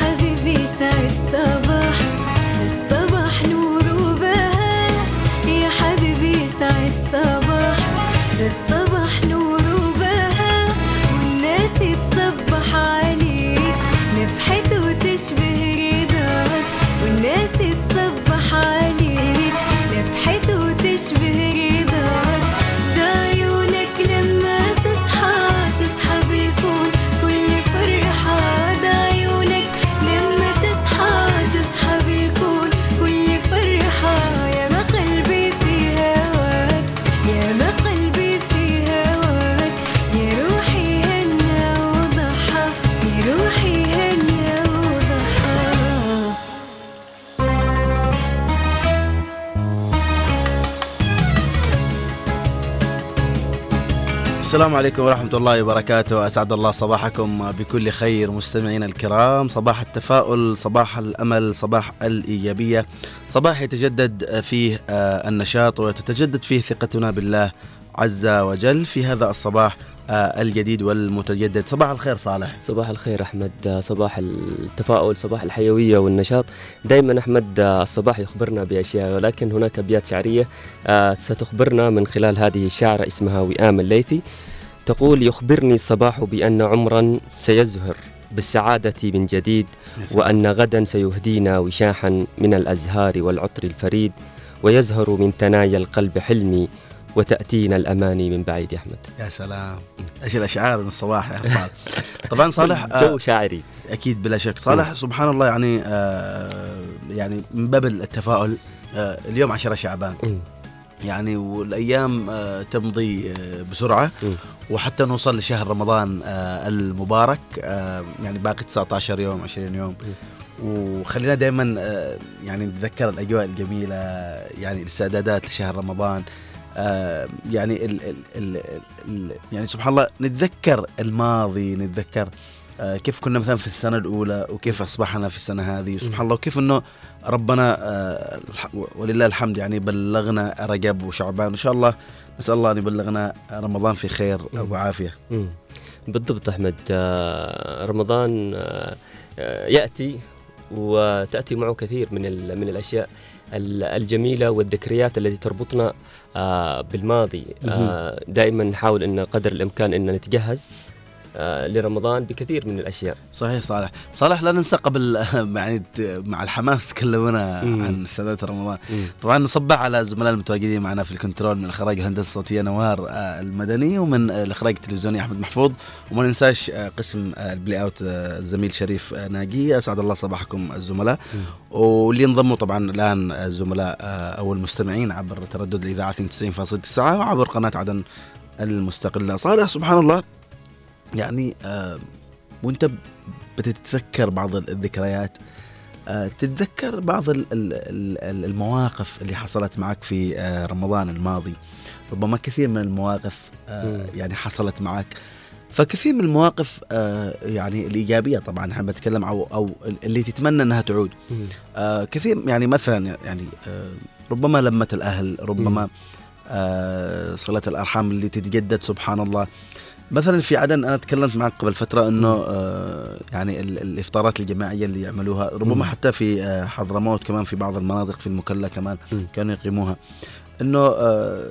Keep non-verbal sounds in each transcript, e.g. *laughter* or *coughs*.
حبيبي السلام عليكم ورحمة الله وبركاته. أسعد الله صباحكم بكل خير مستمعينا الكرام. صباح التفاؤل صباح الأمل صباح الإيجابية. صباح يتجدد فيه آه، النشاط وتتجدد فيه ثقتنا بالله عز وجل. في هذا الصباح الجديد والمتجدد. صباح الخير صالح. صباح الخير أحمد. صباح التفاؤل صباح الحيوية والنشاط. دائما أحمد الصباح يخبرنا بأشياء ولكن هناك أبيات شعرية آه، ستخبرنا من خلال هذه الشاعره اسمها وئام الليثي. تقول يخبرني الصباح بأن عمرا سيزهر بالسعادة من جديد وأن غدا سيهدينا وشاحا من الأزهار والعطر الفريد ويزهر من ثنايا القلب حلمي وتأتينا الأماني من بعيد يا أحمد. يا سلام. إيش الأشعار من الصباح يا صالح طبعا صالح *laughs* آه، جو شاعري. أكيد بلا شك. صالح سبحان الله يعني آه يعني من باب التفاؤل آه اليوم 10 شعبان. يعني والأيام آه تمضي آه بسرعة. وحتى نوصل لشهر رمضان آه المبارك آه يعني باقي 19 يوم 20 يوم. وخلينا دائما آه يعني نتذكر الأجواء الجميلة يعني الاستعدادات لشهر رمضان. آه يعني ال ال ال ال يعني سبحان الله نتذكر الماضي نتذكر آه كيف كنا مثلا في السنة الأولى وكيف أصبحنا في السنة هذه. سبحان الله وكيف إنه ربنا آه ولله الحمد يعني بلغنا رجب وشعبان. إن شاء الله نسأل الله أن يبلغنا رمضان في خير. وعافيه. بالضبط أحمد. رمضان يأتي وتأتي معه كثير من من الأشياء ال- الجميلة والذكريات التي تربطنا بالماضي. آه، دائما نحاول إن قدر الإمكان إن نتجهز. آه، لرمضان بكثير من الأشياء. صحيح صالح. صالح لا ننسى قبل يعني ت- مع الحماس تكلمنا مم. عن استعدادات رمضان. طبعا نصبح على الزملاء المتواجدين معنا في ال control من الاخراج الهندسه الصوتية نوار آه، المدني ومن آه، الاخراج التلفزيوني أحمد محفوظ. وما ننساش آه، قسم آه، ال play out آه، الزميل شريف آه، ناجي. أسعد الله صباحكم الزملاء. واللي انضموا طبعا الآن الزملاء آه، أو المستمعين عبر تردد الإذاعة 92.9 وعبر قناة عدن المستقلة. صالح سبحان الله. يعني آه، وانت بتتذكر بعض الذكريات آه، تتذكر بعض ال- ال- ال- المواقف اللي حصلت معك في آه، رمضان الماضي. ربما كثير من المواقف. يعني حصلت معك. فكثير من المواقف يعني الإيجابية طبعا إحنا بتكلم أو, أو اللي تتمنى أنها تعود. كثير يعني مثلا يعني ربما لمة الأهل ربما مم. صلة الأرحام اللي تتجدد سبحان الله. مثلا في عدن أنا تكلمت معك قبل فترة إنه آه يعني ال- الإفطارات الجماعية اللي يعملوها ربما مم. حتى في آه حضرموت كمان في بعض المناطق في المكلا كمان مم. كانوا يقيموها إنه آه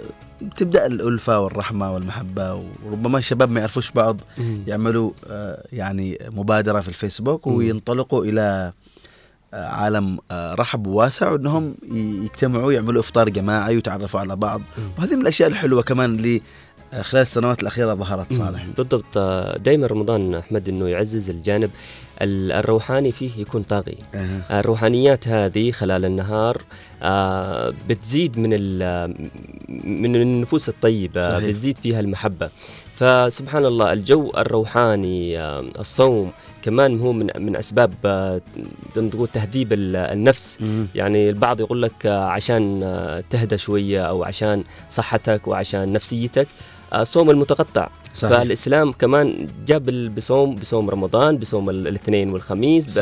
تبدا الألفة والرحمة والمحبة وربما الشباب ما يعرفوش بعض مم. يعملوا آه يعني مبادرة في الفيسبوك. وينطلقوا إلى آه، عالم آه، رحب وواسع وإنهم يجتمعوا يعملوا إفطار جماعي ويتعرفوا على بعض. وهذه من الأشياء الحلوة كمان اللي خلال السنوات الأخيرة ظهرت صالح. بالضبط دائما رمضان أحمد إنه يعزز الجانب ال- الروحاني فيه يكون طاغي أه. الروحانيات هذه خلال النهار آه، بتزيد من من النفوس الطيبة صحيح. بتزيد فيها المحبة فسبحان الله الجو الروحاني آه، الصوم كمان هو من من أسباب آه، تقول تهذيب ال- النفس مم. يعني البعض يقول لك عشان تهدى شوية أو عشان صحتك وعشان نفسيتك الصوم المتقطع. صحيح. فالإسلام كمان جاب بصوم بصوم رمضان بصوم ال- الاثنين والخميس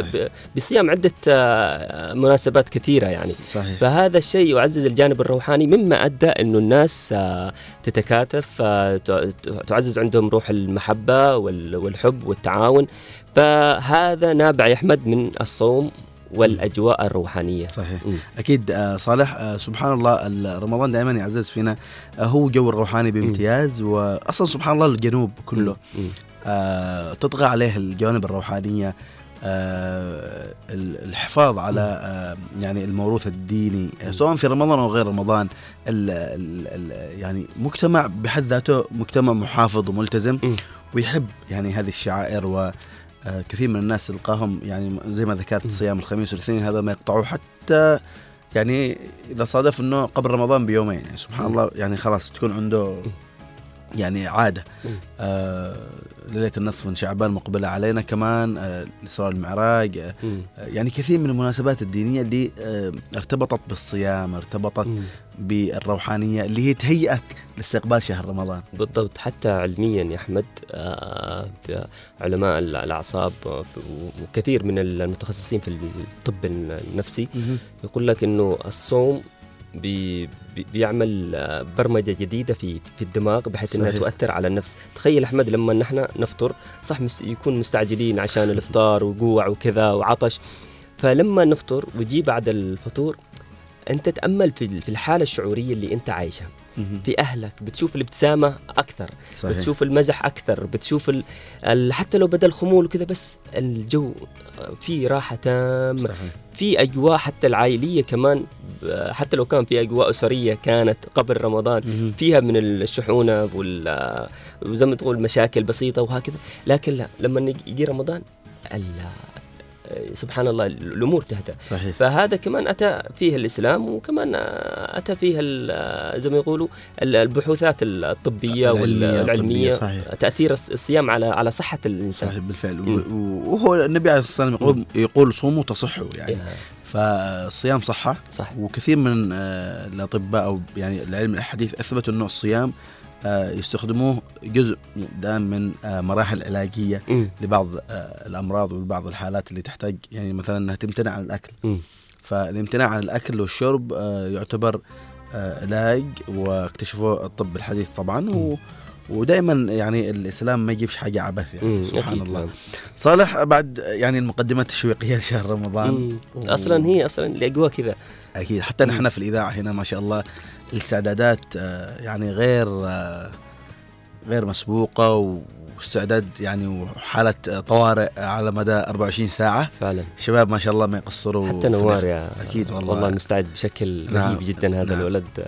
بصيام عدة آه، مناسبات كثيرة يعني. صحيح. فهذا الشيء يعزز الجانب الروحاني مما أدى إنه الناس آه، تتكاتف آه، تعزز عندهم روح المحبة وال- والحب والتعاون. فهذا نابع يا احمد من الصوم. والأجواء الروحانية. صحيح. مم. أكيد آه، صالح آه، سبحان الله ال- رمضان دائما يعزز فينا. آه، هو جو الروحاني بامتياز واصلا سبحان الله الجنوب كله مم. آه، تطغى عليه الجوانب الروحانية آه، ال- الحفاظ على آه، يعني الموروث الديني سواء في رمضان أو غير رمضان ال ال ال يعني مجتمع بحد ذاته مجتمع محافظ وملتزم. ويحب يعني هذه الشعائر و كثير من الناس تلقاهم يعني زي ما ذكرت. صيام الخميس والاثنين هذا ما يقطعوه حتى يعني إذا صادف إنه قبل رمضان بيومين يعني سبحان. الله يعني خلاص تكون عنده يعني عادة مم. آه ليلة النصف من شعبان مقبلة علينا كمان آه المعراج آه مم. يعني كثير من المناسبات الدينية اللي آه ارتبطت بالصيام ارتبطت مم. بالروحانية اللي هي تهيئك لاستقبال شهر رمضان بالضبط حتى علميا يا أحمد آه، علماء الأعصاب آه، وكثير من المتخصصين في الطب النفسي يقول لك إنه الصوم بي بي- بيعمل آه، برمجة جديدة في في الدماغ بحيث إنها صحيح. تؤثر على النفس. تخيل أحمد لما نحن نفطر صح يكون مستعجلين عشان الإفطار وجوع وكذا وعطش. فلما نفطر ويجي بعد الفطور أنت تأمل في في الحالة الشعورية اللي أنت عايشها. في أهلك بتشوف الابتسامة أكثر صحيح بتشوف المزح أكثر بتشوف ال... ال... حتى لو بدا الخمول وكذا بس الجو في راحة تامة صحيح في أجواء حتى العائلية كمان حتى لو كان في أجواء أسرية كانت قبل رمضان مهم. فيها من الشحونة وال وزي ما تقول مشاكل بسيطة وهكذا لكن لا لما يجي رمضان. سبحان الله الأمور تهدى صحيح. فهذا كمان أتى فيه الإسلام وكمان أتى فيه زي ما يقولوا ال- البحوثات الطبية والعلمية. صحيح. تأثير الص- الصيام على على صحة الإنسان. صحيح بالفعل. مم. وهو النبي عليه الصلاة والسلام يقول يقول صوموا تصحوا يعني. إيه، فالصيام صحة. صح وكثير من آه، الأطباء أو يعني العلم الحديث أثبتوا إنه الصيام يستخدموه جزء دائما من آه، مراحل علاجية مم. لبعض آه، الأمراض ولبعض الحالات اللي تحتاج يعني مثلا إنها تمتنع عن الأكل مم. فالامتناع عن الأكل والشرب آه، يعتبر آه، علاج واكتشفوه الطب الحديث طبعا و ودائما يعني الإسلام ما يجيبش حاجة عبث يعني. سبحان الله نعم. صالح بعد يعني المقدمات التشويقيه *laughs* لشهر رمضان. أصلا هي أصلا الأجواء كذا أكيد حتى نحن في الإذاعة هنا ما شاء الله الاستعدادات آه، يعني غير آه، غير مسبوقة واستعداد يعني وحالة طوارئ على مدى 24 ساعة فعلا شباب ما شاء الله ما يقصروا حتى نوار يا أكيد والله. والله مستعد بشكل نعم. رهيب جدا هذا نعم. الولد *laughs*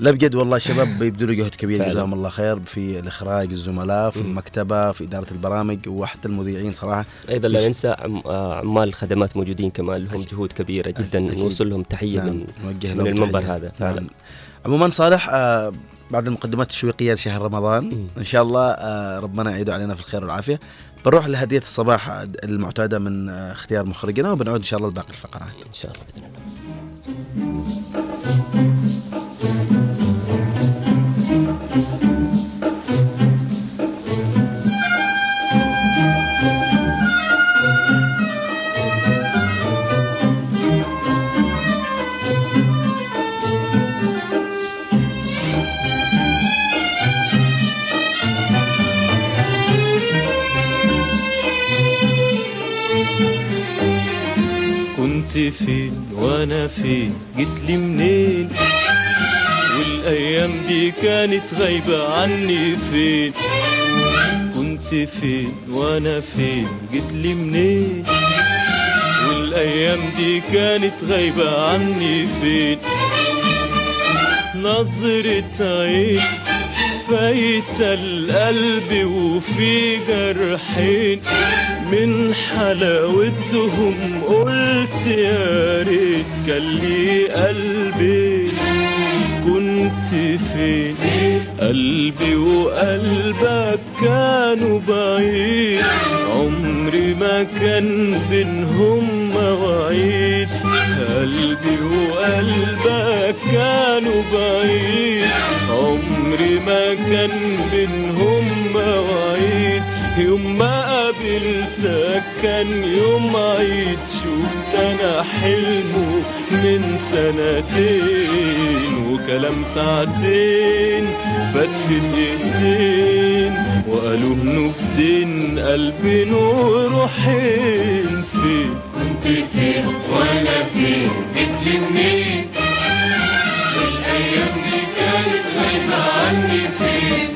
لا بجد والله الشباب بيبذلوا جهد كبير. جزاهم الله خير في الإخراج الزملاء في. المكتبة في إدارة البرامج وحتى المذيعين صراحة أيضا لا ننسى آه، عمال الخدمات موجودين كمان لهم جهود كبيرة جدا. نوصل لهم تحية نعم من من المنبر. هذا فعلا نعم. عموما صالح آه بعد المقدمات التشويقية لشهر رمضان. إن شاء الله آه ربنا يعيده علينا في الخير والعافية. بنروح لهدية الصباح المعتادة من آه اختيار مخرجنا وبنعود إن شاء الله لباقي الفقرات. إن شاء الله. باذن الله كنت فين وأنا فين جيت لي منين؟ والأيام دي كانت غايبة عني فين؟ كنت فين وأنا فين جيت لي منين؟ والأيام دي كانت غايبة عني فين؟ نظرة عين فايت القلب وفي جرحين من حلاوتهم قلت يا ريت كان لي قلبي كنت فين قلبي وقلبك كانوا بعيد. عمري ما كان بينهم مواعيد. قلبي وقلبك كانوا بعيد. عمري ما كان بينهم قابلتك كان يوم عيد شفت أنا حلمه من سنتين وكلام ساعتين فات في دقيقتين وقالوا نكتين قلبي نور وحين فين كنت فين وأنا فين؟ منين؟ والأيام دي كانت غايبة عني فين؟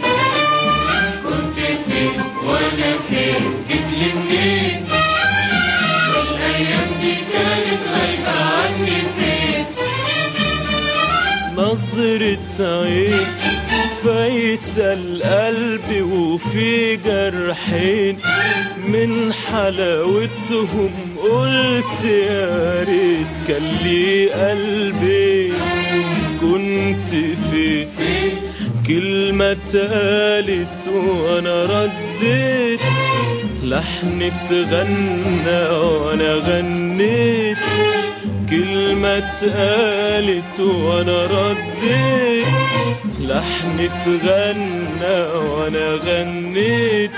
وأنا فين جيت منين والايام دي كانت غايبه عني فين نظرة عين فايت القلب وفي جرحين. من حلاوتهم قلت يا ريت كان لي قلبي كنت فين كلمة اتقالت وأنا رديت. لحن اتغنى وأنا غنيت. كلمة اتقالت وأنا رديت. لحن اتغنى وأنا غنيت.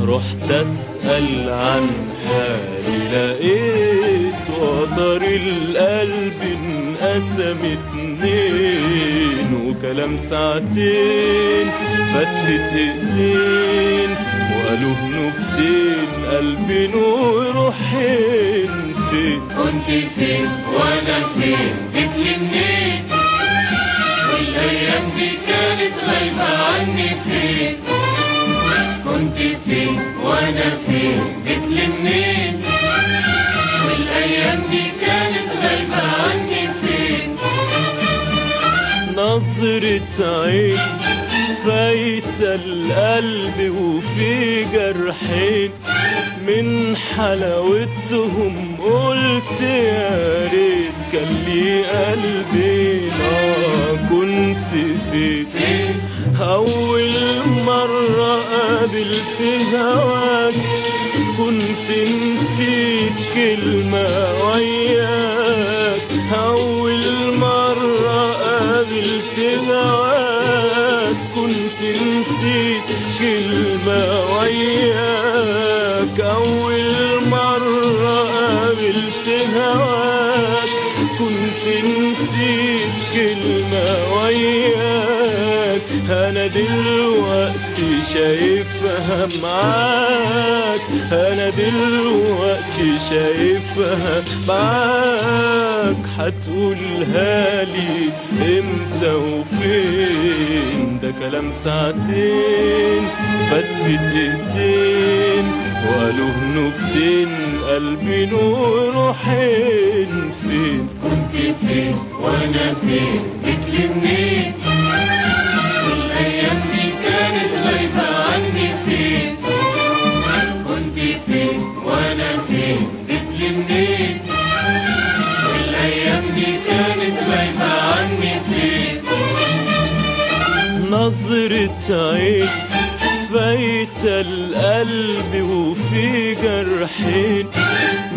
رحت أسأل عن حالي لقيت وتر القلب انقسم اتنين وكلام ساعتين فات في دقيقتين وقالوا نكتين قلبي نور وحين فين كنت فين وأنا فين جيت والأيام دي كانت غايبة عني فين؟ كنت فين وأنا فين جيت نظرة عين فايت القلب وفي جرحين من حلاوتهم قلت يا ريت كان لي قلبي آه كنت فين أول مرة قابلت هواك كنت نسيت كلمة وياك. كنت نسيت كلمة وياك أول مرة قابلت هواك كنت نسيت كلمة وياك. أنا دلوقتي شايفها معاك. أنا دلوقتي شايفها معاك. هتقولها لي إمتى وفين؟ ده كلام ساعتين فات في دقيقتين وقالوا نكتين قلبي نور وحين فين؟ كنت فين وأنا فين؟ جيت نظرة عين فايت القلب وفي جرحين.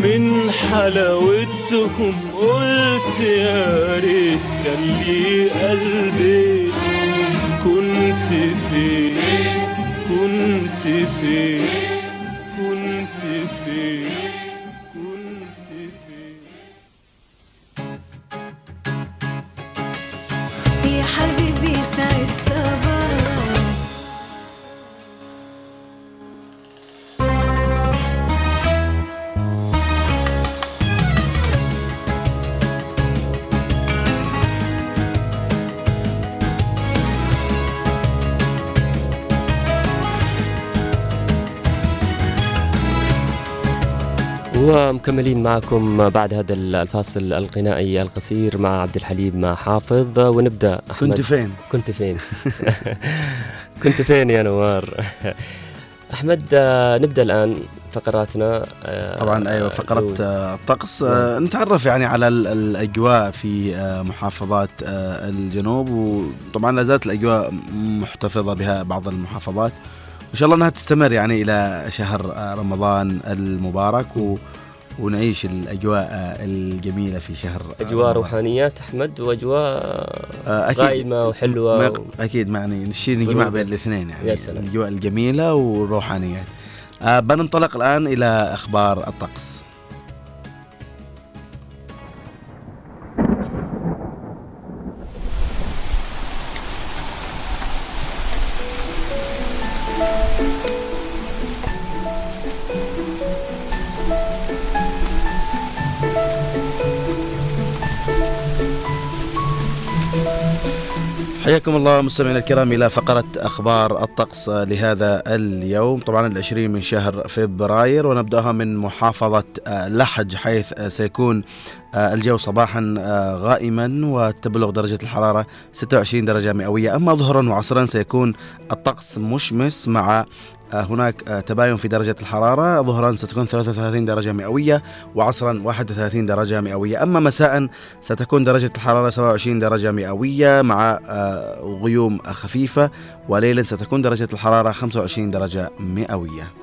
من حلاوتهم قلت يا ريت كان لي قلبي. كنت فين؟ كنت فين؟ ومكملين معكم بعد هذا الفاصل الغنائي القصير مع عبد الحليم حافظ. ونبدأ أحمد. كنت فين؟ كنت فين؟ *laughs* كنت فين يا نوار؟ أحمد آه، نبدأ الآن فقراتنا. آه، طبعا أيوه فقرة آه، الطقس. آه، نتعرف يعني على ال- الأجواء في محافظات الجنوب. وطبعا لا زالت الأجواء محتفظة بها بعض المحافظات. وان شاء الله أنها تستمر يعني إلى شهر آه، رمضان المبارك و ونعيش الأجواء آه، الجميلة في شهر آه، أجواء رمضان. روحانيات أحمد وأجواء غايمه وحلوة ما و... أكيد معني نشيل نجمع. بين الاثنين يعني يا سلام. الأجواء الجميلة والروحانيات آه، بننطلق الآن إلى أخبار الطقس حياكم الله مستمعينا الكرام إلى فقرة أخبار الطقس لهذا اليوم. طبعا العشرين من شهر فبراير ونبدأها من محافظة آه، لحج حيث آه، سيكون آه، الجو صباحا غائما وتبلغ درجة الحرارة 26 درجة مئوية. أما ظهرا وعصرا سيكون الطقس مشمس مع هناك آه، تباين في درجة الحرارة. ظهرا ستكون 33 درجة مئوية وعصرا 31 درجة مئوية. أما مساء ستكون درجة الحرارة 27 درجة مئوية مع آه، غيوم خفيفة وليلا ستكون درجة الحرارة 25 درجة مئوية.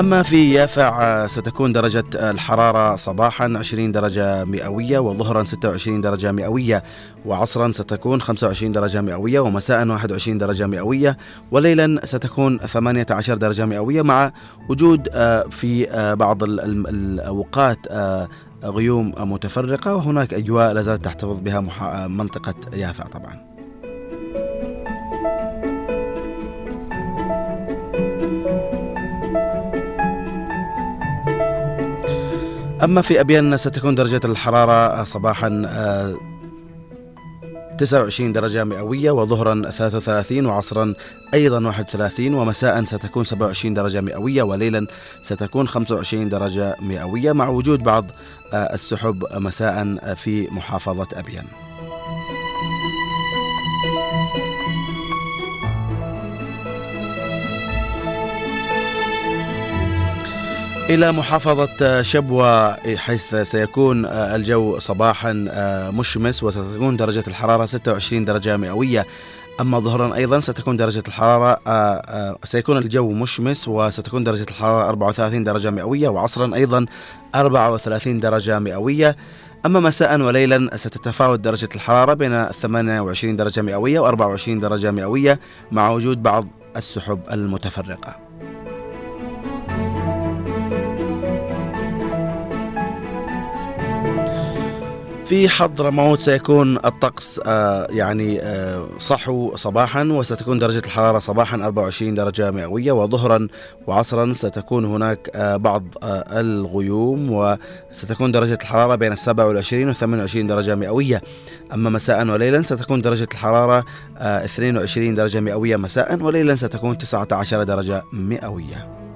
أما في يافع ستكون درجة الحرارة صباحا 20 درجة مئوية وظهرا 26 درجة مئوية وعصرا ستكون 25 درجة مئوية ومساء 21 درجة مئوية وليلا ستكون 18 درجة مئوية مع وجود آه، في آه، بعض ال- ال- الأوقات آه، غيوم متفرقة وهناك أجواء لا زالت تحتفظ بها منطقة يافع طبعا. أما في أبين ستكون درجة الحرارة صباحا آه، 29 درجة مئوية وظهرا 33 وعصرا أيضا 31 ومساء ستكون 27 درجة مئوية وليلا ستكون 25 درجة مئوية مع وجود بعض آه، السحب مساء في محافظة أبين إلى محافظة شبوة حيث سيكون الجو صباحا مشمس وستكون درجة الحرارة 26 درجة مئوية. أما ظهرا أيضا ستكون درجة الحرارة سيكون الجو مشمس وستكون درجة الحرارة 34 درجة مئوية وعصرا أيضا 34 درجة مئوية. أما مساء وليلا ستتفاوت درجة الحرارة بين 28 درجة مئوية و 24 درجة مئوية مع وجود بعض السحب المتفرقة. في حضرموت سيكون الطقس آه، يعني آه، صحو صباحا وستكون درجة الحرارة صباحا 24 درجة مئوية وظهرا وعصرا ستكون هناك آه، بعض الغيوم وستكون درجة الحرارة بين 27 و 28 درجة مئوية. أما مساء وليلا ستكون درجة الحرارة آه، 22 درجة مئوية مساء وليلا ستكون 19 درجة مئوية.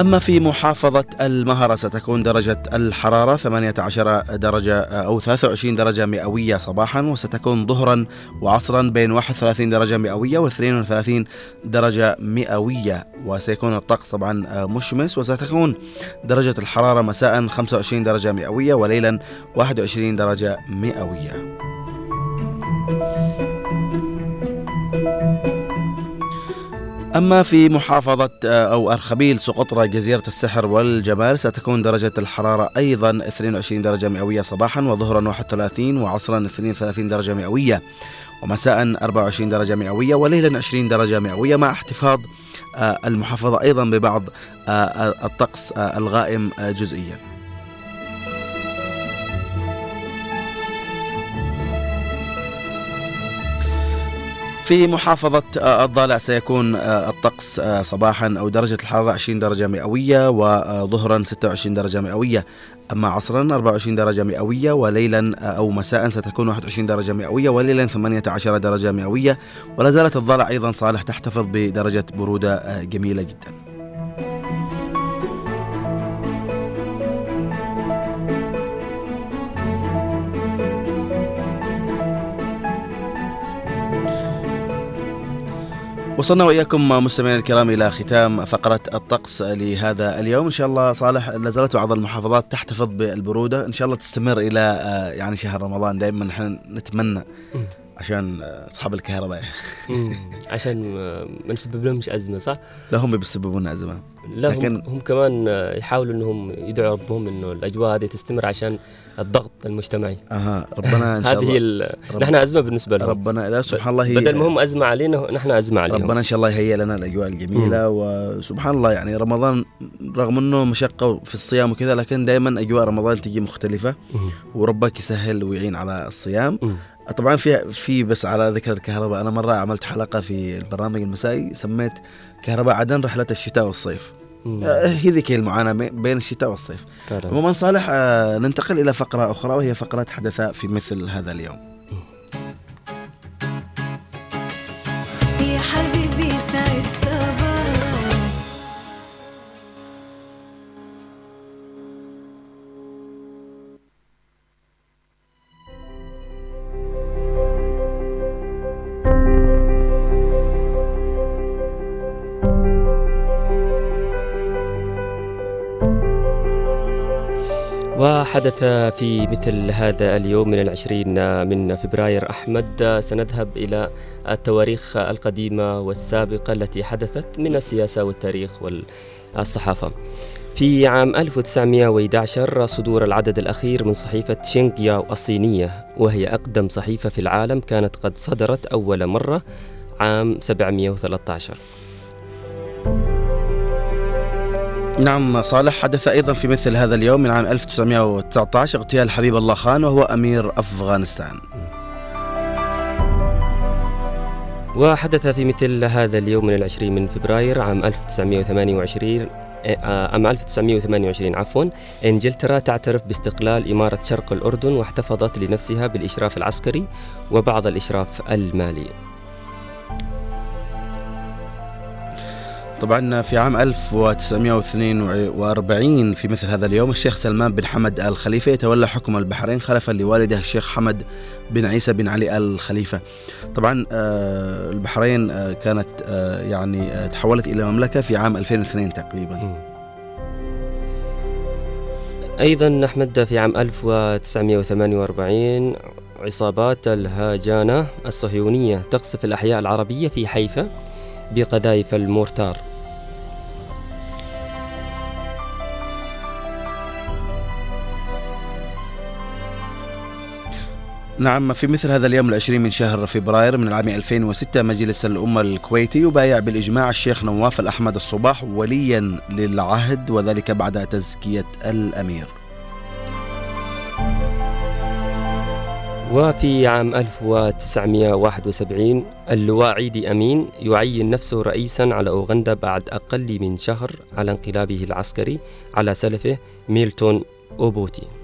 أما في محافظة المهرة ستكون درجة الحرارة 18 درجة أو 23 درجة مئوية صباحا وستكون ظهرا وعصرا بين 31 درجة مئوية و 32 درجة مئوية. وسيكون الطقس طبعا مشمس وستكون درجة الحرارة مساء 25 درجة مئوية وليلا 21 درجة مئوية. أما في محافظة أو أرخبيل سقطرى جزيرة السحر والجمال ستكون درجة الحرارة أيضا 22 درجة مئوية صباحا وظهرا 31 وعصرا 32 درجة مئوية ومساء 24 درجة مئوية وليلا 20 درجة مئوية مع احتفاظ المحافظة أيضا ببعض الطقس الغائم جزئيا. في محافظة الضالع سيكون الطقس صباحا أو درجة الحرارة 20 درجة مئوية وظهرا 26 درجة مئوية. أما عصرا 24 درجة مئوية وليلا أو مساء ستكون 21 درجة مئوية وليلا 18 درجة مئوية. ولا زالت الضالع أيضا صالح تحتفظ بدرجة برودة جميلة جدا. وصلنا وإياكم مستمعينا الكرام إلى ختام فقرة الطقس لهذا اليوم. إن شاء الله صالح لا زالت بعض المحافظات تحتفظ بالبرودة. إن شاء الله تستمر إلى يعني شهر رمضان. دائما نحن نتمنى عشان آه، أصحاب الكهرباء مم. عشان ما نسبب لهمش أزمة صح؟ لا هم بيسببون أزمة لا لكن- هم, هم كمان آه، يحاولوا إنهم يدعوا ربهم إنه الأجواء هذه تستمر عشان الضغط المجتمعي أها ربنا إن *laughs* شاء هذه هي الله ال- رب- نحن أزمة بالنسبة لهم ربنا لا سبحان الله هي بدل ما هم أزمة علينا نحن أزمة عليهم ربنا إن شاء الله يهيئ لنا الأجواء الجميلة وسبحان الله يعني رمضان رغم إنه مشقة في الصيام وكذا لكن دائما أجواء رمضان تجي مختلفة مم. وربك يسهل ويعين على الصيام مم. طبعا في في بس على ذكر الكهرباء. أنا مرة عملت حلقة في البرنامج المسائي سميت كهرباء عدن رحلة الشتاء والصيف. آه، هي ذيك المعاناة بي- بين الشتاء والصيف. عموما صالح آه، ننتقل إلى فقرة أخرى وهي فقرة حدث في مثل هذا اليوم. وحدث في مثل هذا اليوم من العشرين من فبراير. أحمد سنذهب إلى التواريخ القديمة والسابقة التي حدثت من السياسة والتاريخ والصحافة. في عام 1911 صدور العدد الأخير من صحيفة شينغياو الصينية وهي أقدم صحيفة في العالم كانت قد صدرت أول مرة عام 713 نعم صالح حدث أيضا في مثل هذا اليوم من عام 1919 اغتيال حبيب الله خان وهو أمير أفغانستان. وحدث في مثل هذا اليوم من العشرين من فبراير عام 1928 آه، عام 1928 عفوا إنجلترا تعترف باستقلال إمارة شرق الأردن واحتفظت لنفسها بالإشراف العسكري وبعض الإشراف المالي. طبعا في عام 1942 في مثل هذا اليوم الشيخ سلمان بن حمد ال خليفه يتولى حكم البحرين خلفا لوالده الشيخ حمد بن عيسى بن علي ال خليفه. طبعا آه، البحرين آه، كانت آه، يعني تحولت إلى مملكة في عام 2002 تقريبا. أيضا أحمد في عام 1948 عصابات الهاجانة الصهيونية تقصف الأحياء العربية في حيفا بقذائف المورتار نعم في مثل هذا اليوم العشرين من شهر فبراير من العام 2006 مجلس الأمة الكويتي يبايع بالإجماع الشيخ نواف الأحمد الصباح وليا للعهد وذلك بعد تزكية الأمير. وفي عام 1971 اللواء عيدي أمين يعين نفسه رئيسا على أوغندا بعد أقل من شهر على انقلابه العسكري على سلفه ميلتون أوبوتي.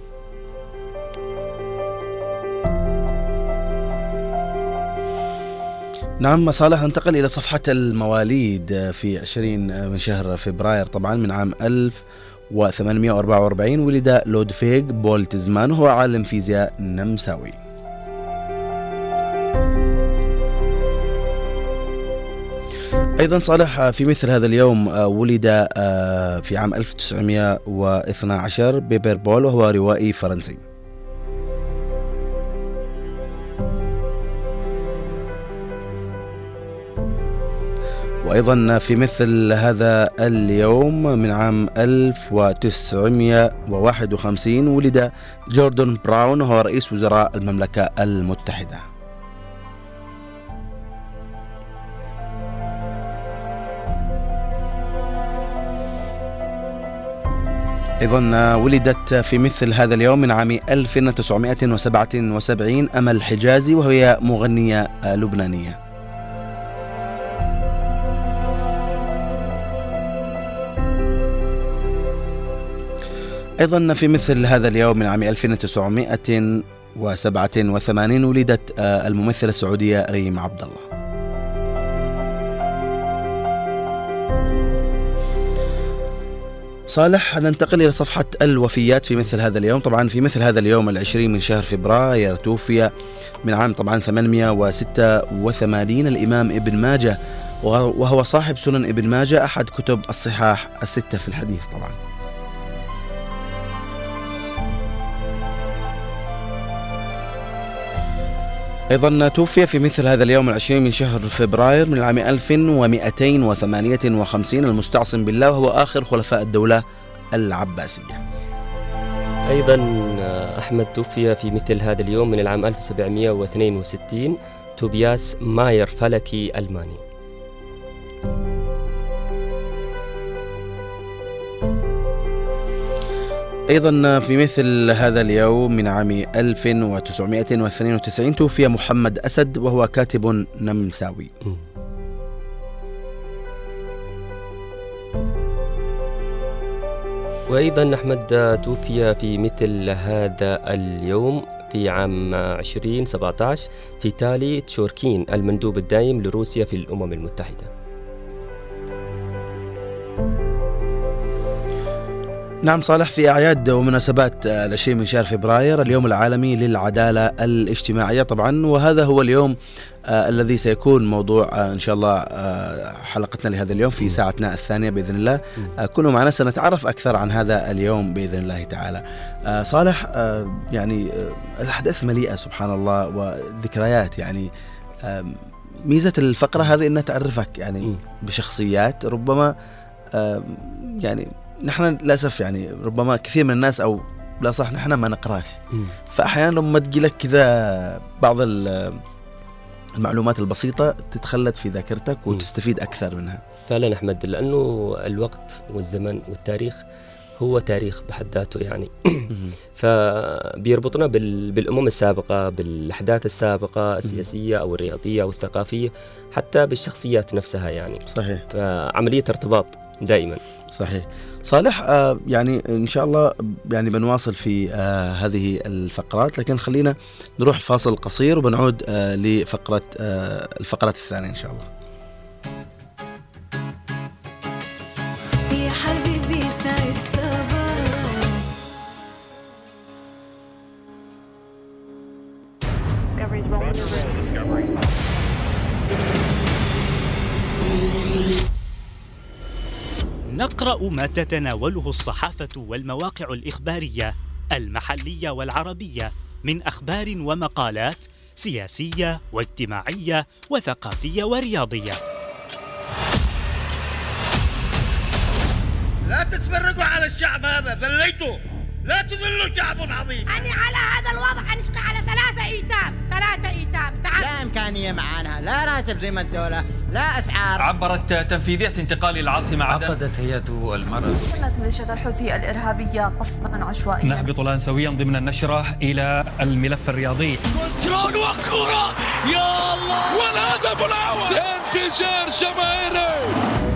نعم صالح ننتقل إلى صفحة المواليد في 20 من شهر فبراير طبعا من عام 1844 ولد لودفيغ بولتزمان وهو عالم فيزياء نمساوي. أيضا صالح في مثل هذا اليوم ولد في عام 1912 بيير بول وهو روائي فرنسي. وأيضا في مثل هذا اليوم من عام 1951 ولد جوردون براون وهو رئيس وزراء المملكة المتحدة. أيضا ولدت في مثل هذا اليوم من عام 1977 أمل حجازي وهي مغنية لبنانية. أيضا في مثل هذا اليوم من عام 1987 ولدت الممثلة السعودية ريم عبد الله صالح ننتقل إلى صفحة الوفيات في مثل هذا اليوم. طبعا في مثل هذا اليوم العشرين من شهر فبراير توفي من عام طبعا 886 الإمام ابن ماجه وهو صاحب سنن ابن ماجه أحد كتب الصحاح الستة في الحديث طبعا. أيضا توفي في مثل هذا اليوم العشرين من شهر فبراير من العام 1258 المستعصم بالله وهو آخر خلفاء الدولة العباسية. أيضا آه، أحمد توفي في مثل هذا اليوم من العام 1762 توبياس ماير فلكي ألماني. أيضا في مثل هذا اليوم من عام 1992 توفي محمد أسد وهو كاتب نمساوي. وأيضا أحمد توفي في مثل هذا اليوم في عام 2017 في تالي تشوركين المندوب الدائم لروسيا في الأمم المتحدة. نعم صالح في أعياد ومناسبات آه، العشرين من شهر فبراير اليوم العالمي للعدالة الاجتماعية طبعا وهذا هو اليوم آه الذي سيكون موضوع آه إن شاء الله آه حلقتنا لهذا اليوم في ساعتنا الثانية بإذن الله آه كونوا معنا سنتعرف أكثر عن هذا اليوم بإذن الله تعالى. آه صالح يعني الأحداث مليئة سبحان الله وذكريات يعني ميزة الفقرة هذه إنها تعرفك يعني. بشخصيات ربما يعني نحن للأسف يعني ربما كثير من الناس أو لا صح نحن ما نقراش. فأحيانا لما تجي لك كذا بعض ال- المعلومات البسيطة تتخلد في ذاكرتك وتستفيد أكثر منها. فعلا أحمد لأنه الوقت والزمن والتاريخ هو تاريخ بحد ذاته يعني. *clears throat* فبيربطنا بال- بالأمم السابقة بالأحداث السابقة السياسية أو الرياضية أو الثقافية حتى بالشخصيات نفسها يعني. صحيح. فعملية ارتباط دائما. صحيح. صالح آه يعني إن شاء الله يعني بنواصل في آه هذه الفقرات لكن خلينا نروح الفاصل قصير وبنعود آه لفقرة آه الفقرات الثانية إن شاء الله. نقرا ما تتناوله الصحافة والمواقع الإخبارية المحلية والعربية من أخبار ومقالات سياسية واجتماعية وثقافية ورياضية. لا تتفرقوا على الشعب هذا ذليتوا لا تذلوا شعب عظيم. أني على هذا الوضع أنشق على ثلاثة إيتام. ثلاثة إيتام. تعال. لا إمكانية معانا. لا راتب زي ما الدولة. لا أسعار. عبرت تنفيذية انتقال العاصمة عدن. عقدت هيئة المرض. شنت ميليشيا الحوثي الإرهابية قصفا عشوائيا. نهبط الآن سويا ضمن النشرة إلى الملف الرياضي. كنترول وكرة يا الله! والهدف الأول! انفجار جماهيري!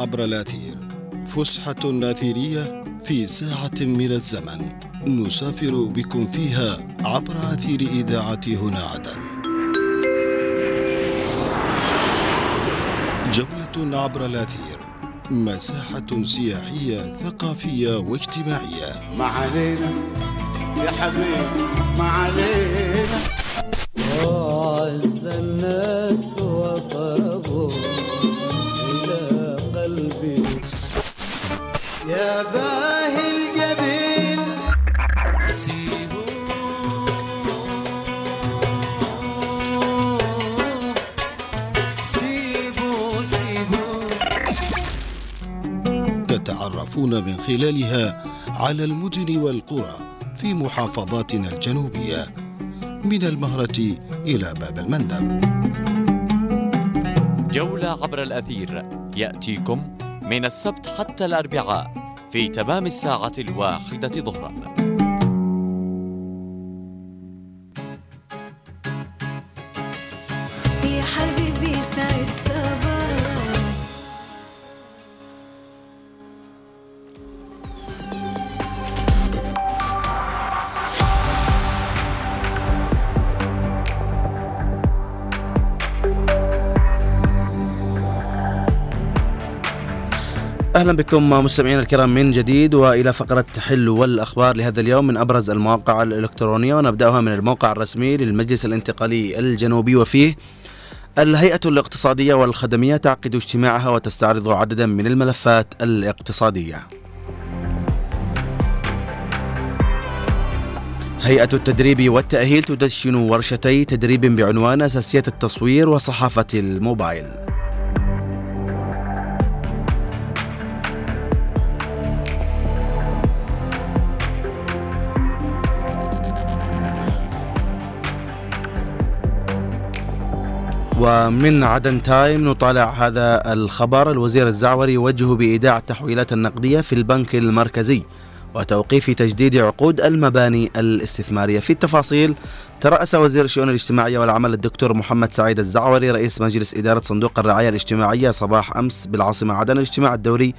عبر الأثير. فسحة أثيرية في ساعة من الزمن. نسافر بكم فيها عبر أثير إذاعة هنا عدن. جولة عبر الأثير. مساحة سياحية ثقافية واجتماعية. ما علينا يا حبيبي ما علينا. وعز الناس وقربوا يا باهي الجبين. تتعرفون من خلالها على المدن والقرى في محافظاتنا الجنوبية من المهرة إلى باب المندب. جولة عبر الأثير. يأتيكم من السبت حتى الأربعاء في تمام الساعة الواحدة ظهرا. أهلا بكم مستمعينا الكرام من جديد وإلى فقرة حل والأخبار لهذا اليوم من أبرز المواقع الإلكترونية ونبدأها من الموقع الرسمي للمجلس الانتقالي الجنوبي وفيه الهيئة الاقتصادية والخدمية تعقد اجتماعها وتستعرض عددا من الملفات الاقتصادية. هيئة التدريب والتأهيل تدشن ورشتي تدريب بعنوان أساسيات التصوير وصحافة الموبايل. ومن عدن تايم نطالع هذا الخبر. الوزير الزعوري يوجه بإيداع التحويلات النقدية في البنك المركزي وتوقيف تجديد عقود المباني الاستثمارية. في التفاصيل ترأس وزير الشؤون الاجتماعية والعمل الدكتور محمد سعيد الزعوري رئيس مجلس إدارة صندوق الرعاية الاجتماعية صباح أمس بالعاصمة عدن الاجتماع الدوري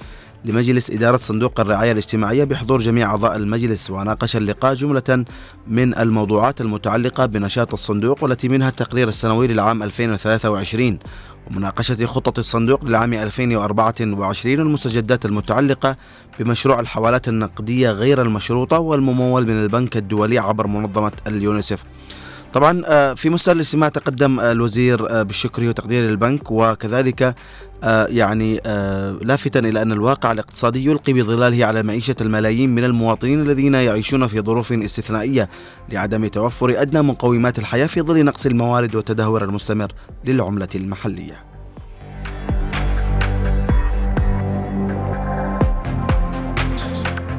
لمجلس إدارة صندوق الرعاية الاجتماعية بحضور جميع أعضاء المجلس وناقش اللقاء جملة من الموضوعات المتعلقة بنشاط الصندوق والتي منها التقرير السنوي للعام 2023 ومناقشة خطط الصندوق للعام 2024 والمستجدات المتعلقة بمشروع الحوالات النقدية غير المشروطة والممول من البنك الدولي عبر منظمة اليونيسف طبعا آه، في مستهل الاجتماع تقدم آه، الوزير آه، بالشكر وتقدير للبنك وكذلك يعني لافتا إلى أن الواقع الاقتصادي يلقي بظلاله على معيشة الملايين من المواطنين الذين يعيشون في ظروف استثنائية لعدم توفر أدنى مقومات الحياة في ظل نقص الموارد والتدهور المستمر للعملة المحلية.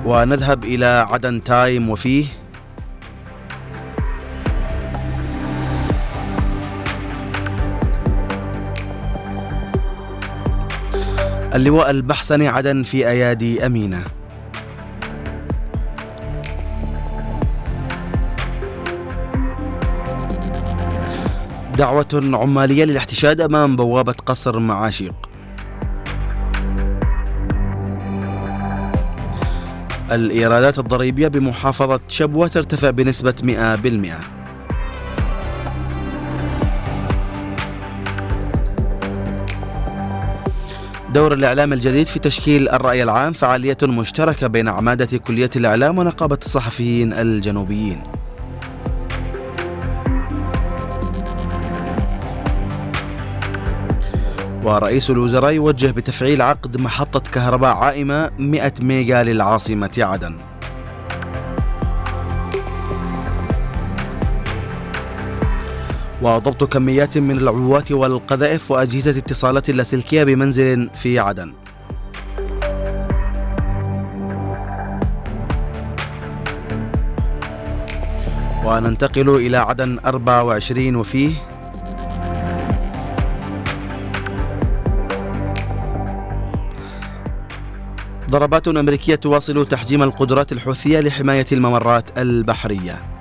ونذهب إلى عدن تايم وفيه اللواء البحسني عدن في أيادي أمينة. دعوة عمالية للاحتشاد أمام بوابة قصر معاشيق. الإيرادات الضريبية بمحافظة شبوة ترتفع بنسبة 100% دور الإعلام الجديد في تشكيل الرأي العام فعالية مشتركة بين عمادة كلية الإعلام ونقابة الصحفيين الجنوبيين. ورئيس الوزراء يوجه بتفعيل عقد محطة كهرباء عائمة 100 ميجا للعاصمة عدن. وضبط كميات من العبوات والقذائف وأجهزة اتصالات اللاسلكية بمنزل في عدن. وننتقل إلى عدن 24 وفيه ضربات أمريكية تواصل تحجيم القدرات الحوثية لحماية الممرات البحرية.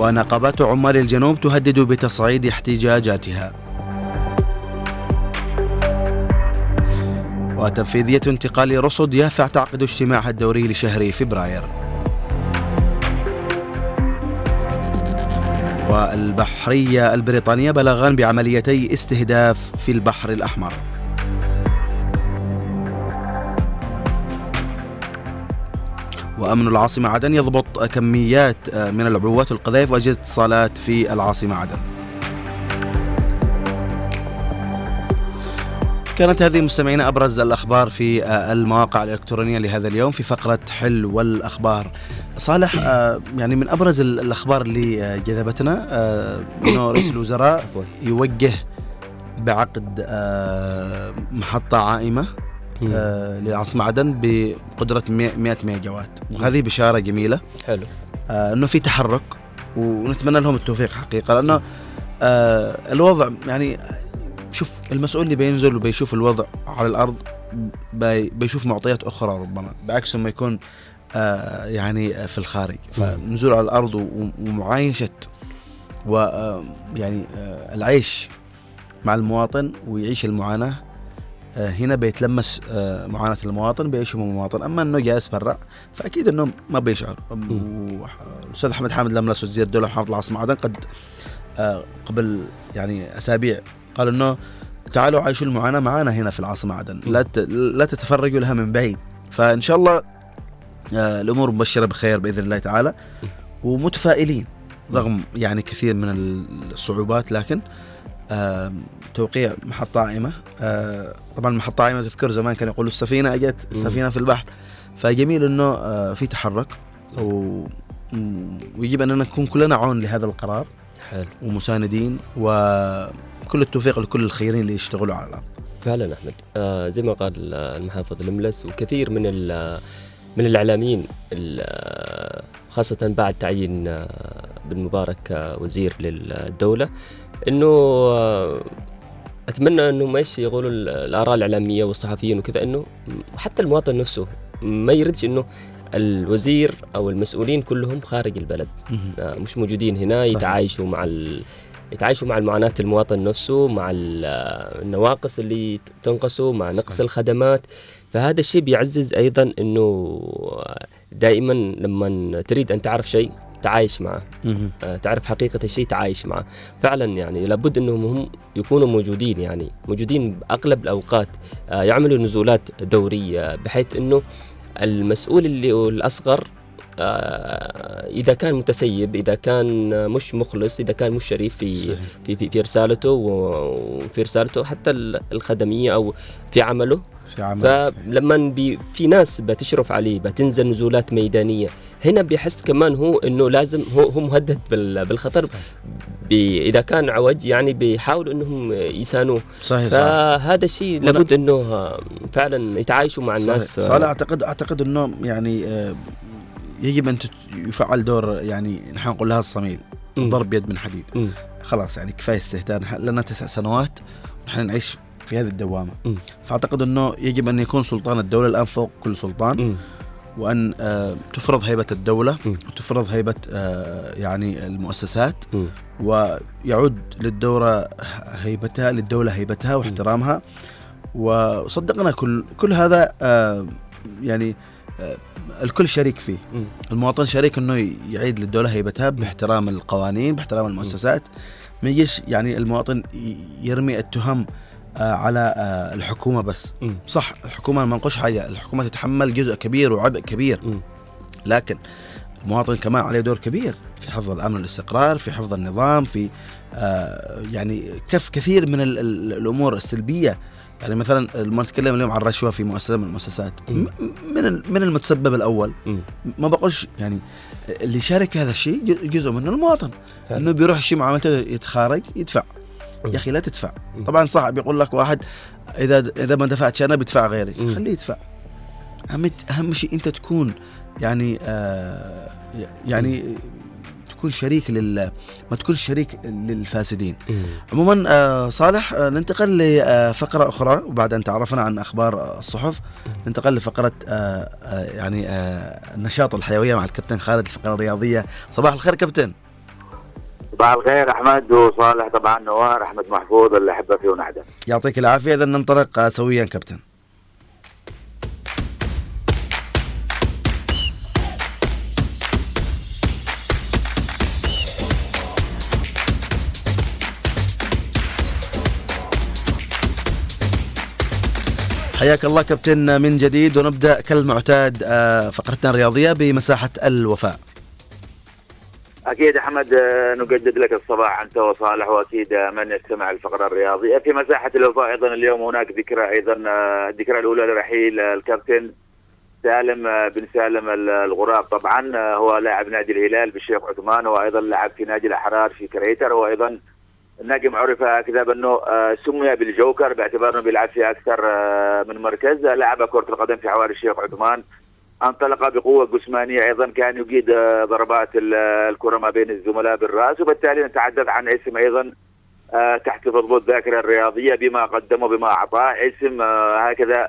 ونقابات عمال الجنوب تهدد بتصعيد احتجاجاتها. وتنفيذية انتقال رصد يافع تعقد اجتماعها الدوري لشهر فبراير. والبحرية البريطانية بلغان بعمليتي استهداف في البحر الأحمر. وأمن العاصمة عدن يضبط كميات آه، من العبوات والقذائف وأجهزة اتصالات في العاصمة عدن. كانت هذه مستمعينا أبرز الأخبار في آه، المواقع الإلكترونية لهذا اليوم في فقرة حل والأخبار. صالح آه، يعني من أبرز الأخبار اللي جذبتنا إنه رئيس الوزراء *coughs* يوجه بعقد محطة عائمة. آه للعاصمه عدن بقدره 100 ميجا وات وهذه بشارة جميلة. حلو. آه إنه في تحرك ونتمنى لهم التوفيق حقيقة لأنه آه الوضع يعني شوف المسؤول اللي بينزل وبيشوف الوضع على الأرض بي بيشوف معطيات أخرى ربما بعكس ما يكون آه يعني في الخارج. فنزول على الأرض ومعايشة و آه، يعني آه العيش مع المواطن ويعيش المعاناة آه، هنا بيتلمس آه، معاناة المواطن بيعيشوا المواطن. أما أنه جالس برا فأكيد أنه ما بيشعر. الأستاذ أحمد حامد لملس وزير الدولة محافظ العاصمة عدن قد آه، قبل يعني أسابيع قال أنه تعالوا عايشوا المعاناة معانا هنا في العاصمة عدن. لا لا تتفرجوا لها من بعيد. فإن شاء الله آه، الأمور مبشرة بخير بإذن الله تعالى. ومتفائلين رغم يعني كثير من الصعوبات لكن آه، توقيع محطة عائمة آه، طبعا محطة عائمة تذكر زمان كانوا يقولوا السفينة أجت السفينة في البحر. فجميل إنه آه، في تحرك و ويجب أننا نكون كلنا عون لهذا القرار حلو. ومساندين وكل التوفيق لكل الخيرين اللي يشتغلوا على الأرض. فعلا أحمد. آه زي ما قال آه، المحافظ الملس وكثير من من الإعلاميين ال- خاصة بعد تعيين آه، بن مبارك آه، وزير للدولة إنه آه، أتمنى إنه ما يقولوا ال- الآراء الإعلامية والصحفيين وكذا إنه حتى المواطن نفسه ما يردش إنه الوزير أو المسؤولين كلهم خارج البلد آه، مش موجودين هنا صحيح. يتعايشوا مع ال... يتعايشوا مع المعاناة المواطن نفسه مع ال- النواقص اللي تنقصه مع نقص صحيح. الخدمات فهذا الشيء بيعزز أيضا أنه دائما لما تريد أن تعرف شيء تعايش معه. آه، تعرف حقيقة الشيء تعايش معه. فعلا يعني لابد أنهم هم يكونوا موجودين يعني موجودين أغلب الأوقات. آه، يعملوا نزولات دورية بحيث أنه المسؤول اللي الأصغر آه، إذا كان متسيب إذا كان مش مخلص إذا كان مش شريف في صحيح. في في, في رسالته وفي رسالته حتى ال- الخدمية أو في عمله. في عمل فلما بي في ناس بتشرف عليه بتنزل نزولات ميدانية. هنا بيحس كمان هو إنه لازم هو هو مهدد بال- بالخطر إذا كان عوج يعني بيحاولوا إنهم يسانوه صحيح صحيح فهذا الشيء لابد إنه فعلا يتعايشوا مع الناس صحيح. صالح اعتقد أعتقد إنه يعني آه، يجب أن يفعل دور يعني نحن نقول لها الصميل. ضرب يد من حديد مم. خلاص يعني كفاية استهتار لنا تسع سنوات ونحن نعيش في هذه الدوامة مم. فأعتقد إنه يجب أن يكون سلطان الدولة الآن فوق كل سلطان مم. وأن آه، تفرض هيبة الدولة. وتفرض هيبة آه، يعني المؤسسات. ويعود للدورة هيبتها للدولة هيبتها واحترامها وصدقنا كل كل هذا آه، يعني الكل شريك فيه. المواطن شريك إنه يعيد للدولة هيبتها باحترام القوانين باحترام المؤسسات ما يجيش يعني المواطن يرمي التهم على آه، الحكومة بس مم. صح الحكومة ما نقولش حاجة الحكومة تتحمل جزء كبير وعبء كبير مم. لكن المواطن كمان عليه دور كبير في حفظ الأمن والاستقرار في حفظ النظام في آه، يعني كف كثير من ال- ال- الأمور السلبية يعني مثلا لما نتكلم اليوم عن الرشوه في مؤسسة من المؤسسات. م- من من المتسبب الأول مم. ما بقولش يعني اللي يشارك في هذا الشيء جزء منه المواطن. إنه بيروح شيء معاملته يتخارج يدفع. يا أخي لا تدفع. طبعا صح بيقول لك واحد إذا إذا ما دفعتش أنا بدفع غيري. خليه يدفع. أهم أهم شيء أنت تكون يعني آه يعني تكون شريك لل ما تكون شريك للفاسدين. عموما آه صالح آه ننتقل لفقره أخرى وبعد أن تعرفنا عن أخبار آه، الصحف. ننتقل لفقرة آه آه يعني آه النشاط والحيويه مع الكابتن خالد الفقرة الرياضية. صباح الخير كابتن. صباح الخير أحمد وصالح طبعا نوار أحمد محفوظ اللي احبه فيه ونعدم يعطيك العافية اذا ننطلق سويا كابتن. حياك الله كابتن من جديد ونبدأ كالمعتاد آه، فقرتنا الرياضية بمساحة الوفاء. أكيد أحمد آه، نجدد لك الصباح أنت وصالح وأكيد من يستمع الفقرة الرياضيه في مساحة الوفاء أيضا اليوم هناك ذكرى أيضا آه، الذكرى الأولى لرحيل آه، الكابتن سالم بن سالم ال- الغراب. طبعا هو لاعب نادي الهلال بالشيخ عثمان وأيضا لعب في نادي الأحرار في كريتر وأيضا النجم عرف هكذا بانه سمي بالجوكر باعتبار أنه بيلعب في أكثر من مركز. لعب كرة القدم في حواري الشيخ عثمان. انطلق بقوة جسمانية أيضا كان يجيد آه، ضربات ال- الكرة ما بين الزملاء بالرأس وبالتالي نتحدث عن اسم أيضا آه، تحت تضبط الذاكرة الرياضية بما قدمه بما أعطاه اسم آه، هكذا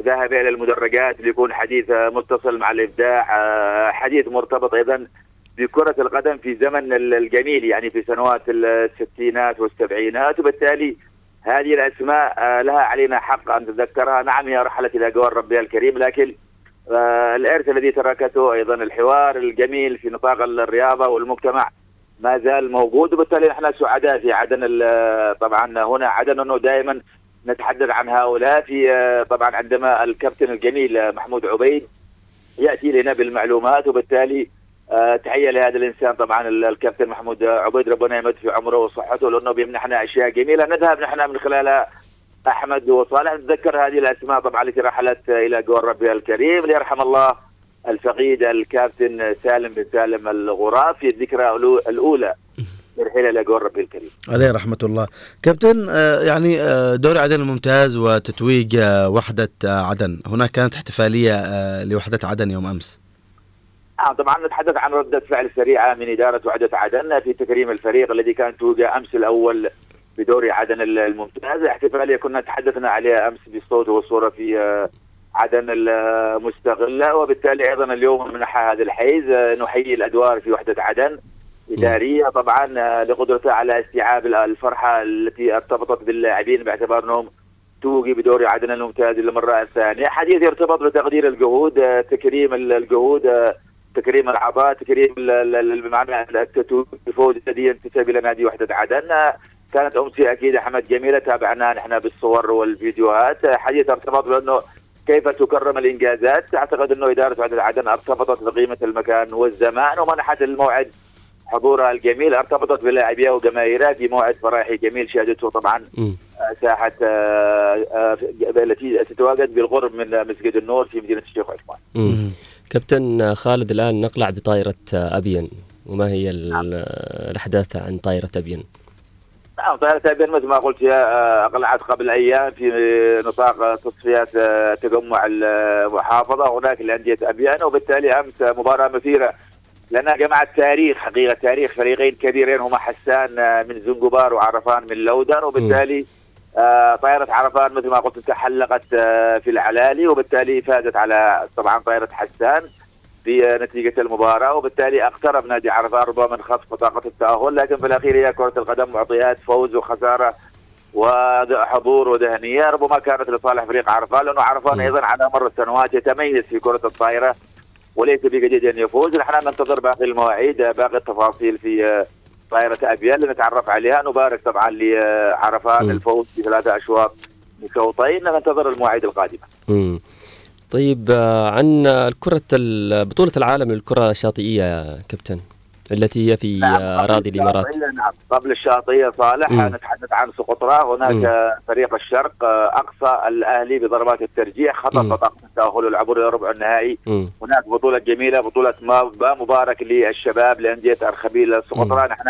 ذهب إلى المدرجات ليكون حديث متصل مع الإبداع حديث مرتبط أيضا بكرة القدم في زمن ال- الجميل يعني في سنوات الستينات والسبعينات وبالتالي هذه الأسماء آه، لها علينا حق أن نتذكرها. نعم هي رحلت إلى جوار ربها الكريم لكن الإرث الذي تركته أيضا الحوار الجميل في نطاق الرياضة والمجتمع ما زال موجود وبالتالي نحن سعداء في عدن طبعا هنا عدن أنه دائما نتحدث عن هؤلاء في طبعا عندما الكابتن الجميل محمود عبيد يأتي لنا بالمعلومات وبالتالي آه، تحية لهذا الإنسان طبعا ال- الكابتن محمود عبيد ربنا يمد في عمره وصحته لأنه بيمنحنا أشياء جميلة نذهب نحن من خلالها أحمد وصالح. نتذكر هذه الأسماء طبعا التي رحلت إلى جوار ربها الكريم. ليرحم الله الفقيد الكابتن سالم بن سالم الغراب في الذكرى الأولى لرحله إلى جوار ربه الكريم. عليه رحمة الله. كابتن آه، يعني آه، دوري عدن الممتاز وتتويج آه، وحدة آه، عدن. هناك كانت احتفالية آه، لوحدة عدن يوم أمس. آه طبعا نتحدث عن ردة فعل سريعة من إدارة وحدة عدن في تكريم الفريق الذي كان توج أمس الأول بدوري عدن الممتاز. احتفالية كنا تحدثنا عليها أمس بالصوت والصورة في آه، عدن المستغلة وبالتالي أيضا اليوم منح هذا الحيز آه، نحيي الأدوار في وحدة عدن إدارية. طبعا آه، لقدرتها على استيعاب الفرحة التي ارتبطت باللاعبين باعتبار أنهم توقي بدوري عدن الممتاز للمرة الثانية. حديث يرتبط بتقدير الجهود تكريم ال- الجهود تكريم العطاء تكريم بمعنى التتويج الفوز الذي ينتسب إلى نادي وحدة عدن. كانت أمسية أكيد احمد جميلة تابعناها نحن بالصور والفيديوهات. حديث ارتبط بأنه كيف تكرم الإنجازات؟ أعتقد أنه إدارة وحده عدن ارتبطت بقيمة المكان والزمان ومنحت الموعد حضورها الجميل. ارتبطت بلاعبيها وجماهيرها في موعد فرحي جميل شهدته طبعا. آه، ساحه آه، آه، التي تتواجد بالقرب من مسجد النور في مدينة الشيخ عثمان. كابتن خالد الآن نقلع بطائرة أبين وما هي ال- الأحداث عن طائرة أبين نعم طائرة أبين مثل ما قلت آه، أقلعت قبل أيام في نطاق آه، تصفيات آه، تجمع المحافظة هناك لأندية أبيان وبالتالي أمس آه، مباراة مثيرة لأنها جمعت تاريخ حقيقة تاريخ فريقين كبيرين هما حسان آه، من زنجبار وعرفان من لودن وبالتالي آه، طائرة عرفان مثل ما قلت تحلقت آه، في العلالي وبالتالي فازت على طبعا طائرة حسان. بنتيجة المباراة وبالتالي أقترب نادي عرفان ربما من خط بطاقة التأهل لكن في الأخير هي كرة القدم معطيات فوز وخسارة وحضور ودهنية ربما كانت لصالح فريق عرفان لأنه عرفان أيضا على مر السنوات يتميز في كرة الطائرة وليس بجديد أن يفوز. نحن ننتظر باقي المواعيد باقي التفاصيل في آه، طائرة أبيان لنتعرف عليها. نبارك طبعا لعرفان الفوز بثلاثة أشواط بشوطين ننتظر المواعيد القادمة. مم. طيب آه، عن كرة ال- بطولة العالم للكرة الشاطئية يا كابتن التي هي في آه، أراضي الإمارات الشاطئية، نعم قبل الشاطئية صالح مم. نتحدث عن سقطرى هناك مم. آه، فريق الشرق آه، أقصى الأهلي بضربات الترجيح خطط مم. بطاقة التأهل والعبور إلى ربع النهائي مم. هناك بطولة جميلة بطولة مبارك للشباب لأندية أرخبيل سقطرى نحن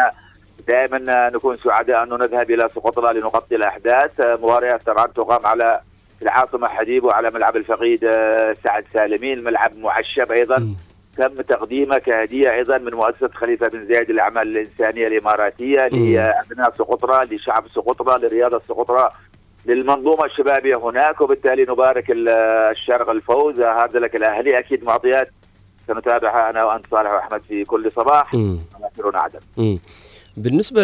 دائما نكون سعداء أنه نذهب إلى سقطرى لنغطي الأحداث آه، مباريات طبعا تقام على العاصمة حديب وعلى ملعب الفقيد آه، سعد سالمين ملعب معشب أيضا. تم تقديمه كهدية أيضا من مؤسسة خليفة بن زايد للأعمال الإنسانية الإماراتية. لأبناء سقطرى لشعب سقطرى لرياضة سقطرى للمنظومة الشبابية هناك وبالتالي نبارك ال- الشرق الفوز. هذا لك الأهلي. أكيد معطيات. سنتابعها أنا وأنت صالح وأحمد في كل صباح. ونأثرون عدن مم. بالنسبة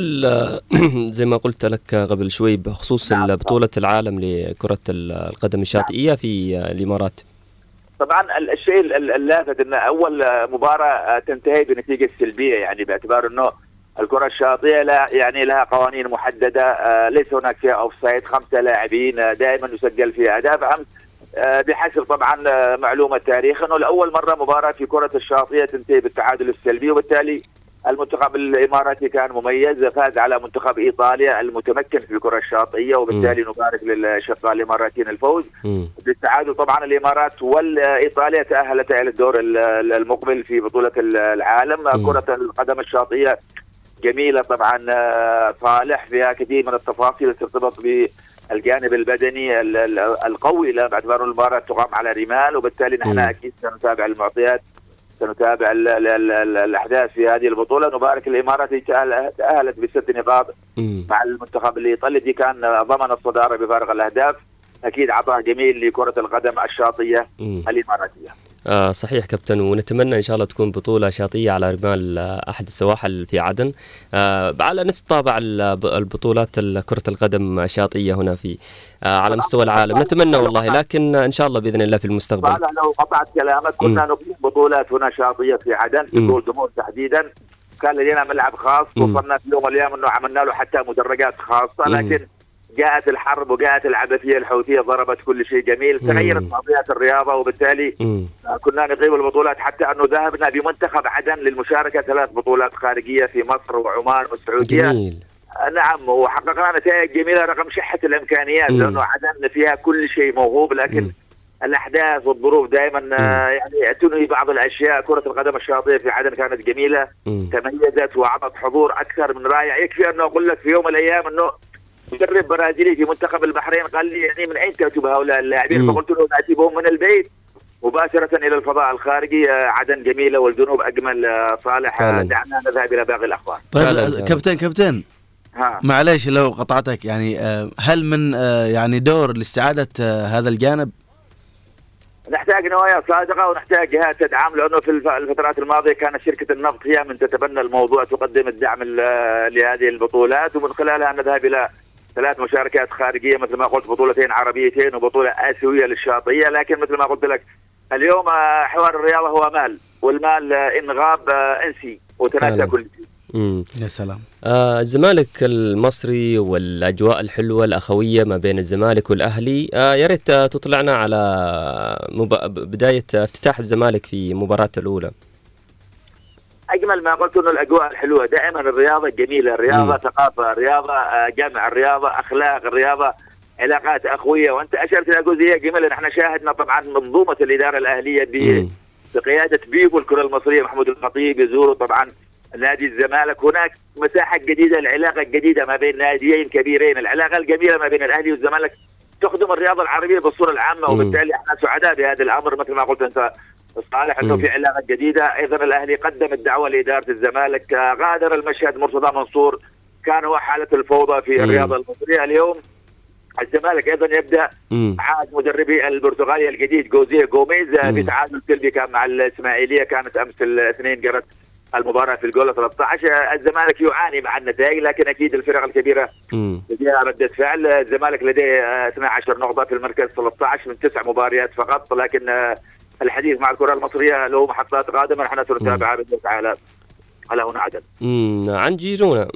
*clears throat* زي ما قلت لك قبل شوي بخصوص بطولة العالم لكرة ال- القدم الشاطئية في الإمارات. طبعا ال- الشيء ال- ال- اللافت إن أول مباراة تنتهي بنتيجة سلبية يعني باعتبار إنه الكرة الشاطئه لا يعني لها قوانين محددة آه، ليس هناك فيها offside خمسة لاعبين آه، دائما يسجل فيها أهداف. امس آه، بحسب طبعا معلومة تاريخ إنه لأول مرة مباراة في كرة الشاطئه تنتهي بالتعادل السلبي وبالتالي المنتخب الإماراتي كان مميز فاز على منتخب إيطاليا المتمكن في الكرة الشاطئية وبالتالي نبارك للشقاء الإماراتيين الفوز. بالتعادل طبعا الإمارات وايطاليا تاهلتا إلى الدور ال- ال- المقبل في بطولة ال- العالم مم. كرة القدم الشاطئية جميلة طبعا صالح فيها كثير من التفاصيل ترتبط بالجانب البدني ال- ال- القوي لا باعتبار المباراة تقام على رمال وبالتالي نحن. أكيد سنتابع المعطيات سنتابع ال ال ال ال الأحداث في هذه البطولة نبارك الإمارات تأهلت بست نقاط. مع المنتخب الإيطالي الذي كان ضمن الصدارة بفارق الأهداف أكيد عطاء جميل لكرة القدم الشاطئيه مم. الإماراتية آه صحيح كابتن ونتمنى إن شاء الله تكون بطولة شاطئية على رمال آه، أحد السواحل في عدن. آه على نفس طابع الب- البطولات ال- كرة القدم الشاطئيه هنا في آه على مستوى العالم. نتمنى والله لكن إن شاء الله بإذن الله في المستقبل. لو قطعت كلامك. كنا نقيم بطولات هنا شاطئية في عدن في مور تحديدا. كان لدينا ملعب خاص. وصلنا في يوم من الأيام إنه عملنا له حتى مدرجات خاصة. لكن جاءت الحرب وجاءت العبثية الحوثية ضربت كل شيء جميل. تغيرت معطيات الرياضة وبالتالي مم. كنا نقيم البطولات حتى أنه ذهبنا بمنتخب عدن للمشاركة ثلاث بطولات خارجية في مصر وعمان والسعودية جميل نعم وحققنا نتائج جميلة رغم شحة الإمكانيات مم. لأنه عدن فيها كل شيء موهوب لكن مم. الأحداث والظروف دائما يعني تنهي بعض الأشياء كرة القدم الشاطئة في عدن كانت جميلة مم. تميزت واعطت حضور أكثر من رائع يكفي انه أقول لك في يوم من الأيام أنه مدرب برازيلي في منتخب البحرين قال لي يعني من أين تاتوا بهؤلاء اللاعبين. فقلت له ناتي بهم من البيت مباشرة إلى الفضاء الخارجي آه، عدن جميلة والجنوب أجمل آه، صالح آه،. دعنا نذهب إلى باقي الأخبار طيب. كابتن كابتن ها معليش لو قطعتك يعني هل من يعني دور لاستعادة هذا الجانب؟ نحتاج نوايا صادقة ونحتاج جهات تدعم لأنه في الف- الفترات الماضية كانت شركة النفط هي من تتبنى الموضوع تقدم الدعم ال- لهذه البطولات ومن خلالها نذهب إلى ثلاث مشاركات خارجية مثل ما قلت بطولتين عربيتين وبطولة آسيوية للشاطئية. لكن مثل ما قلت لك اليوم آه، حوار الرياضة هو مال والمال آه، ان غاب آه، انسي وتناسى. كل شيء مم. يا سلام. آه الزمالك المصري والأجواء الحلوة الأخوية ما بين الزمالك والأهلي آه يا ريت آه، تطلعنا على مب... بداية آه، افتتاح الزمالك في مباراته الأولى. أجمل ما قلت إنه الأجواء الحلوة. دائما الرياضة جميلة. الرياضة مم. ثقافة الرياضة آه، جمع الرياضة أخلاق الرياضة علاقات اخويه وأنت أشرت إلى جزئية جميلة. نحن شاهدنا طبعا منظومة الإدارة الأهلية ب-. بقيادة بيبو الكرة المصرية محمود الخطيب يزوروا طبعا نادي الزمالك. هناك مساحة جديدة العلاقة الجديدة ما بين ناديين كبيرين العلاقة الجميلة ما بين الأهلي والزمالك. تخدم الرياضة العربية بالصورة العامة. وبالتالي إحنا سعداء بهذا الأمر مثل ما قلت أنت صالح أنه. في علاقة جديدة أيضا الأهلي قدم الدعوة لإدارة الزمالك آه، غادر المشهد مرتضى منصور كان هو حالة الفوضى في. الرياضة المصرية اليوم الزمالك أيضا يبدأ. عاد مدربي البرتغالي الجديد جوزيه جوميز آه،. بتعادل سلبي كان مع الإسماعيلية كانت أمس الاثنين جرت المباراة في الجولة 13 آه، الزمالك يعاني مع النتائج لكن أكيد الفرق الكبيرة. لديها ردة فعل. الزمالك لديه آه، 12 نقطة في المركز 13 من تسع مباريات فقط لكن آه، الحديث مع الكرة المصرية له محطات قادمة نحن سنتابعها الله تعالى على هنا عدن مم. عن جيرونا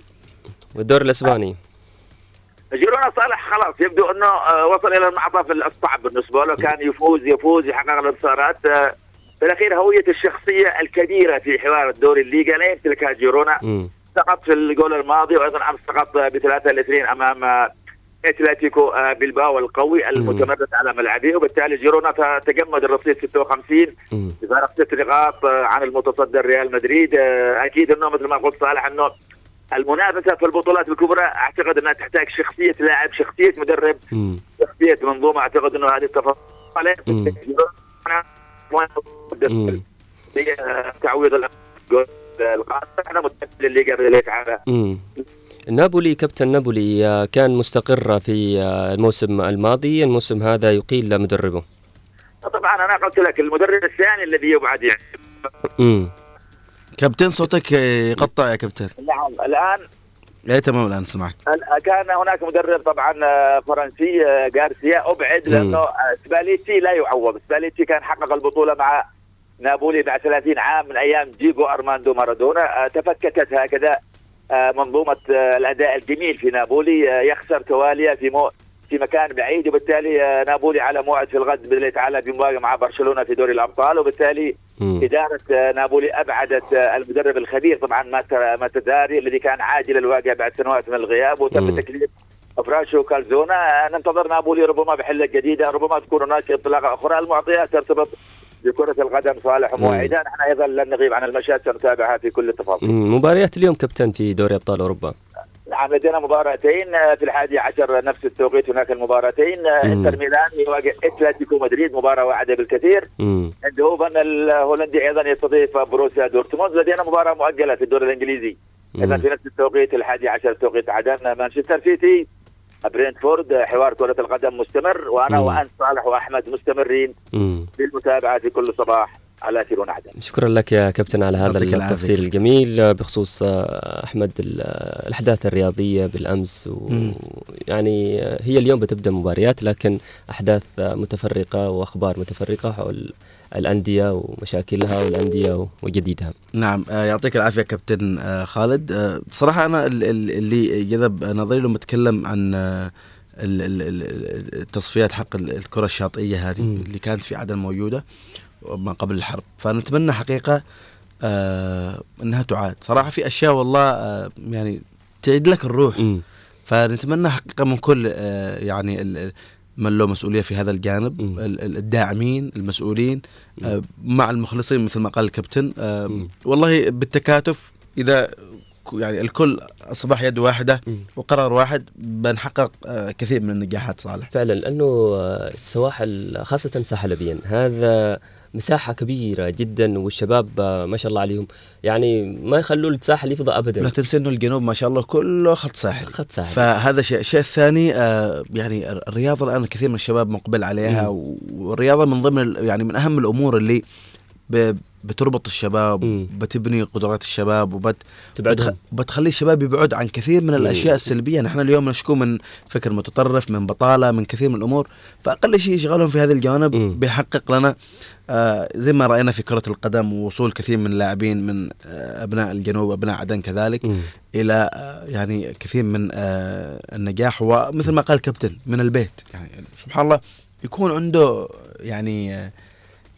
والدور الإسباني. جيرونا صالح خلاص يبدو أنه آه، وصل إلى المنعطف الصعب بالنسبة له. كان يفوز يفوز يحقق الانتصارات آه، في الاخير هوية الشخصية الكبيرة في حوار الدوري الليغا لا يمتلكها جيرونا. سقط في الجول الماضي وأيضا أمس سقط بثلاثة الاثنين أمام أتلتيكو بلباو القوي المتمرد على ملعبه وبالتالي جيرونا تجمد الرصيد 56 مم. بفارق ست نقاط عن المتصدر ريال مدريد أكيد أنه مثل ما قلت صالح أنه المنافسة في البطولات الكبرى أعتقد أنها تحتاج شخصية لاعب شخصية مدرب. شخصية منظومة أعتقد أنه هذه التفاصيل تعويض متأكد تعالى مم. نابولي كابتن نابولي آه، كان مستقر في آه، الموسم الماضي. الموسم هذا يقيل مدربه. طبعا أنا قلت لك المدرب الثاني الذي يبعد يعني. كابتن صوتك يقطع يا كابتن. نعم الان أي تمام الآن سمعك كان هناك مدرب طبعا آه، فرنسي جارسيا أبعد. لأنه سباليتي لا يعوض. سباليتي كان حقق البطولة مع نابولي بعد 30 عام من أيام ديغو أرماندو مارادونا آه، تفككت هكذا آه، منظومة آه، الأداء الجميل في نابولي يخسر تواليا في مو في مكان بعيد وبالتالي نابولي على موعد في الغد باذن الله تعالى بمواجهه مع برشلونة في دوري الأبطال وبالتالي مم. إدارة آه، نابولي أبعدت آه، المدرب الخبير طبعا مات- ماتزاري الذي كان عاجل الواقع بعد سنوات من الغياب وتم. تكليف فرانشيسكو كالزونا ننتظر نابولي ربما بحلة جديدة ربما تكون هناك انطلاقة أخرى المعطيات ترتبط بكرة القدم صالح. وموعدة نحن أيضا لن نغيب عن المشهد سنتابعها في كل التفاصيل. مباريات اليوم كابتن في دوري أبطال أوروبا نعم لدينا مباراتين في الحادي عشر نفس التوقيت هناك المباراتين. إنتر ميلان يواجه أتلتيكو مدريد مباراة واعدة بالكثير مم. أيندهوفن الهولندي أيضا يستضيف بوروسيا دورتموند لدينا مباراة مؤجلة في الدوري الإنجليزي أيضا مم. في نفس التوقيت الحادي عشر توقيت عدن مانشستر سيتي برينتفورد حوار كرة القدم مستمر وأنا مم. وانت صالح وأحمد مستمرين مم. بالمتابعه في كل صباح على اثير ونعدم شكرا لك يا كابتن على هذا كابتن. الجميل بخصوص آه، أحمد ال- الأحداث الرياضية بالأمس مم. ويعني هي اليوم بتبدأ مباريات لكن أحداث آه، متفرقة وأخبار متفرقة حول الأندية ومشاكلها والأندية وجديدها. نعم آه، يعطيك العافية كابتن آه، خالد. آه، بصراحة أنا ال- ال- اللي جذب نظري لما اتكلم عن ال- ال- ال- التصفيات حق ال- الكرة الشاطئية هذه. اللي كانت في عدن موجودة ما قبل الحرب. فنتمنى حقيقة إنها تعاد. صراحة في أشياء والله يعني تعيد لك الروح. مم. فنتمنى حقيقة من كل يعني من له مسؤولية في هذا الجانب الداعمين المسؤولين آه، مع المخلصين مثل ما قال الكابتن آه،. والله بالتكاتف إذا يعني الكل أصبح يد واحدة. وقرار واحد بنحقق آه، كثير من النجاحات صالح فعلا لأنه السواحل خاصة ساحل ابين هذا مساحة كبيرة جدا والشباب آه، ما شاء الله عليهم. يعني ما يخلوا الساحل يفضى لا ابدا تنسى إنه الجنوب ما شاء الله كله خط ساحلي خط ساحل. فهذا شيء الشيء الثاني آه، يعني الرياضة الآن كثير من الشباب مقبل عليها والرياضة من ضمن يعني من أهم الأمور اللي بتربط الشباب مم. بتبني قدرات الشباب وبت. بتخ... بتخلي الشباب يبعد عن كثير من الأشياء السلبية نحن اليوم نشكو من فكر متطرف من بطالة من كثير من الأمور فأقل شيء يشغلهم في هذه الجوانب مم. بيحقق لنا آه زي ما رأينا في كرة القدم ووصول كثير من اللاعبين من آه أبناء الجنوب وابناء عدن كذلك مم. إلى آه، يعني كثير من آه، النجاح ومثل ما قال الكابتن من البيت يعني سبحان الله يكون عنده يعني آه،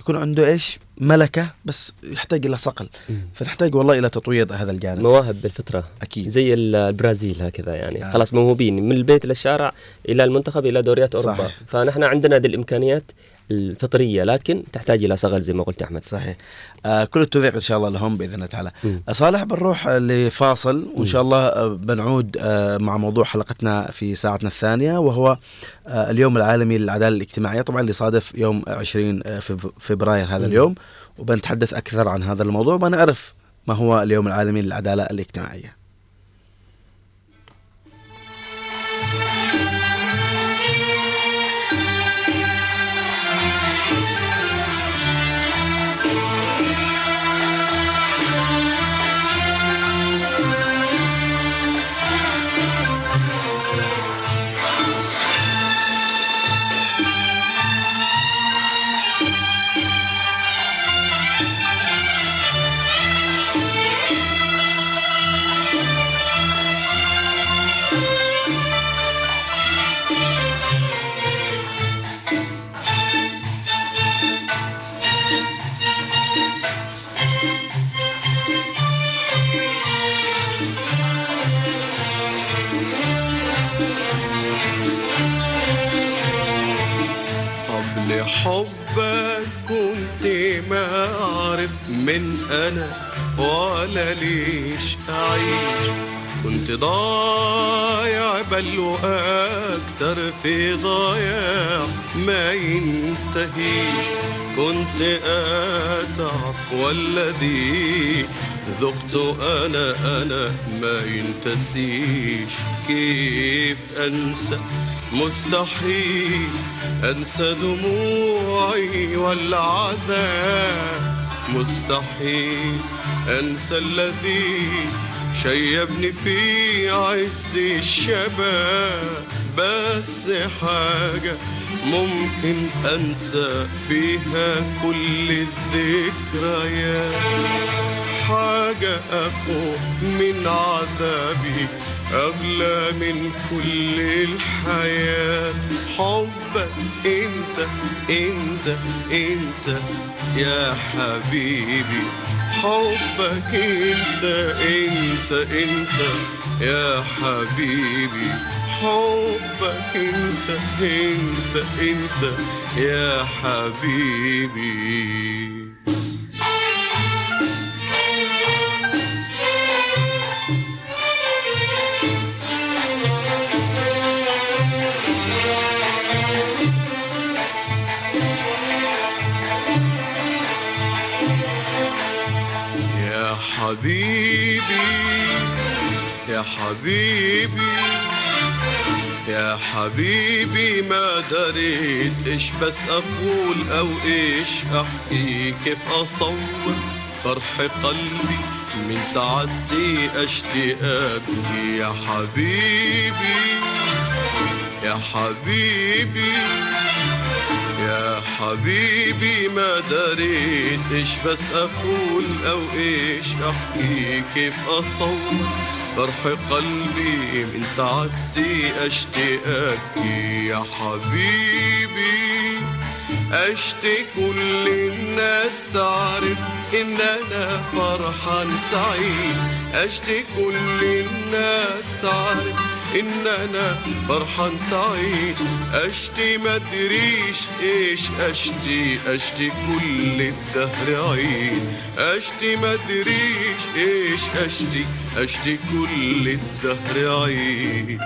يكون عنده إيش ملكة بس يحتاج إلى صقل. فنحتاج والله إلى تطوير هذا الجانب مواهب بالفطرة أكيد زي ال- البرازيل هكذا يعني آه. خلاص موهوبين من البيت للشارع إلى المنتخب إلى دوريات أوروبا صحيح. فنحن عندنا دي الإمكانيات الفطريه لكن تحتاج إلى صقل زي ما قلت أحمد. صحيح. آه كل التوفيق إن شاء الله لهم بإذن الله تعالى. صالح بنروح لفاصل وإن شاء الله آه، بنعود آه مع موضوع حلقتنا في ساعتنا الثانية وهو آه اليوم العالمي للعدالة الاجتماعية. طبعا اللي صادف يوم 20 آه، فب- فبراير هذا مم. اليوم وبنتحدث أكثر عن هذا الموضوع وبنعرف ما هو اليوم العالمي للعدالة الاجتماعية. قبل حبك كنت ما أعرف من أنا ولا ليش أعيش. كنت ضايع بل وأكتر في ضياع ما ينتهيش. كنت أتعب والذي ذقت أنا أنا ما ينتسيش. كيف أنسى مستحيل أنسى دموعي والعذاب. مستحيل أنسى الذي شيبني في عز الشباب. بس حاجة ممكن أنسى فيها كل الذكريات. حاجة أقوى من عذابي أغلى من كل الحياة. حبك أنت أنت أنت يا حبيبي. حبك أنت أنت أنت يا حبيبي. حبك أنت أنت أنت يا حبيبي. حبيبي يا حبيبي يا حبيبي ما دريت إيش بس أقول أو إيش أحكي كيف أصور فرح قلبي من سعادتي اشتاق يا حبيبي يا حبيبي يا حبيبي ما دريت إيش بس أقول أو إيش أحكي؟ كيف أصور؟ فرح قلبي من سعادتي اشتاق يا حبيبي أشتي كل الناس تعرف ان أنا فرحان سعيد. أشتي كل الناس تعرف ان أنا فرحان سعيد. أشتي ما ادريش إيش أشتي؟ أشتي كل الدهر عيد. أشتي ما ادريش إيش أشتي؟ أشتي كل الدهر عيد.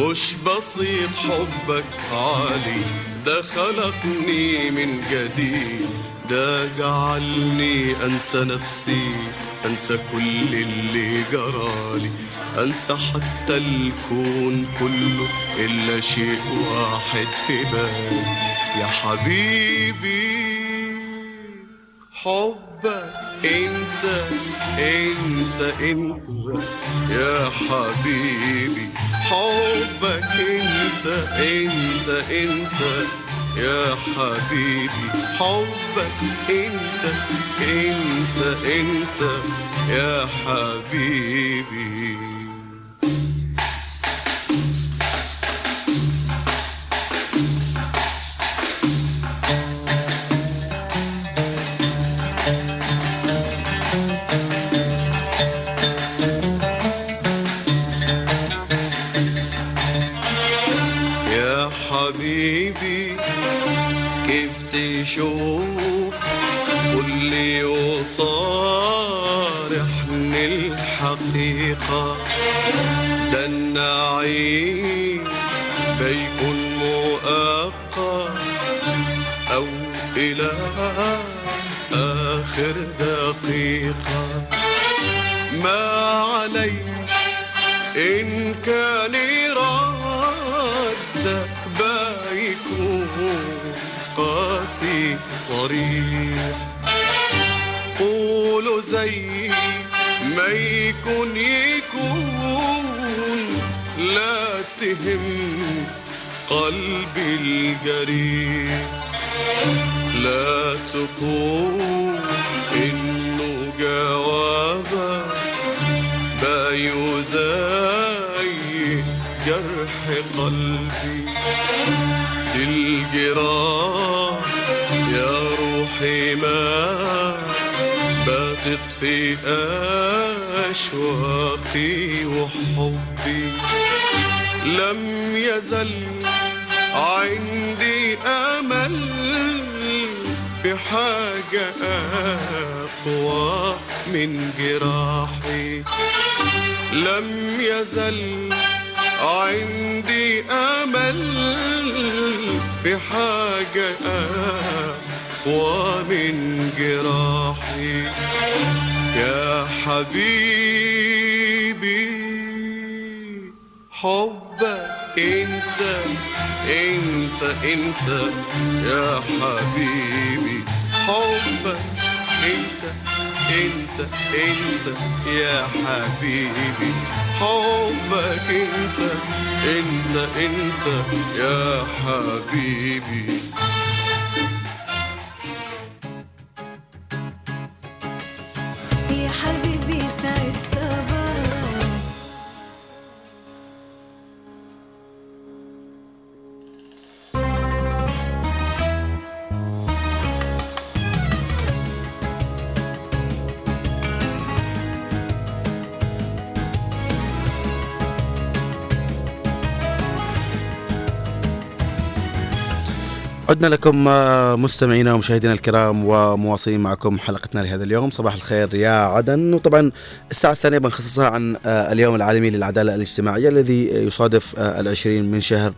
مش بسيط حبك عالي ده خلقني من جديد. ده جعلني أنسى نفسي. أنسى كل اللي جرالي أنسى حتى الكون كله إلا شيء واحد في بالي. يا حبيبي حبك إنت إنت إنت. يا حبيبي حبك إنت إنت إنت. يا حبيبي حبك انت انت انت. يا حبيبي. يزل. عندي أمل في حاجة أقوى من جراحي. لم يزل. عندي أمل في حاجة انت يا حبيبي حبك انت انت انت يا حبيبي حبك انت انت انت يا حبيبي عدنا لكم آه، مستمعينا ومشاهدينا الكرام ومواصلين معكم حلقتنا لهذا اليوم. صباح الخير يا عدن. وطبعا الساعة الثانية بنخصصها عن آه، اليوم العالمي للعدالة الاجتماعية الذي يصادف آه، العشرين من شهر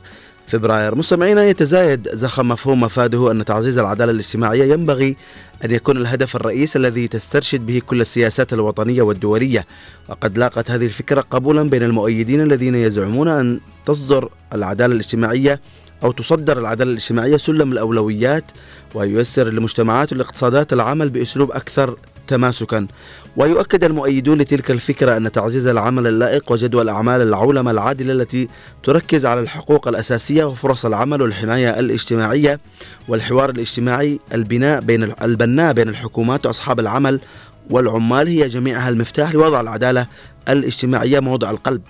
فبراير. مستمعينا يتزايد زخم مفهوم مفاده أن تعزيز العدالة الاجتماعية ينبغي أن يكون الهدف الرئيسي الذي تسترشد به كل السياسات الوطنية والدولية. وقد لاقت هذه الفكرة قبولا بين المؤيدين الذين يزعمون أن تصدر العدالة الاجتماعية أو تصدر العدالة الاجتماعية سلم الأولويات وييسر للمجتمعات والاقتصادات العمل بأسلوب أكثر تماسكا. ويؤكد المؤيدون لتلك الفكرة أن تعزيز العمل اللائق وجدول الأعمال العولمة العادلة التي تركز على الحقوق الأساسية وفرص العمل والحماية الاجتماعية والحوار الاجتماعي البناء بين البناء بين الحكومات وأصحاب العمل والعمال هي جميعها المفتاح لوضع العدالة الاجتماعية موضع القلب.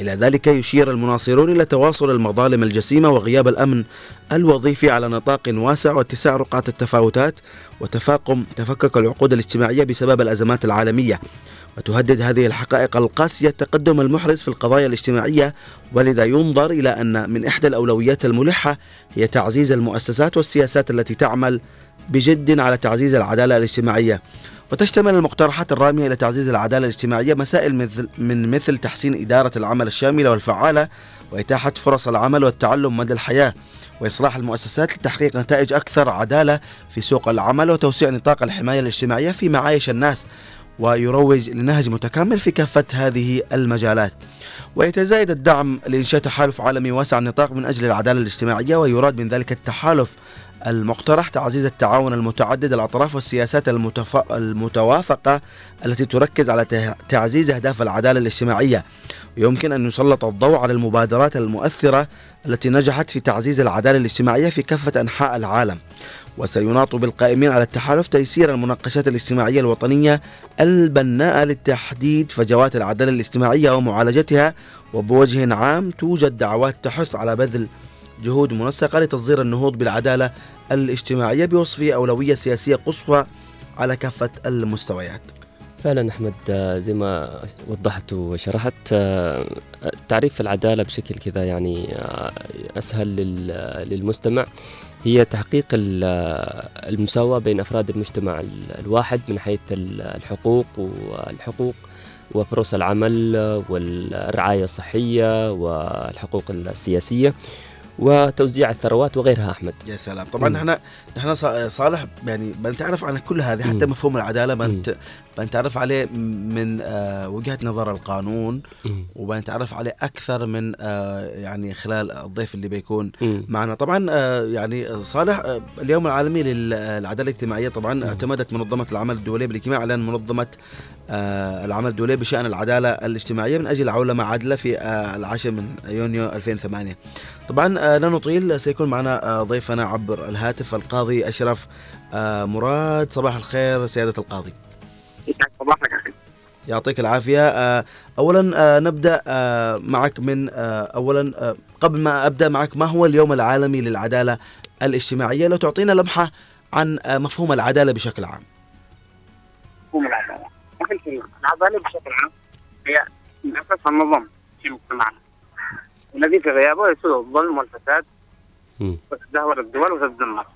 إلى ذلك يشير المناصرون إلى تواصل المظالم الجسيمة وغياب الأمن الوظيفي على نطاق واسع واتساع رقعة التفاوتات وتفاقم تفكك العقود الاجتماعية بسبب الأزمات العالمية. وتهدد هذه الحقائق القاسية التقدم المحرز في القضايا الاجتماعية ولذا ينظر إلى أن من إحدى الأولويات الملحة هي تعزيز المؤسسات والسياسات التي تعمل بجد على تعزيز العدالة الاجتماعية. وتشتمل المقترحات الرامية إلى تعزيز العدالة الاجتماعية مسائل مثل من مثل تحسين إدارة العمل الشاملة والفعالة وإتاحة فرص العمل والتعلم مدى الحياة وإصلاح المؤسسات لتحقيق نتائج أكثر عدالة في سوق العمل وتوسيع نطاق الحماية الاجتماعية في معايش الناس ويروج لنهج متكامل في كافة هذه المجالات. ويتزايد الدعم لإنشاء تحالف عالمي واسع النطاق من أجل العدالة الاجتماعية ويراد من ذلك التحالف المقترح تعزيز التعاون المتعدد الأطراف والسياسات المتف... المتوافقة التي تركز على تعزيز أهداف العدالة الاجتماعية. ويمكن أن يسلط الضوء على المبادرات المؤثرة التي نجحت في تعزيز العدالة الاجتماعية في كافة أنحاء العالم. وسيناط بالقائمين على التحالف تيسير المناقشات الاجتماعية الوطنية البناءة لتحديد فجوات العدالة الاجتماعية ومعالجتها وبوجه عام توجد دعوات تحث على بذل جهود منسقة لتصدير النهوض بالعدالة الاجتماعية بوصفه أولوية سياسية قصوى على كافة المستويات. فعلا أحمد آه، زي ما وضحت وشرحت آه، تعريف العدالة بشكل كذا يعني آه، أسهل لل- للمستمع. هي تحقيق ال- المساواة بين أفراد المجتمع ال- الواحد من حيث ال- الحقوق والحقوق وفرص العمل والرعاية الصحية والحقوق السياسية. وتوزيع الثروات وغيرها أحمد يا سلام طبعا. نحن نحن صالح يعني بنتعرف عن كل هذه حتى. مفهوم العدالة بنت بنتعرف عليه من آه، وجهة نظر القانون. وبنتعرف عليه أكثر من آه، يعني خلال الضيف اللي بيكون. معنا طبعا آه، يعني صالح اليوم العالمي للعداله الاجتماعية طبعا اعتمدت منظمة العمل الدوليه بالاجتماع على منظمة العمل الدوليه بشأن العدالة الاجتماعية من أجل عولمه عادله في آه، العاشر من يونيو 2008 طبعا آه، لا نطيل سيكون معنا آه، ضيفنا عبر الهاتف القاضي أشرف آه، مراد. صباح الخير سيادة القاضي. يعطيك العافية. آه، أولا آه، نبدأ آه، معك من آه، أولا آه، قبل ما أبدأ معك ما هو اليوم العالمي للعدالة الاجتماعية؟ لو تعطينا لمحة عن آه، مفهوم العدالة بشكل عام. مفهوم العدالة. الكريم العداله بشكل عام هي من اساسها النظام في مجتمعنا. الذي في غيابه يسود الظلم والفساد. وتدهور الدول وتتدمر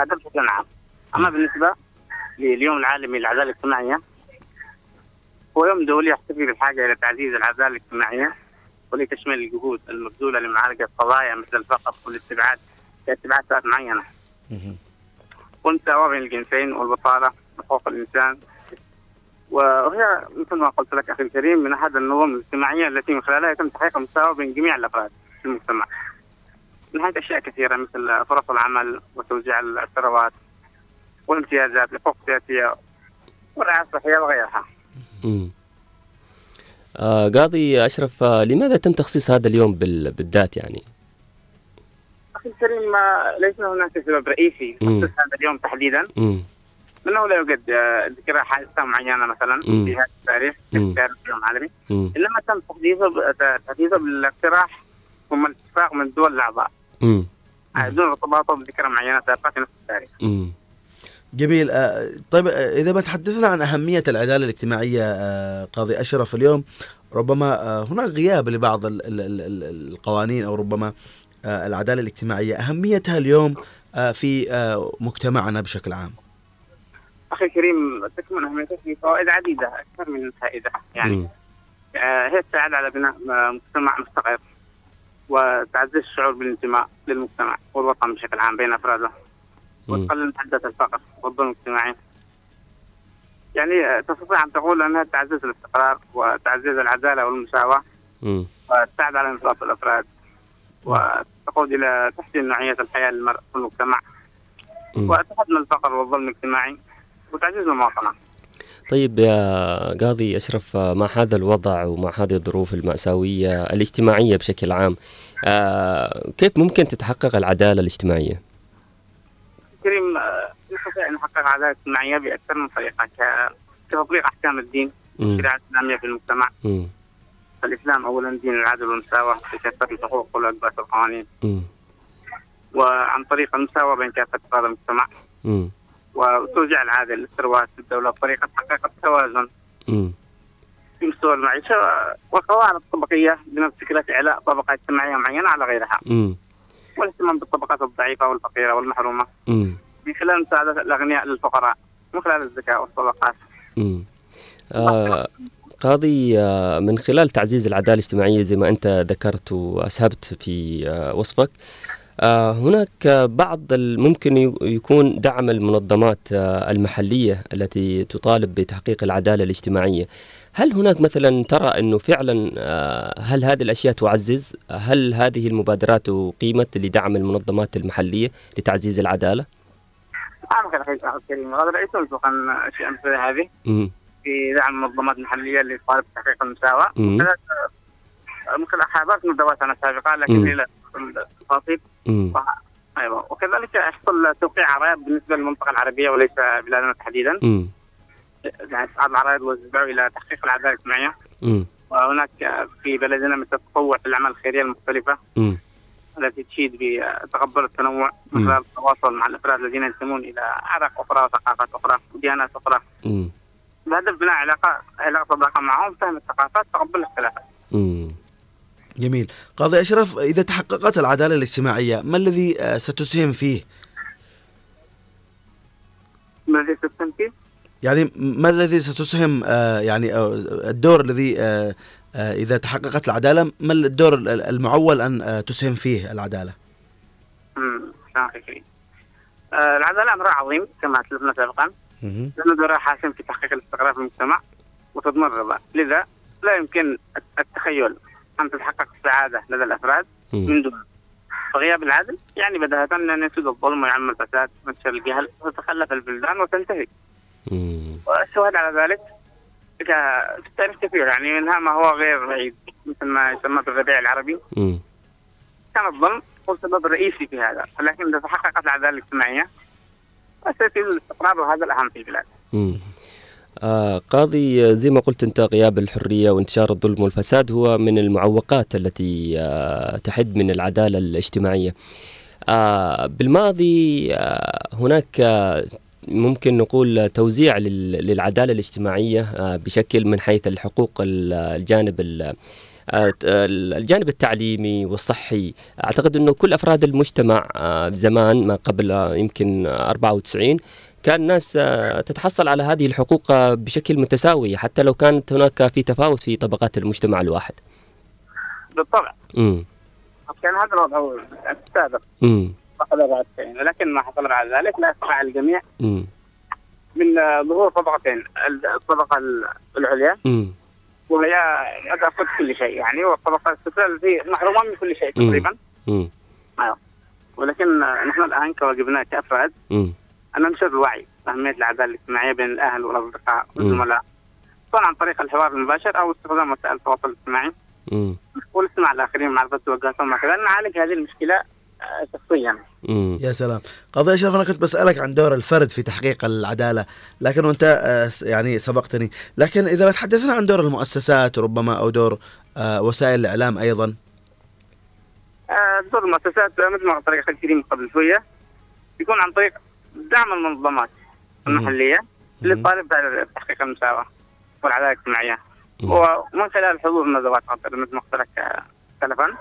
هذا بشكل عام. أما بالنسبة لليوم العالمي للعداله الاجتماعيه هو يوم دولي يحتفي بالحاجة إلى تعزيز العداله الاجتماعيه ولتشميل الجهود المبذولة لمعالجة قضايا مثل الفقر والاستبعاد كاتباعات معينة. والمساواه بين الجنسين والبطالة وحقوق الإنسان وهي مثل ما قلت لك أخي الكريم من أحد النظم الاجتماعية التي من خلالها يتم تحقيق المساواه بين جميع الأفراد في المجتمع. من حيث اشياء كثيرة مثل فرص العمل وتوزيع الثروات والامتيازات الحقوق السياسيه والرعايه الصحيه وغيرها. آه قاضي أشرف آه لماذا تم تخصيص هذا اليوم بال- بالذات يعني؟ أخي الكريم ما- ليس هناك سبب رئيسي مم. خصوص هذا اليوم تحديدا مم. لأنه لا يوجد آه، ذكرى حادثة معينة مثلا. في هذا التاريخ مم. كتاريخ يوم عالمي مم. إنما تم تحديثه تحديثه بالاقتراح ثم الاتفاق من الدول الأعضاء. آه، دون ارتباطه بذكرى معينة سابقه في نفس التاريخ. مم. جميل آه، طيب إذا ما تحدثنا عن أهمية العدالة الاجتماعية آه، قاضي أشرف اليوم ربما هناك غياب لبعض ال- ال- ال- ال- القوانين أو ربما العدالة الاجتماعية أهميتها اليوم في مجتمعنا بشكل عام أخي الكريم تكمن اهميتها في فوائد عديدة أكثر من فائدة يعني. آه، هي تساعد على بناء آه، مجتمع مستقر وتعزيز الشعور بالانتماء للمجتمع والوطن بشكل عام بين أفراده وتقلل حدة الفقر والظلم الاجتماعي يعني آه، تستطيع أن تقول أنها تعزز الاستقرار وتعزيز العدالة والمساواة مم. وتساعد على انضباط الأفراد وتقود إلى تحسين نوعية الحياة للمرء في المجتمع مم. وتحد من الفقر والظلم الاجتماعي وتعزيز المواطنة طيب يا قاضي أشرف آه، مع هذا الوضع ومع هذه الظروف المأساوية الاجتماعية بشكل عام آه، كيف ممكن تتحقق العدالة الاجتماعية؟ كريم آه، نستطيع أن نحقق عدالة اجتماعية بأكثر من طريقة ك- كتطبيق أحكام الدين مم. والشريعة الإسلامية في المجتمع مم. فالإسلام أولا دين العدل والمساواة في كافة الحقوق والواجبات والقوانين. وعن طريق المساواة بين كافة أفراد المجتمع مم. وتوزيع العادل للثروات في الدولة بطريقة تحقيق التوازن. في مستوى المعيشة والقواعد الطبقية بنفس فكرة إعلاء طبقة اجتماعية معينة على غيرها مم. والاهتمام بالطبقات الضعيفة والفقيرة والمحرومة مم. من خلال مساعدة الأغنياء للفقراء من خلال الزكاة والصدقات. آه قاضي آه من خلال تعزيز العدالة الاجتماعية زي ما أنت ذكرت وأسهبت في آه وصفك هناك بعض ممكن يكون دعم المنظمات آه المحلية التي تطالب بتحقيق العدالة الاجتماعية هل هناك مثلا ترى أنه فعلا آه هل هذه الأشياء تعزز هل هذه المبادرات قيمت لدعم المنظمات المحلية لتعزيز العدالة؟ أعمق الأخي أخي الكريم هذا رئيس مسبقا أشياء مثل هذه. في دعم المنظمات المحلية اللي تطالب بتحقيق المساواة مم. وكذلك من خلال حضرت ندواتنا السابقة لكن مم. أيوه وكذلك يحصل توقيع عرائض بالنسبة للمنطقة العربية وليس بلادنا تحديدا مم. يعني بعض العرائض وزعوا إلى تحقيق العدالة الاجتماعية مم. وهناك في بلدنا مثل التطوع في الأعمال الخيرية المختلفة مم. التي تشيد بتقبل التنوع من خلال التواصل مع الأفراد الذين ينتمون إلى أعراق أخرى وثقافات أخرى وديانات أخرى مم. بهدف بناء علاقه علاقة صداقة معهم فهم الثقافات تقبل الاختلافات مم. جميل. قاضي أشرف إذا تحققت العدالة الاجتماعية ما الذي آه، ستسهم فيه؟ من الذي تستمتع يعني ما الذي ستسهم آه، يعني آه، الدور الذي إذا تحققت العدالة ما الدور ال- المعول أن تسهم فيه العدالة؟ العدالة أمر عظيم كما اسلفنا سابقا. لأنه دورها حاسم في تحقيق الاستقرار في المجتمع وتضمين الرضا. لذا لا يمكن التخيل أن تتحقق السعادة لدى الأفراد من دون فغياب العدل. يعني بداهة أن يسود الظلم ويعم الفساد وينتشر الجهل وتتخلف البلدان وتنتهي. والشواهد على ذلك في التاريخ كثير. يعني منها ما هو غير بعيد مثل ما يسمى بالربيع العربي. مم. كان الظلم هو السبب الرئيسي في هذا. ولكن إذا تحققت العدالة الاجتماعية سيزيد الاستقرار وهذا الأهم في البلاد. مم. آه قاضي آه، زي ما قلت انت غياب الحرية وانتشار الظلم والفساد هو من المعوقات التي آه تحد من العدالة الاجتماعية. آه بالماضي آه هناك آه ممكن نقول توزيع لل- للعدالة الاجتماعية آه بشكل من حيث الحقوق ال- الجانب ال- آه، الجانب التعليمي والصحي أعتقد إنه كل أفراد المجتمع زمان ما قبل يمكن آه، 94 كان الناس آه، تتحصل على هذه الحقوق بشكل متساوي حتى لو كانت هناك في تفاوت في طبقات المجتمع الواحد. بالطبع. امم كان هذا الوضع السابق. امم ولكن ما حصل بعد ذلك لا يستطيع الجميع. امم من آه، ظهور طبقتين الطبقة العليا. امم وهي تأخذ كل شيء يعني والطبقة السفلى التي محرومة من كل شيء تقريبا. امم أيوه. ولكن آه، نحن الآن كواجبنا كأفراد امم أن ننشر الوعي بأهمية العدالة الاجتماعية بين الأهل والأصدقاء. والزملاء. سواء عن طريق الحوار المباشر أو استخدام وسائل التواصل الاجتماعي. امم والإستماع للآخرين ومعرفة توجهاتهم وكذا نعالج هذه المشكلة آه، شخصيا. يا سلام. قاضي أشرف أنا كنت بسألك عن دور الفرد في تحقيق العدالة لكن وأنت آه، يعني سبقتني. لكن إذا تحدثنا عن دور المؤسسات ربما أو دور آه، وسائل الإعلام أيضا. دور المؤسسات مثل ما قلت لك الكريم قبل شوية. يكون عن طريق دعم المنظمات المحلية اللي تطالب بتحقيق المساواة. والعدالة الاجتماعية. ومن خلال حضور ندوات قطر مثل ما قلت لك آه، سلفا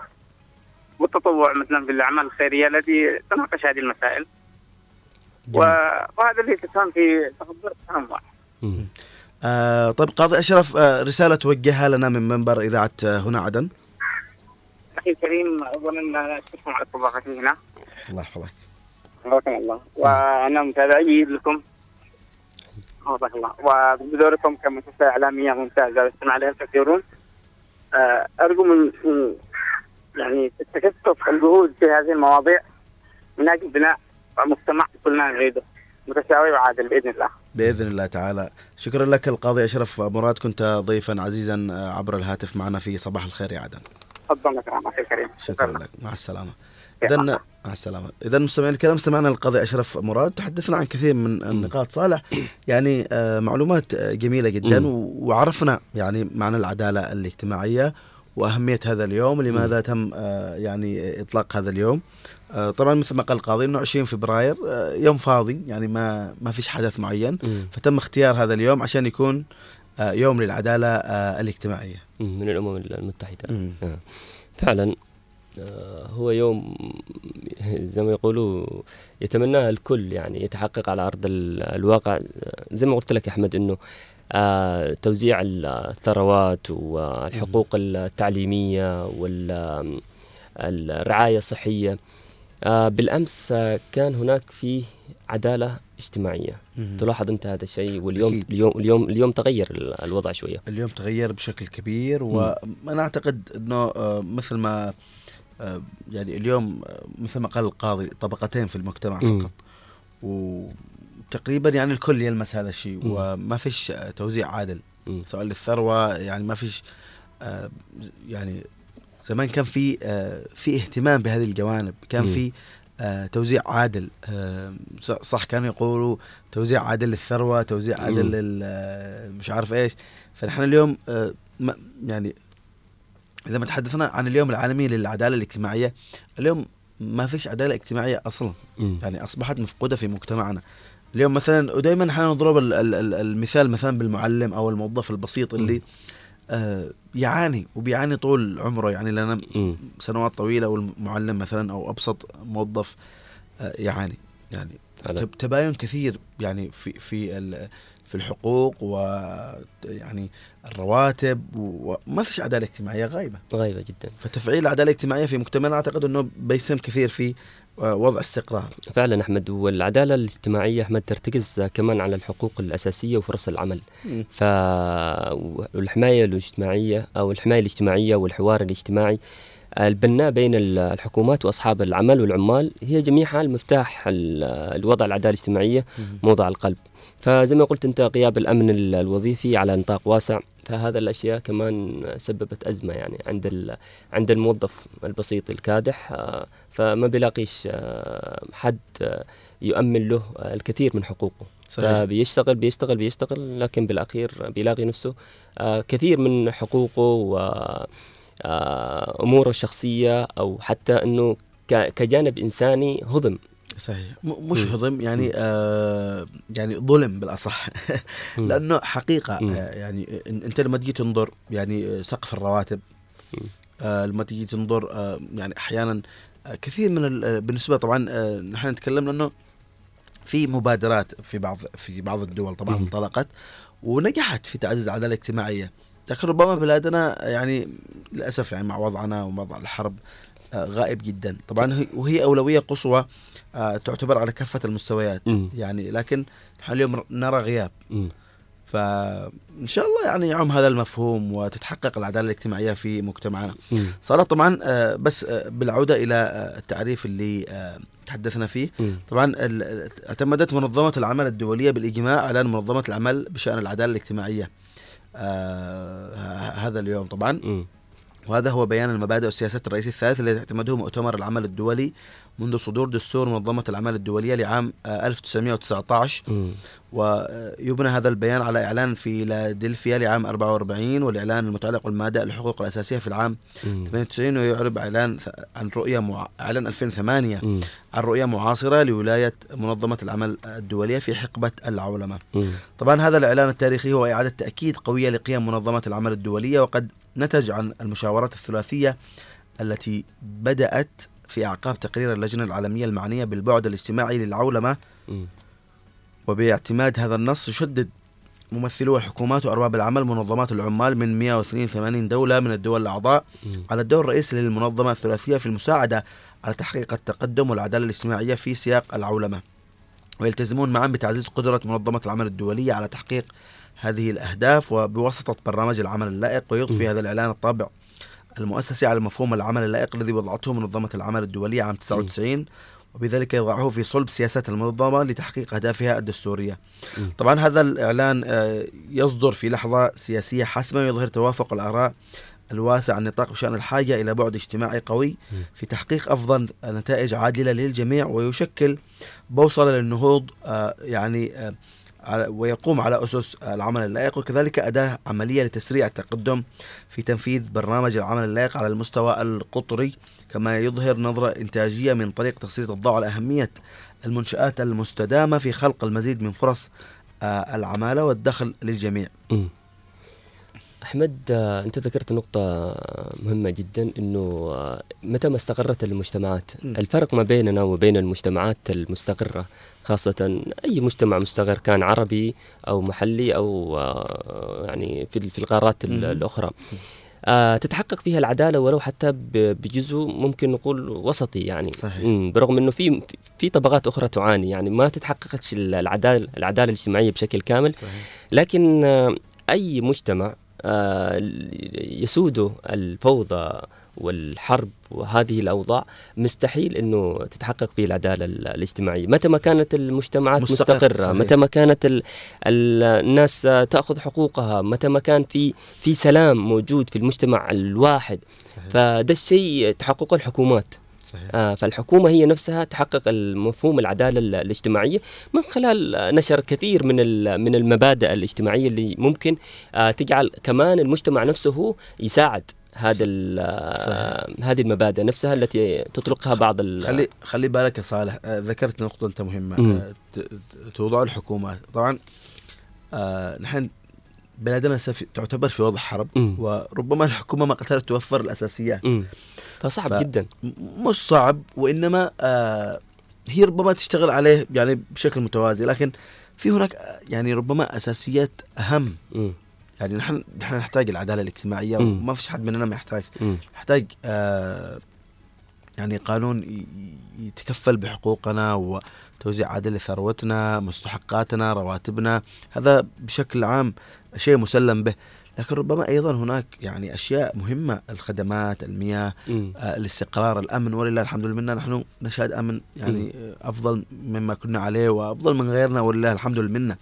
والتطوع مثلا في الأعمال الخيرية التي تناقش هذه المسائل. وهذا اللي تساهم في تقدير التنوع آه، طيب قاضي أشرف آه، رسالة توجهها لنا من منبر إذاعة آه، هنا عدن. أخي الكريم أظن أن أشكركم على استضافتي هنا. الله يحفظك. حفظكم الله. وأنا متابع جيد لكم. حفظك الله. وبدوركم كمؤسسه إعلامية ممتازة. واستمع لها الكثيرون آه، أرجو من يعني التكثف الجهود في هذه المواضيع من أجل بناء مجتمع كلنا نريده. متساوي وعادل بإذن الله. بإذن الله تعالى. شكرا لك القاضي أشرف مراد كنت ضيفا عزيزا عبر الهاتف معنا في صباح الخير يا عدن تفضل لك الكريم. شكرا لك. مع السلامة. اذا مع السلامة. اذا مستمعين الكرام سمعنا القاضي أشرف مراد. تحدثنا عن كثير من النقاط. صالح يعني آه، معلومات آه، جميلة جدا وعرفنا يعني معنى العدالة الاجتماعية وأهمية هذا اليوم لماذا تم آه، يعني إطلاق هذا اليوم. آه، طبعا مثل ما قال القاضي إنه 20 فبراير يوم فاضي يعني ما ما فيش حدث معين. فتم اختيار هذا اليوم عشان يكون يوم للعدالة الاجتماعية. مم، من الأمم المتحدة. مم. آه. فعلا هو يوم *laughs* زي ما يقولوا يتمناه الكل يعني يتحقق على أرض ال- الواقع. آه، زي ما قلت لك يا أحمد إنه آه، توزيع الثروات والحقوق التعليمية والرعايه الصحية. آه، بالأمس آه، كان هناك في عدالة اجتماعية. مم. تلاحظ أنت هذا الشيء واليوم أكيد. اليوم اليوم اليوم تغير ال- الوضع شوية. اليوم تغير بشكل كبير وأنا أعتقد إنه آه، مثل ما آه، يعني اليوم آه، مثل ما قال القاضي طبقتين في المجتمع. فقط وتقريبا يعني الكل يلمس هذا الشيء. وما فيش آه، توزيع عادل. سواء للثروة يعني ما فيش آه، يعني زمان كان في آه، في اهتمام بهذه الجوانب كان. في آه، توزيع عادل آه، صح كانوا يقولوا توزيع عادل للثروة توزيع عادل آه، مش عارف إيش فنحن اليوم آه، يعني إذا ما تحدثنا عن اليوم العالمي للعدالة الاجتماعية اليوم ما فيش عدالة اجتماعية أصلا. مم. يعني أصبحت مفقودة في مجتمعنا. اليوم مثلا ودائما إحنا نضرب ال- ال- ال- المثال مثلا بالمعلم أو الموظف البسيط اللي آه يعاني وبيعاني طول عمره. يعني لنا. سنوات طويلة والمعلم مثلا أو أبسط موظف آه يعاني. يعني تباين كثير يعني في في في الحقوق ويعني الرواتب وما فيش عدالة اجتماعية غايبة. غايبة جدا. فتفعيل العدالة الاجتماعية في مجتمعنا أعتقد إنه بيسهم كثير في آه، وضع استقرار. فعلا أحمد والعدالة الاجتماعية أحمد ترتكز كمان على الحقوق الأساسية وفرص العمل. مم. ف والحماية الاجتماعية أو الحماية الاجتماعية والحوار الاجتماعي البناء بين ال- الحكومات وأصحاب العمل والعمال هي جميعها المفتاح ال- الوضع العدالة الاجتماعية موضع القلب. فزي ما قلت أنت غياب الأمن ال- الوظيفي على نطاق واسع فهذا الأشياء كمان سببت أزمة يعني عند عند الموظف البسيط الكادح آه، فما بيلاقيش آه، حد آه، يؤمن له الكثير من حقوقه. صحيح. فبيشتغل بيشتغل بيشتغل لكن بالأخير بيلاقي نفسه كثير من حقوقه و أموره الشخصية أو حتى إنه كجانب إنساني هضم صحيح مش. هضم يعني. آه يعني ظلم بالأصح. *laughs* لأنه حقيقة. آه يعني إنت لما تجي تنظر يعني آه، سقف الرواتب آه لما تجي تنظر آه يعني أحيانا آه كثير من آه، بالنسبة طبعا آه نحن نتكلم انه في مبادرات في بعض في بعض الدول طبعا. انطلقت ونجحت في تعزيز العدالة الاجتماعية لكن ربما بلادنا يعني للأسف يعني مع وضعنا ووضع الحرب آه، غائب جدا طبعا هي- وهي أولوية قصوى آه، تعتبر على كافة المستويات مم. يعني لكن نحن اليوم نرى غياب مم. فإن شاء الله يعني يعم هذا المفهوم وتتحقق العداله الاجتماعية في مجتمعنا. صراحة طبعا آه، بس بالعودة إلى التعريف اللي تحدثنا فيه مم. طبعا اعتمدت منظمة العمل الدولية بالإجماع على منظمة العمل بشأن العداله الاجتماعية هذا اليوم طبعا مم. وهذا هو بيان المبادئ والسياسات الرئيسي الثالث الذي اعتمده مؤتمر العمل الدولي منذ صدور دستور منظمة الأعمال الدولية لعام آه، 1919 مم. ويبنى هذا البيان على إعلان فيلادلفيا لعام 44 والإعلان المتعلق بالمبادئ الحقوق الأساسية في العام مم. 98 ويعرب إعلان عن رؤية مع... إعلان 2008 مم. عن رؤية معاصرة لولاية منظمة العمل الدولية في حقبة العولمة مم. طبعا هذا الإعلان التاريخي هو إعادة تأكيد قوية لقيم منظمة العمل الدولية وقد نتج عن المشاورات الثلاثية التي بدأت في أعقاب تقرير اللجنة العالمية المعنية بالبعد الاجتماعي للعولمة. وباعتماد هذا النص يشدد ممثلو الحكومات وأرباب العمل منظمات العمال من 182 دولة من الدول الأعضاء على الدور الرئيسي للمنظمة الثلاثية في المساعدة على تحقيق التقدم والعدالة الاجتماعية في سياق العولمة. ويلتزمون معا بتعزيز قدرة منظمة العمل الدولية على تحقيق هذه الأهداف وبواسطة برنامج العمل اللائق ويضفي هذا الإعلان الطابع المؤسسي على مفهوم العمل اللائق الذي وضعته منظمة العمل الدولية عام 99 وبذلك يضعه في صلب سياسات المنظمة لتحقيق أهدافها الدستورية. طبعا هذا الإعلان آه، يصدر في لحظة سياسية حاسمة ويظهر توافق الآراء الواسع النطاق بشأن الحاجة إلى بعد اجتماعي قوي في تحقيق أفضل نتائج عادلة للجميع ويشكل بوصلة للنهوض آه، يعني آه، ويقوم على أسس العمل اللائق وكذلك أداة عملية لتسريع التقدم في تنفيذ برنامج العمل اللائق على المستوى القطري كما يظهر نظرة إنتاجية من طريق تسليط الضوء على أهمية المنشآت المستدامة في خلق المزيد من فرص آه، العمالة والدخل للجميع مم. أحمد آه، أنت ذكرت نقطة مهمة جدا إنه آه، متى ما استقرت المجتمعات. الفرق ما بيننا وبين المجتمعات المستقرة خاصة أي مجتمع مستقر كان عربي أو محلي أو آه، يعني في في القارات. الأخرى تتحقق فيها العدالة ولو حتى بجزء ممكن نقول وسطي يعني صحيح. برغم إنه في في طبقات أخرى تعاني يعني ما تتحققش العدالة العدالة الاجتماعية بشكل كامل صحيح. لكن أي مجتمع آه، يسوده الفوضى والحرب وهذه الأوضاع مستحيل إنه تتحقق فيه العدالة ال- الاجتماعية، متى ما كانت المجتمعات مستقر، مستقرة، صحيح. متى ما كانت ال ال الناس تأخذ حقوقها، متى ما كان في في سلام موجود في المجتمع الواحد، فده الشيء تحققه الحكومات. صحيح. آه فالحكومة هي نفسها تحقق المفهوم العدالة ال- الاجتماعية من خلال نشر كثير من من المبادئ الاجتماعية اللي ممكن آه تجعل كمان المجتمع نفسه يساعد هذا هذه المبادئ نفسها التي تطلقها بعض ال- خلي خلي بالك يا صالح آه، ذكرت نقطة أنت مهمة مم. آه، توضع الحكومات طبعا آه، نحن بلادنا تعتبر في وضع حرب مم. وربما الحكومة ما قدرت توفر الأساسيات مم. فصعب ف- جدا م- مش صعب وإنما آه، هي ربما تشتغل عليه يعني بشكل متوازي لكن في هناك آه، يعني ربما أساسيات أهم مم. يعني نحن نحن نحتاج العدالة الاجتماعية مم. وما فيش حد مننا ما يحتاج. نحتاج آه يعني قانون يتكفل بحقوقنا وتوزيع عادل لثروتنا مستحقاتنا رواتبنا هذا بشكل عام شيء مسلم به لكن ربما أيضا هناك يعني أشياء مهمة الخدمات المياه. آه الاستقرار الأمن ولله الحمد لله نحن نشهد أمن يعني آه، أفضل مما كنا عليه وأفضل من غيرنا ولله الحمد لله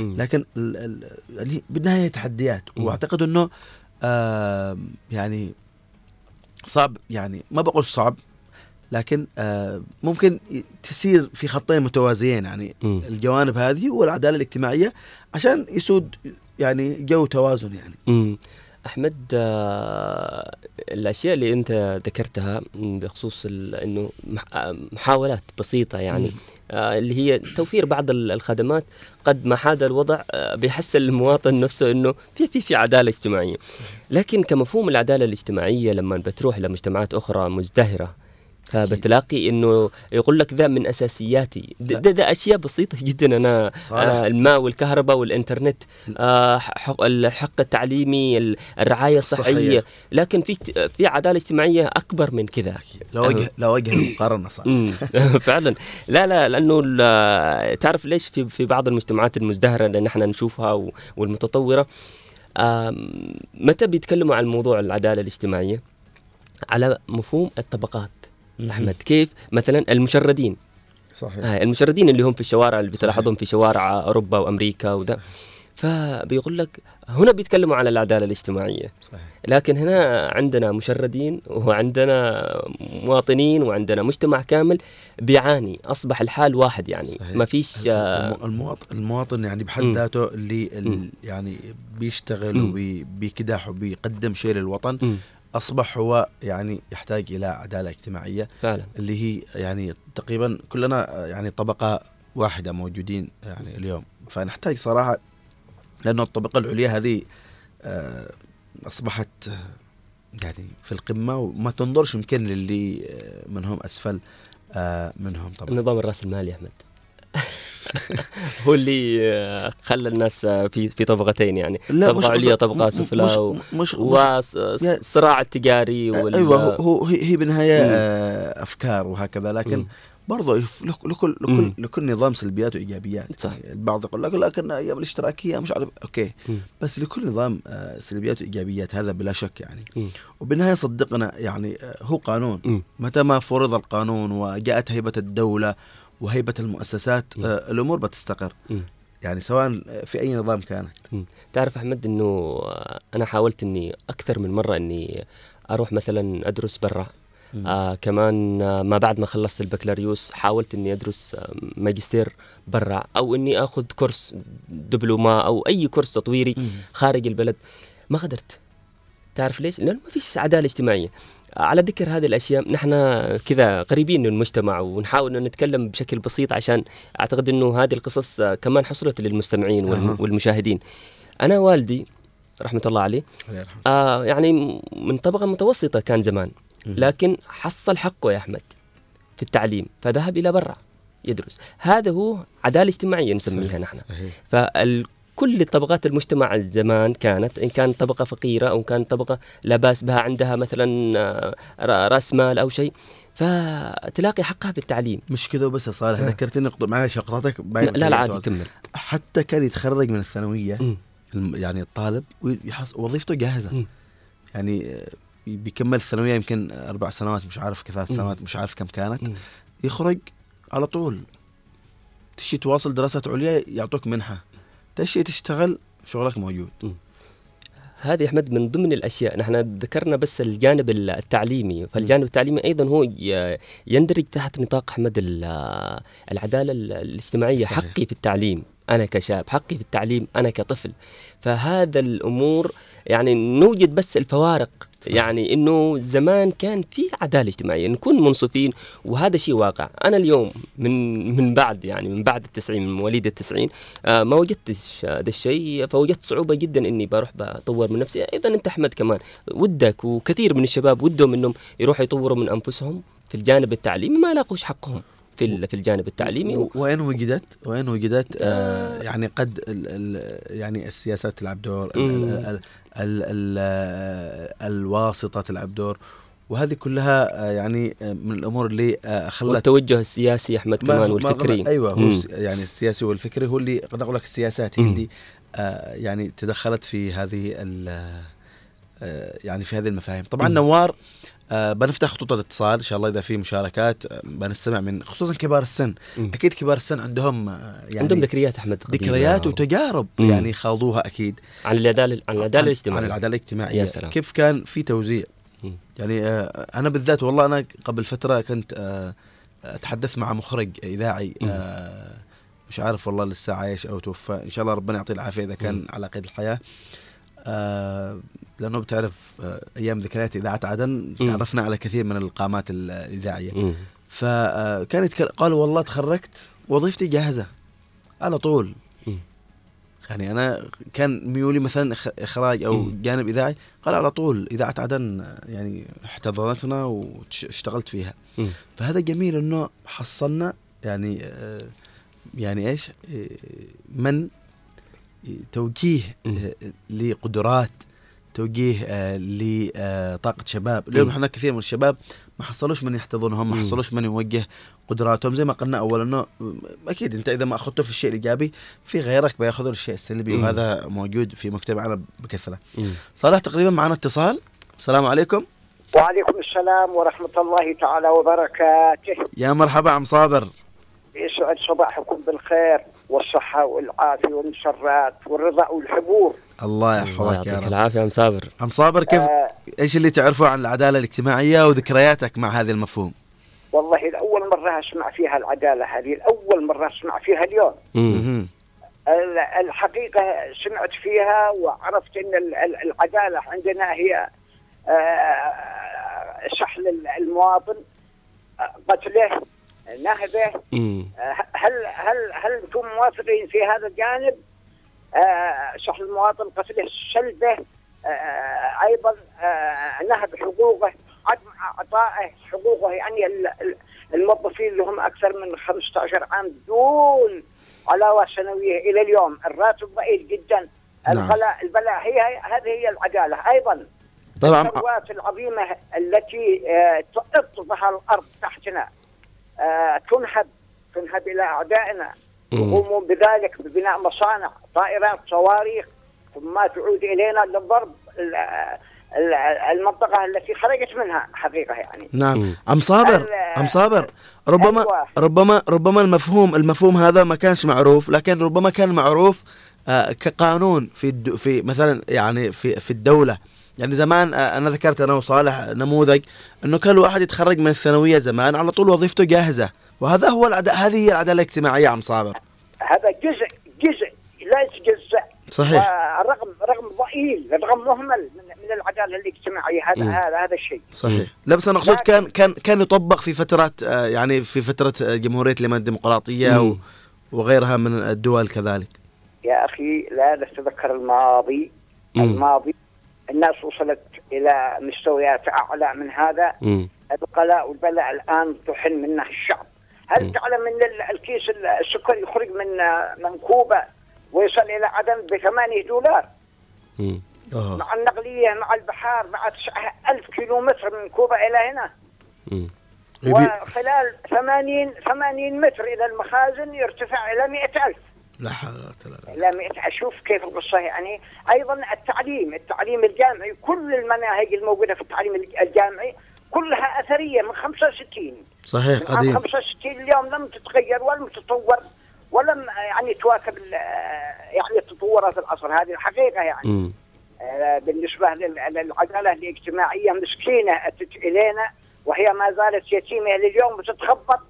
مم. لكن ال ال يعني بالنهاية تحديات. وأعتقد إنه آه يعني صعب يعني ما بقول صعب لكن آه ممكن تسير في خطين متوازيين يعني مم. الجوانب هذه والعدالة الاجتماعية عشان يسود يعني جو توازن يعني. مم. أحمد آه، الأشياء اللي أنت ذكرتها بخصوص إنه آه، محاولات بسيطة يعني آه، اللي هي توفير بعض ال- الخدمات قد ما حاد الوضع بيحس المواطن نفسه إنه في في في عدالة اجتماعية. لكن كمفهوم العدالة الاجتماعية لما بتروح لمجتمعات أخرى مزدهرة فبتلاقي إنه يقول لك ذا من أساسياتي. ده, ده, ده أشياء بسيطة جدا. أنا. آه الماء والكهرباء والإنترنت آه حق الحق التعليمي ال- الرعاية الصحيه الصحية. لكن في في عدالة اجتماجيه أكبر من كذا. لو وجه لو وجه المقارنة صح. *laughs* فعلا. لا لا لأنه تعرف ليش في في بعض المجتمعات المزدهرة اللي نحن نشوفها والمتطورة؟ متى بيتكلموا عن موضوع العدالة الاجتماعية؟ على مفهوم الطبقات. أحمد كيف مثلا المشردين صحيح آه المشردين اللي هم في الشوارع اللي بتلاحظهم في شوارع أوروبا وأمريكا وده فبيقول لك هنا بيتكلموا على العدالة الاجتماعية صحيح. لكن هنا عندنا مشردين وعندنا مواطنين وعندنا مجتمع كامل بيعاني أصبح الحال واحد يعني صحيح. ما فيش الم- المواطن المواطن يعني بحد. ذاته اللي. يعني بيشتغل. وبيكدح وبيقدم شيء للوطن. أصبح هو يعني يحتاج إلى عدالة اجتماعية فعلا. اللي هي يعني تقريبا كلنا يعني طبقة واحدة موجودين يعني اليوم. فنحتاج صراحة لأنه الطبقة العليا هذه آه، أصبحت آه، يعني في القمة وما تنظرش يمكن للي آه، منهم أسفل منهم طبعا. النظام الراس المالي يا أحمد. هو اللي آه، خلى الناس آه، في في طبقتين يعني لا، طبقة عليا طبقة سفلى و- مش- والصراع التجاري وال أيوه هو- هي هي بالنهاية. آه، أفكار وهكذا لكن. برضه لكل. لكل لكل نظام سلبيات وإيجابيات صح. يعني البعض يقول لك لكن أيام الاشتراكية مش عارف أوكي. بس لكل نظام سلبيات وإيجابيات هذا بلا شك يعني. وبالنهاية صدقنا يعني هو قانون. متى ما فرض القانون وجاءت هيبة الدولة وهيبة المؤسسات آه، الأمور بتستقر. يعني سواء في أي نظام كانت. تعرف أحمد إنه أنا حاولت إني أكثر من مرة إني أروح مثلا أدرس برا. آه كمان آه ما بعد ما خلصت البكالوريوس حاولت إني أدرس آه ماجستير برا أو إني آخذ كورس دبلومه أو أي كورس تطويري مم. خارج البلد ما قدرت تعرف ليش؟ لأنه ما فيش عدالة اجتماعية على ذكر هذه الأشياء نحن كذا قريبين من المجتمع ونحاول ان نتكلم بشكل بسيط عشان أعتقد إنه هذه القصص كمان حصلت للمستمعين. والمشاهدين أنا والدي رحمة الله عليه. آه يعني من طبقة متوسطة كان زمان. لكن حصل حقه يا أحمد في التعليم فذهب إلى برا يدرس هذا هو عدالة اجتماعية نسميها صحيح، نحن صحيح. فال كل طبقات المجتمع زمان كانت إن كانت طبقة فقيرة أو كانت طبقة لا بأس بها عندها مثلا آه، رأس مال أو شيء فتلاقي حقها في التعليم مش كذا وبس يا صالح آه. ذكرتني نقطة معلش اقطعتك لا لا عادي كمل حتى كان يتخرج من الثانوية. الم- يعني الطالب وظيفته جاهزة مم. يعني آه، بيكمل الثانوية يمكن أربع سنوات مش عارف كثلاث مم. سنوات مش عارف كم كانت مم. يخرج على طول تشي تواصل دراسات عليا يعطوك منحة تشي تشتغل شغلك موجود. هذه أحمد من ضمن الأشياء. نحن ذكرنا بس الجانب التعليمي. فالجانب التعليمي أيضا هو يندرج تحت نطاق أحمد ال- العدالة ال- الاجتماعية. صحيح. حقي في التعليم. أنا كشاب حقي في التعليم. أنا كطفل. فهذا الأمور يعني نوجد بس الفوارق يعني إنه زمان كان في عدالة اجتماعية نكون منصفين وهذا شيء واقع. أنا اليوم من من بعد يعني من بعد التسعين من مواليد التسعين آه ما وجدتش هذا الشيء فوجدت صعوبة جدا إني بروح بطور من نفسي. أيضا أنت أحمد كمان ودك وكثير من الشباب ودهم إنهم يروحوا يطوروا من أنفسهم في الجانب التعليمي ما لاقوش حقهم. في في الجانب التعليمي و- وين وجدت؟ وين وجدت؟ آه يعني قد ال ال يعني السياسات تلعب دور ال مم. ال ال ال ال آه، الواسطة تلعب دور وهذه كلها آه يعني آه، من الأمور اللي آه خلت والتوجه السياسي أحمد ما- كمان ما- والفكري أيوه هو مم. يعني السياسي والفكري هو اللي قد أقول لك السياسات هي. اللي آه يعني تدخلت في هذه آه يعني في هذه المفاهيم طبعا مم. نوار آه بنفتح خطوط الاتصال إن شاء الله إذا في مشاركات آه بنستمع من خصوصا كبار السن مم. أكيد كبار السن عندهم آه يعني عندهم ذكريات أحمد ذكريات و- وتجارب مم. يعني خاضوها أكيد عن العداله عن العدالة عن الاجتماعيه العدالة الاجتماعية يا سلام. كيف كان في توزيع مم. يعني آه أنا بالذات والله أنا قبل فترة كنت آه أتحدث مع مخرج إذاعي. آه مش عارف والله لسه عايش أو توفى إن شاء الله ربنا يعطيه العافية إذا كان مم. على قيد الحياة آه لأنه بتعرف آه أيام ذكريات اذاعه عدن. تعرفنا على كثير من القامات ال- الإذاعية مم. فكان يتكلم قال والله تخرجت وظيفتي جاهزة على طول. يعني أنا كان ميولي مثلا إخراج أو. جانب إذاعي قال على طول اذاعه عدن آه، يعني احتضنتنا واشتغلت فيها. فهذا جميل إنه حصلنا يعني آه، يعني إيش آه، من توجيه. آه، لقدرات توجيه آه، لطاقة شباب اليوم مم. إحنا كثير من الشباب ما حصلوش من يحتضنهم ما مم. حصلوش من يوجه قدراتهم زي ما قلنا اول إنه أكيد أنت إذا ما أخذته في الشيء الإيجابي في غيرك بيأخذه الشيء السلبي مم. وهذا موجود في مجتمعنا بكثرة مم. صالح تقريبا معنا اتصال السلام عليكم وعليكم السلام ورحمة الله تعالى وبركاته يا مرحبا عم صابر يسعد صباحكم بالخير والصحة والعافية والمسرات والرضا والحبور الله الله يحفظك يا يعطيك رب العافية يا مسابر عم صابر كيف آه إيش اللي تعرفه عن العدالة الاجتماعية وذكرياتك مع هذا المفهوم والله لأول مرة أسمع فيها العدالة هذه الأول مرة أسمع فيها اليوم مم. مهم. ال- الحقيقة سمعت فيها وعرفت أن ال- ال- العدالة عندنا هي آه، ال- المواطن آه، قتله نهبه. آه، هل هل هل أنتم موافقين في هذا الجانب؟ آه، سحل المواطن قتله سلبه آه، أيضا آه، نهب حقوقه عدم إعطائه حقوقه يعني ال- ال- الموظفين اللي هم أكثر من 15 عام دون علاوة سنوية إلى اليوم. الراتب ضئيل جدا. نعم. الغلاء البلاء هي هذه هي العدالة. أيضا طبعا الثروات العظيمة التي تطفها الأرض تحتنا تنهب تنهب إلى أعدائنا. يقومون بذلك ببناء مصانع طائرات صواريخ ثم تعود إلينا للضرب ال- ال- المنطقة التي خرجت منها حقيقة يعني. نعم. عم صابر؟ عم صابر؟ ربما أيوة. ربما ربما المفهوم المفهوم هذا ما كانش معروف لكن ربما كان معروف آه، كقانون في الد- في مثلا يعني في في الدولة. يعني زمان آه، أنا ذكرت أنا وصالح نموذج إنه كل واحد يتخرج من الثانوية زمان على طول وظيفته جاهزة. وهذا هو العد... هذه هي العدالة الاجتماعية عم صابر هذا جزء جزء لا يتجزأ صحيح. رغم رغم ضئيل رغم مهمل من, من العدالة الاجتماعية هذا. هذا هذا الشيء صحيح لا بس أنا اقصد كان كان كان يطبق في فترات آه، يعني في فترة آه، جمهورية اليمن الديمقراطية و... مم. وغيرها من الدول كذلك يا أخي لا نتذكر الماضي مم. الماضي الناس وصلت إلى مستويات أعلى من هذا مم. الغلاء والبلاء الآن طحن منه الشعب هل تعلم ان ال- الكيس السكر يخرج من من كوبا ويصل إلى عدن ب 8 دولار مم. أوه. مع النقلية مع البحار مع 9000 كيلو متر من كوبا إلى هنا مم. يبي- وخلال 80 80 متر إلى المخازن يرتفع إلى 100000 لا حول ولا قوة إلا بالله أشوف كيف القصة يعني أيضا التعليم التعليم الجامعي كل المناهج الموجودة في التعليم الج- الجامعي كلها أثرية من 65 صحيح من قديم. 65 اليوم لم تتغير ولم تتطور ولم يعني تواكب يعني تطورات العصر هذه الحقيقة يعني. مم. آه، بالنسبة لل- للعدالة الاجتماعية مسكينة أتت إلينا وهي ما زالت يتيمة لليوم وتتخبط.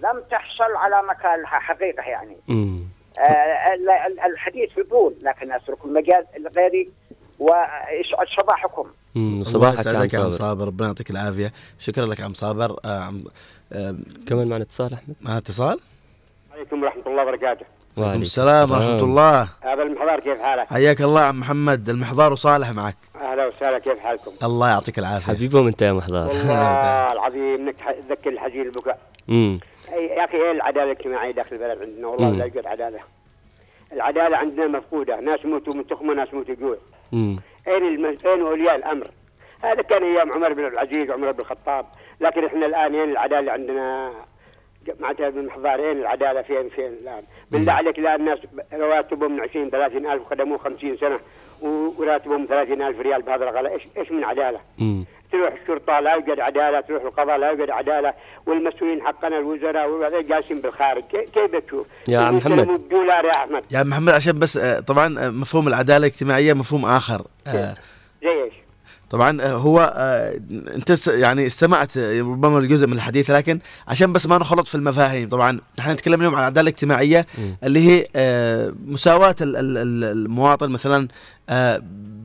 لم تحصل على مكانها حقيقة يعني. مم. آه، ال- ال- الحديث يطول لكن أترك المجال لغيري ويسعد صباحكم مم. الله صباحك يا عم يا عم صابر. صابر. ربنا يعطيك العافية. شكرا لك عم صابر. آه، عم آه، كمان معنا اتصال أحمد؟ معنا اتصال عليكم ورحمة الله وبركاته. وعليكم السلام ورحمة الله. هذا المحضار كيف حالك؟ حياك الله عم محمد. المحضار وصالح معك. أهلا وسهلا كيف حالكم؟ الله يعطيك العافية. حبيبهم انت يا محضار والله *laughs* العظيم إنك تح- تذكر الحزين البكاء. مم. أي- يا أخي إيه العدالة الاجتماعية داخل البلد عندنا؟ والله. لا يوجد عدالة. العدالة عندنا مفقودة. ناس يموتوا من تخمة ناس يموتوا جوع. أين الم... أين أولياء الأمر؟ هذا كان أيام عمر بن عبد العزيز وعمر بن الخطاب. لكن إحنا الآن أين العدالة عندنا؟ معناتها بالمحضار أين العدالة؟ فين فين الآن؟ بالله عليك الآن الناس رواتبهم من 20 30 ألف خدموا 50 سنة وراتبهم 30 ألف ريال بهذا الغلاء إيش إيش من عدالة؟ مم. تروح الشرطة لا يوجد عدالة تروح القضاء لا يوجد عدالة. والمسؤولين حقنا الوزراء وهذا جالسين بالخارج. كي- كيف تشوف؟ يا محمد. بدولار يا أحمد. يا محمد عشان بس آه، طبعا آه، مفهوم العدالة الاجتماعية مفهوم آخر. آه، زي إيش طبعا آه، هو آه، انت يعني استمعت آه، ربما الجزء من الحديث لكن عشان بس ما نخلط في المفاهيم طبعا إحنا نتكلم اليوم عن العدالة الاجتماعية اللي هي آه، مساواة ال- ال- ال- المواطن مثلا آه،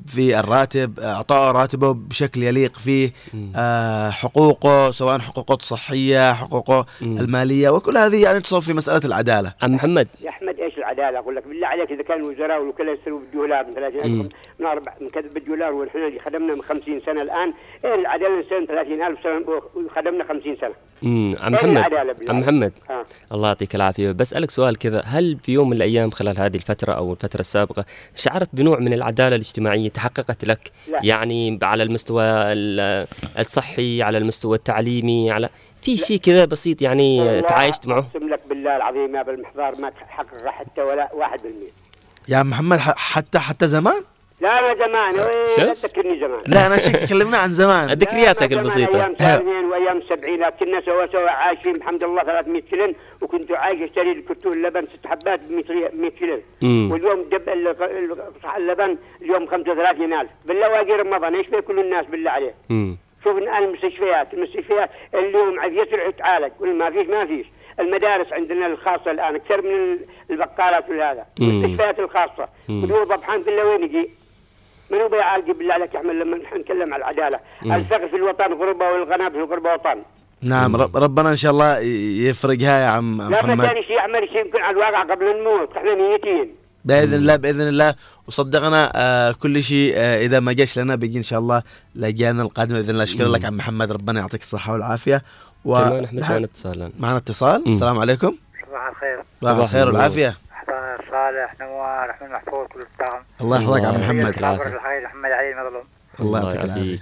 في الراتب آه، اعطائه راتبه بشكل يليق فيه آه، حقوقه سواء حقوقه الصحيه حقوقه المالية وكل هذه يعني تصب في مسألة العدالة. عم محمد؟ يا أحمد إيش العدالة؟ أقول لك بالله عليك إذا كان الوزراء والوكلاء يشتروا بالدولار من 30 مم. الف من أربع من كذا بالدولار ونحن اللي خدمنا من 50 سنة الآن العدالة نسوي 30 ألف سنة وخدمنا 50 سنة مم. عم محمد عم؟ محمد آه. الله يعطيك العافية بسألك سؤال كذا هل في يوم من الأيام خلال هذه الفترة أو الفترة السابقة شعرت بنوع من العدالة الاجتماعية تحققت لك لا. يعني على المستوى ال- الصحي على المستوى التعليمي على في شيء كذا بسيط يعني تعايشت معه أقسم لك بالله العظيم يا بالمحضار ما تحقق حتى ولا 1% يا محمد حتى حتى زمان لا لا زمان. تذكرني زمان لا أنا شك تكلمنا عن زمان *laughs* ذكرياتك البسيطة أيام ثمانين وأيام السبعينات كنا سوا سوا عايشين بحمد الله 300 كيلو وكنت عايش اشتري الكرتون لبن ست حبات ب 100 كيلو مم. واليوم دب اللبن اليوم 35000 بالله واجي رمضان إيش بيه كل الناس بالله عليه مم. شوف الان المستشفيات المستشفيات اليوم عاد تروح تعالج كل ما فيش ما فيش المدارس عندنا الخاصة الآن أكثر من ال- البقالات وهذا. المستشفيات الخاصة مم. ودول ضبحان بالله وين يجي؟ من هو بيعالج بالله عليك يا أحمد لما نحن نتكلم عن العدالة. الفقر في الوطن غربة والغنى في الغربه وطن؟ نعم رب ربنا إن شاء الله يفرقها يا عم لا محمد. ثاني شيء يعمل شيء يمكن على الواقع قبل الموت إحنا ميتين بإذن الله بإذن الله. وصدقنا آه كل شيء آه إذا ما جاش لنا بيجي إن شاء الله لاجيالنا القادمه بإذن الله. شكرا. لك عم محمد. ربنا يعطيك الصحة والعافية. كمان احمد نحن- معنا اتصال معنا اتصال. السلام عليكم. صباح الخير. صباح الخير والعافية. صالح نوار احمد محفوظ كل الطاقم الله يحفظك عم الله محمد. الخير محمد علي المظلوم الله يعطيك العافية.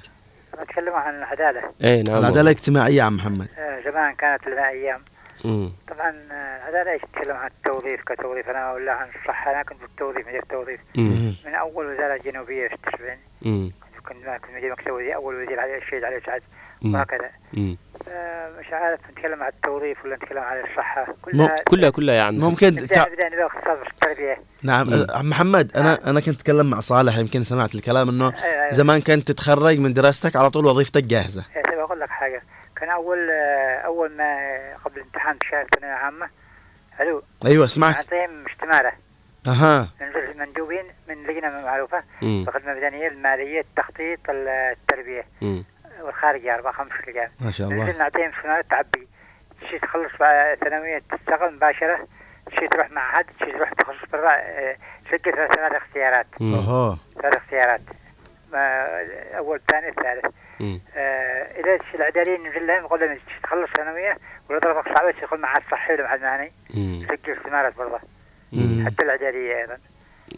نتكلم عن العدالة. اي نعم. العدالة الاجتماعية عم محمد. آه، زمان كانت لنا أيام. مم. طبعا آه، العدالة إيش تتكلم عن؟ التوظيف كتوظيف. أنا ولا عن الصحه أنا كنت بالتوظيف مدير توظيف. مم. من أول وزارة جنوبية في التسعين مم. كنت كنت مدير مكتب وزير أول وزير علي الشهيد علي سعد. وهكذا. مش عارف نتكلم عن التوظيف ولا نتكلم عن الصحة. مو- كلها كلها يا عم. ممكن تع... في نعم مم. عم محمد أنا أنا كنت أتكلم مع صالح يمكن سمعت الكلام إنه أيوة، أيوة. زمان كنت تتخرج من دراستك على طول وظيفتك جاهزة. يا سيدي بقول لك حاجة. كان أول آه، أول ما قبل امتحان شهاده ثانوية عامة ألو. أيوه أسمعك. نعطيهم استماره أها. ننزل مندوبين من لجنة معروفة. مم. الخدمه المدنيه المالية التخطيط التربية. مم. والخارجيه أربع خمس لجان ما شاء ننزل الله نعطيهم استماره تعبي. شي تخلص بقى ثانوية تشتغل مباشرة. شي تروح معهد شي تروح تخصص برا آه، سجل ثلاث ثلاث اختيارات. أها. ثلاث اختيارات. ما أول ثاني ثالث. آه إذا الشي العداليين ننزل لهم نقول لهم شي تخلص ثانوية ولا ضربك صعبة تدخل معهد صحي ولا معهد مهني مم. سجل استمارات برضه. حتى العدالية أيضا.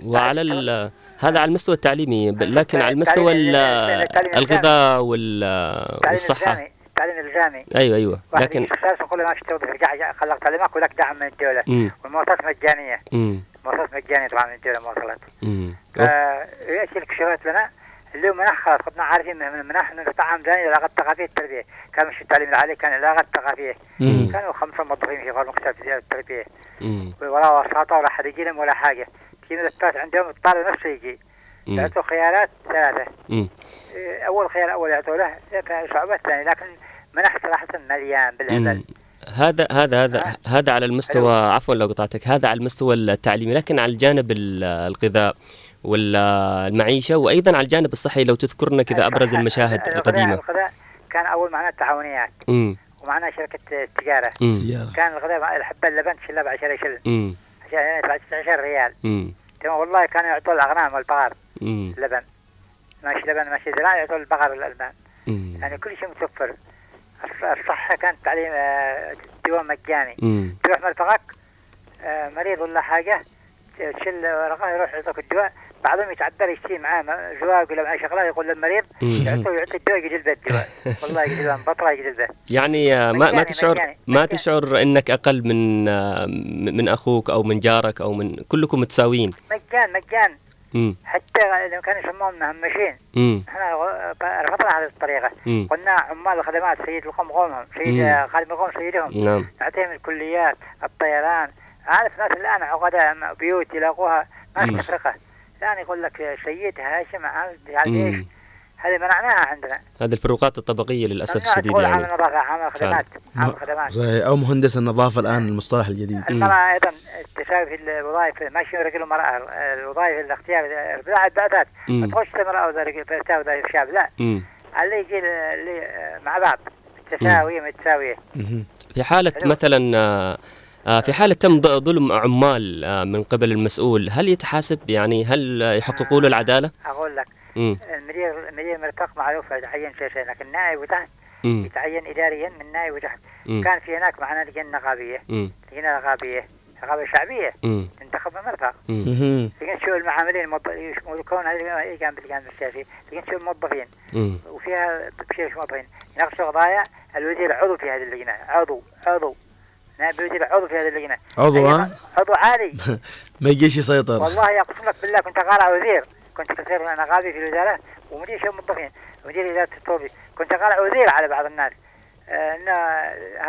وعلى ال- هذا على المستوى التعليمي لكن على المستوى الغذاء وال- التعليم الالزامي أيوه أيوه. لكن يجي أستاذ نقول له ما في توظيف رجع خلق تعليمك ولك دعم من الدولة. والمواصلات مجانية. مم. مواصلات مجانية طبعا من الدولة مواصلات. فياتي الكشوفات لنا؟ اللي هو منح خلاص كنا عارفين من المنح إنه طعم ثاني العلاقات الثقافيه التربية. كان مش التعليم العالي كان العلاقات الثقافيه. كانوا خمسة موظفين في غرب مكتب التربية. ولا وساطة ولا حد يجي ولا حاجة. تجي الثالث عندهم الطالب نفسه يجي. يعطوا خيارات ثلاثة مم. إيه، أول خيار الأول يعطوا له كان صعوبات ثانية لكن منح صراحة مليان بالهبل مم. هذا هذا هذا هذا على المستوى عفوا لو قطعتك هذا على المستوى التعليمي لكن على الجانب ال- الغذاء والمعيشة وأيضا على الجانب الصحي لو تذكرنا كذا أبرز المشاهد الغذاء- القديمة الغذاء كان أول معنا تعاونيات مم. ومعنا شركة تجاره مم. كان الغذاء الحبه اللبن تشيلها ب 10 شل. عشان يدفع 19 ريال مم. تمام. والله كانوا يعطوا الأغنام والبقر. اللبن ماشي لبن ماشي زراعه يعطوا البقر الالبان. يعني كل شيء متوفر. الص- الصحة كانت تعليم آه، دواء مجاني. تروح مرفقك آه، مريض ولا حاجة تشيل ورقة يروح يعطوك الدواء. بعضهم يتعذر يشتري معاه م- زواج ولا معاه شغله يقول للمريض. يعطوه يعطي الدواء يجي الدواء *laughs* والله يجي جلبه بطرة يجي جلبه يعني آه، ما ما تشعر مجاني- ما تشعر إنك أقل من آه، من أخوك أو من جارك أو من كلكم متساويين مجان مجان مم. حتى لو كانوا يسموهم مهمشين. إحنا رفضنا هذه الطريقة مم. قلنا عمال الخدمات سيد القوم قومهم سيد خادم القوم سيدهم نعم. نعطيهم الكليات الطيران عارف ناس الآن عقداء بيوت يلاقوها ما مم. تفرقه الآن يقول لك سيد هاشم يعني مم. هذه منعناها عندنا. هذه الفروقات الطبقية للأسف ممنوع الشديد يعني. عامل نظافه عامل خدمات عامل خدمات صحيح. أو مهندس النظافة الآن المصطلح الجديد. المرأة أيضا التساوي في الوظائف ماشي رجل ومرأة الوظائف الاختيار البعثات ما. تخش المرأة وذلك فتاة وذلك شاب لا. اللي يجي اللي مع بعض. تساوية متساوية في حالة مثلا في حالة تم ظلم عمال آه، من قبل المسؤول هل يتحاسب يعني هل يحققوا له العدالة؟ أقول لك. المدير المدير مرتق معروف يتعين شيء شيء لكن نائب وتحت. يتعين إداريا من نائب وتحت. كان في هناك معنا لجنة نقابية مم. لجنة نقابية نقابة شعبية مم. تنتخب من مرفق مم. لجنة شؤون المعاملين يكون هذه كان بالجانب السياسي لجنة شؤون الموظفين. وفيها بشير موظفين يناقشوا قضايا الوزير عضو في هذه اللجنة عضو عضو نائب الوزير عضو في هذه اللجنة. عضو أي- ها؟ عضو عالي. *laughs* ما يجيش يسيطر. والله اقسم لك بالله كنت قارع وزير. كنت كثير نقابي في الوزارة ومدير شؤون الموظفين ومدير إدارة التوظيف كنت قارع وزير على بعض الناس. آه، انه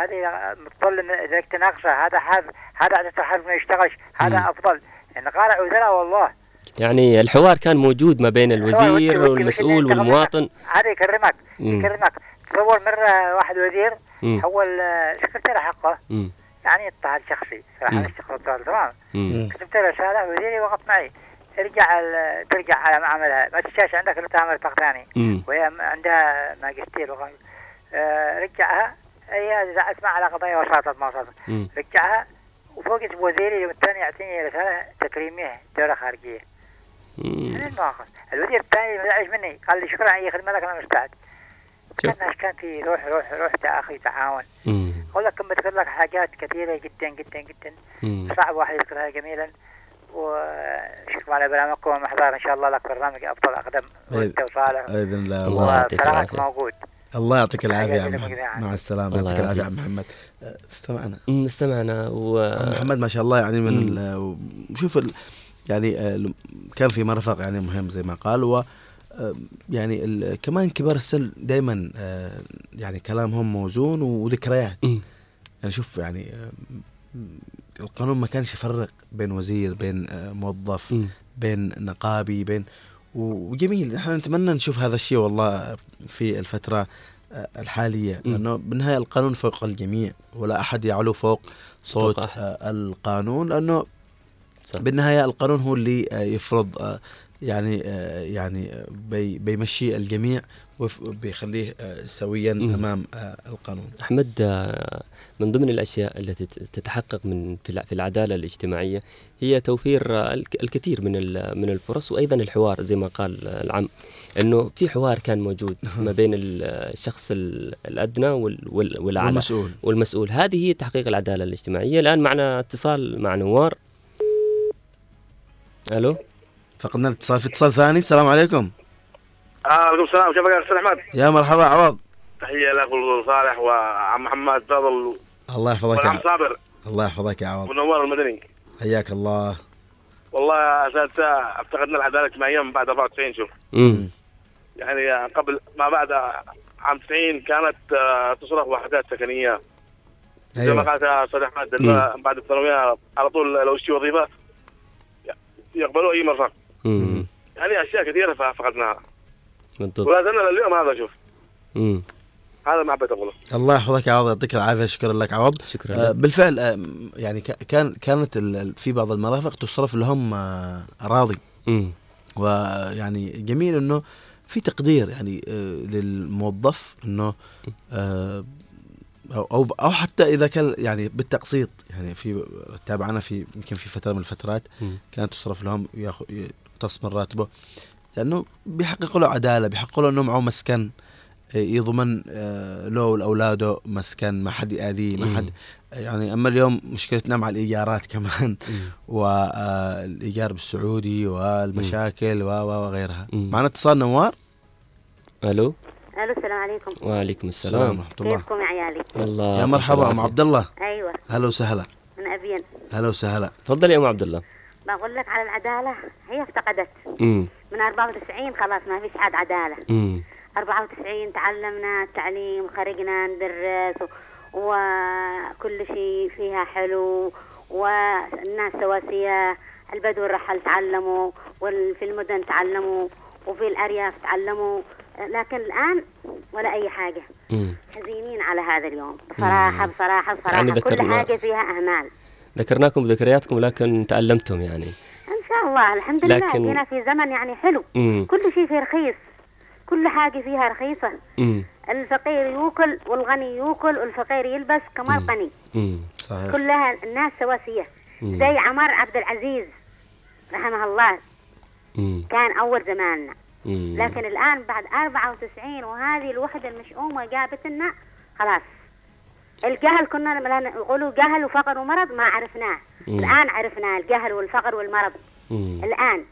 هذه متطلب إذا تناقشه هذا حرف هذا عدد حرف ما يشتغلش هذا. أفضل. إن قارع وزراء والله. يعني الحوار كان موجود ما بين الوزير والمسؤول والمواطن. هذا يكرمك. يكرمك. تصور مره واحد وزير. حول سكرتير حقه مم. يعني اضطهاد شخصي صراحة اضطهاد تمام. كتبت له رسالة وزيري وقف معي ارجع ال- ترجع على معاملها ما تنساش عندك اللي تعمل مم. وهي عندها ماجستير. آه رجعها هي اسمع على قضايا وساطة ما وساطة. رجعها وفوق اسم وزيري اليوم الثاني يعطيني رسالة تكريمية دورة خارجية. من المواقف الوزير الثاني مزعج مني قال لي شكرا اي خدمة لك أنا مستعد كان الناس كان في روح روح روح تأخي تعاون. والله كم بذكر لك حاجات كثيرة جدا جدا جدا. مم. صعب واحد يذكرها جميلا. وشكرا على برنامجكم ومحضر إن شاء الله لك برنامج ابطال أقدم وانت وصالح بإذن الله. الله يعطيك العافية. موجود. الله يعطيك العافية يا محمد. مع السلامة. الله يعطيك العافية يا محمد. استمعنا. استمعنا. و محمد ما شاء الله يعني من. ال- شوف ال- يعني آه، كان في مرفق يعني مهم زي ما قال و آه، يعني ال- كمان كبار السن دائما يعني كلامهم موزون وذكريات مم. يعني شوف يعني آه، القانون ما كانش يفرق بين وزير بين آه، موظف مم. بين نقابي بين وجميل إحنا نتمنى نشوف هذا الشيء والله في الفترة آه، الحالية مم. لأنه بالنهاية القانون فوق الجميع ولا أحد يعلو فوق صوت. آه، القانون لأنه صح. بالنهاية القانون هو اللي آه، يفرض آه، يعني آه، يعني آه، بي بيمشي الجميع وبيخليه سويا مم. أمام آه، القانون. أحمد آه، من ضمن الأشياء التي تتحقق من في الع- في العدالة الاجتماعية هي توفير آه، الك- الكثير من من الفرص وأيضا الحوار زي ما قال آه، العم إنه في حوار كان موجود ما بين ال- الشخص ال- الأدنى وال- وال- والأعلى والمسؤول. والمسؤول. هذه هي تحقيق العدالة الاجتماعية. الآن معنا اتصال مع نوار. ألو؟ فقدنا الاتصال. في اتصال ثاني؟ السلام عليكم. آه عليكم السلام. كيفك يا أستاذ أحمد؟ يا مرحبا عوض تحية لك صالح وعم محمد فضل. الله يحفظك يا. صابر. الله يحفظك يا عوض. ونوار المدني. حياك الله. والله يا اساتذه افتقدنا العدالة الاجتماعيه من بعد 94 شوف. امم يعني قبل ما بعد عام 90 كانت آه، تصرف وحدات سكنية. زي ما أيوه. قالت يا أستاذ أحمد بعد الثانوية على طول لو اشتي وظيفة يقبلوا أي مرفق يعني أشياء كثيرة فقدناها. بالضبط ولا زلنا لليوم هذا شوف. امم هذا ما حبيت اقوله الله يحفظك يا عوض يعطيك العافية شكرا لك عوض. شكرا آه لك. بالفعل آه يعني كان كانت في بعض المرافق تصرف لهم آه أراضي. امم ويعني جميل إنه في تقدير يعني آه للموظف إنه آه أو أو أو حتى إذا كان يعني بالتقسيط. يعني في تابعنا في يمكن في فترة من الفترات مم. كانت تصرف لهم ياخذ تص من راتبه. لأنه بيحققوا له عدالة بيحققوا له إنه معه مسكن آه، يضمن آه، له ولأولاده مسكن ما حد يأذيه ما. حد يعني أما اليوم مشكلتنا مع الإيجارات *laughs* كمان والايجار بالسعودي والمشاكل و و وغيرها. معنا اتصال نوار؟ ألو؟ ألو السلام عليكم. وعليكم السلام. السلام ورحمة الله. كيفكم يا عيالي؟ الله يا مرحبا أم عبد الله. أيوه. هلا وسهلا. من أبين. هلا وسهلا. تفضل يا أم عبد الله. بقول لك على العدالة هي افتقدت. امم من 94 خلاص ما فيش عاد عدالة. امم 94 تعلمنا التعليم خرجنا ندرس وكل شيء فيها حلو. والناس سواسية البدو الرحل تعلموا وفي المدن تعلموا وفي الأرياف تعلموا. لكن الآن ولا أي حاجة. امم حزينين على هذا اليوم. بصراحة مم. بصراحة. بصراحة يعني كل حاجة فيها أهمال. ذكرناكم بذكرياتكم لكن تألمتم يعني. إن شاء الله الحمد لله. لكن- جينا في زمن يعني حلو. امم كل شيء فيه رخيص. كل حاجة فيها رخيصة. امم الفقير يوكل والغني يوكل والفقير يلبس كما الغني. امم صحيح. كلها الناس سواسية مم. زي عمر عبد العزيز رحمه الله. امم كان أول زماننا. امم لكن الآن بعد 94 وهذه الوحدة المشؤومة جابت لنا خلاص. الجهل كنا نقولوا جهل وفقر ومرض ما عرفناه. مم. الآن عرفناه الجهل والفقر والمرض. امم الآن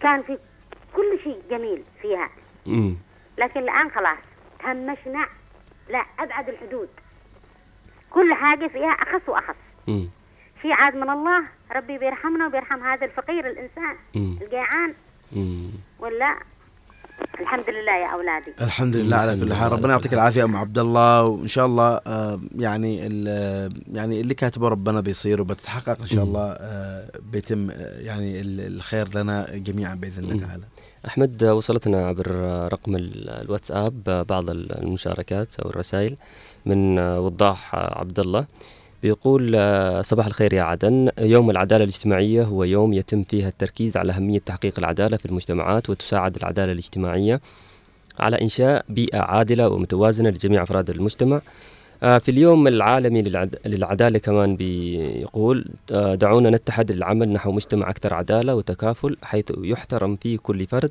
كان في كل شيء جميل فيها. امم لكن الآن خلاص تهمشنا. لا أبعد الحدود. كل حاجة فيها أخص وأخص. امم شيء عاد من الله ربي بيرحمنا وبيرحم هذا الفقير الإنسان مم. الجيعان. امم ولا الحمد لله يا أولادي. الحمد لله على كل حال. ربنا يعطيك العافية أم عبد الله. وإن شاء الله آه، يعني ال- يعني اللي كاتبه ربنا بيصير وبتتحقق إن شاء. الله آه، بيتم آه، يعني ال- الخير لنا جميعا بإذن الله. تعالى. أحمد وصلتنا عبر رقم ال- الواتساب بعض المشاركات أو الرسائل من وضاح عبد الله. بيقول آه، صباح الخير يا عدن. يوم العدالة الاجتماعية هو يوم يتم فيها التركيز على أهمية تحقيق العدالة في المجتمعات وتساعد العدالة الاجتماعية على إنشاء بيئة عادلة ومتوازنة لجميع أفراد المجتمع. آه، في اليوم العالمي للعد... للعدالة كمان بيقول آه، دعونا نتحد للعمل نحو مجتمع أكثر عدالة وتكافل حيث يحترم فيه كل فرد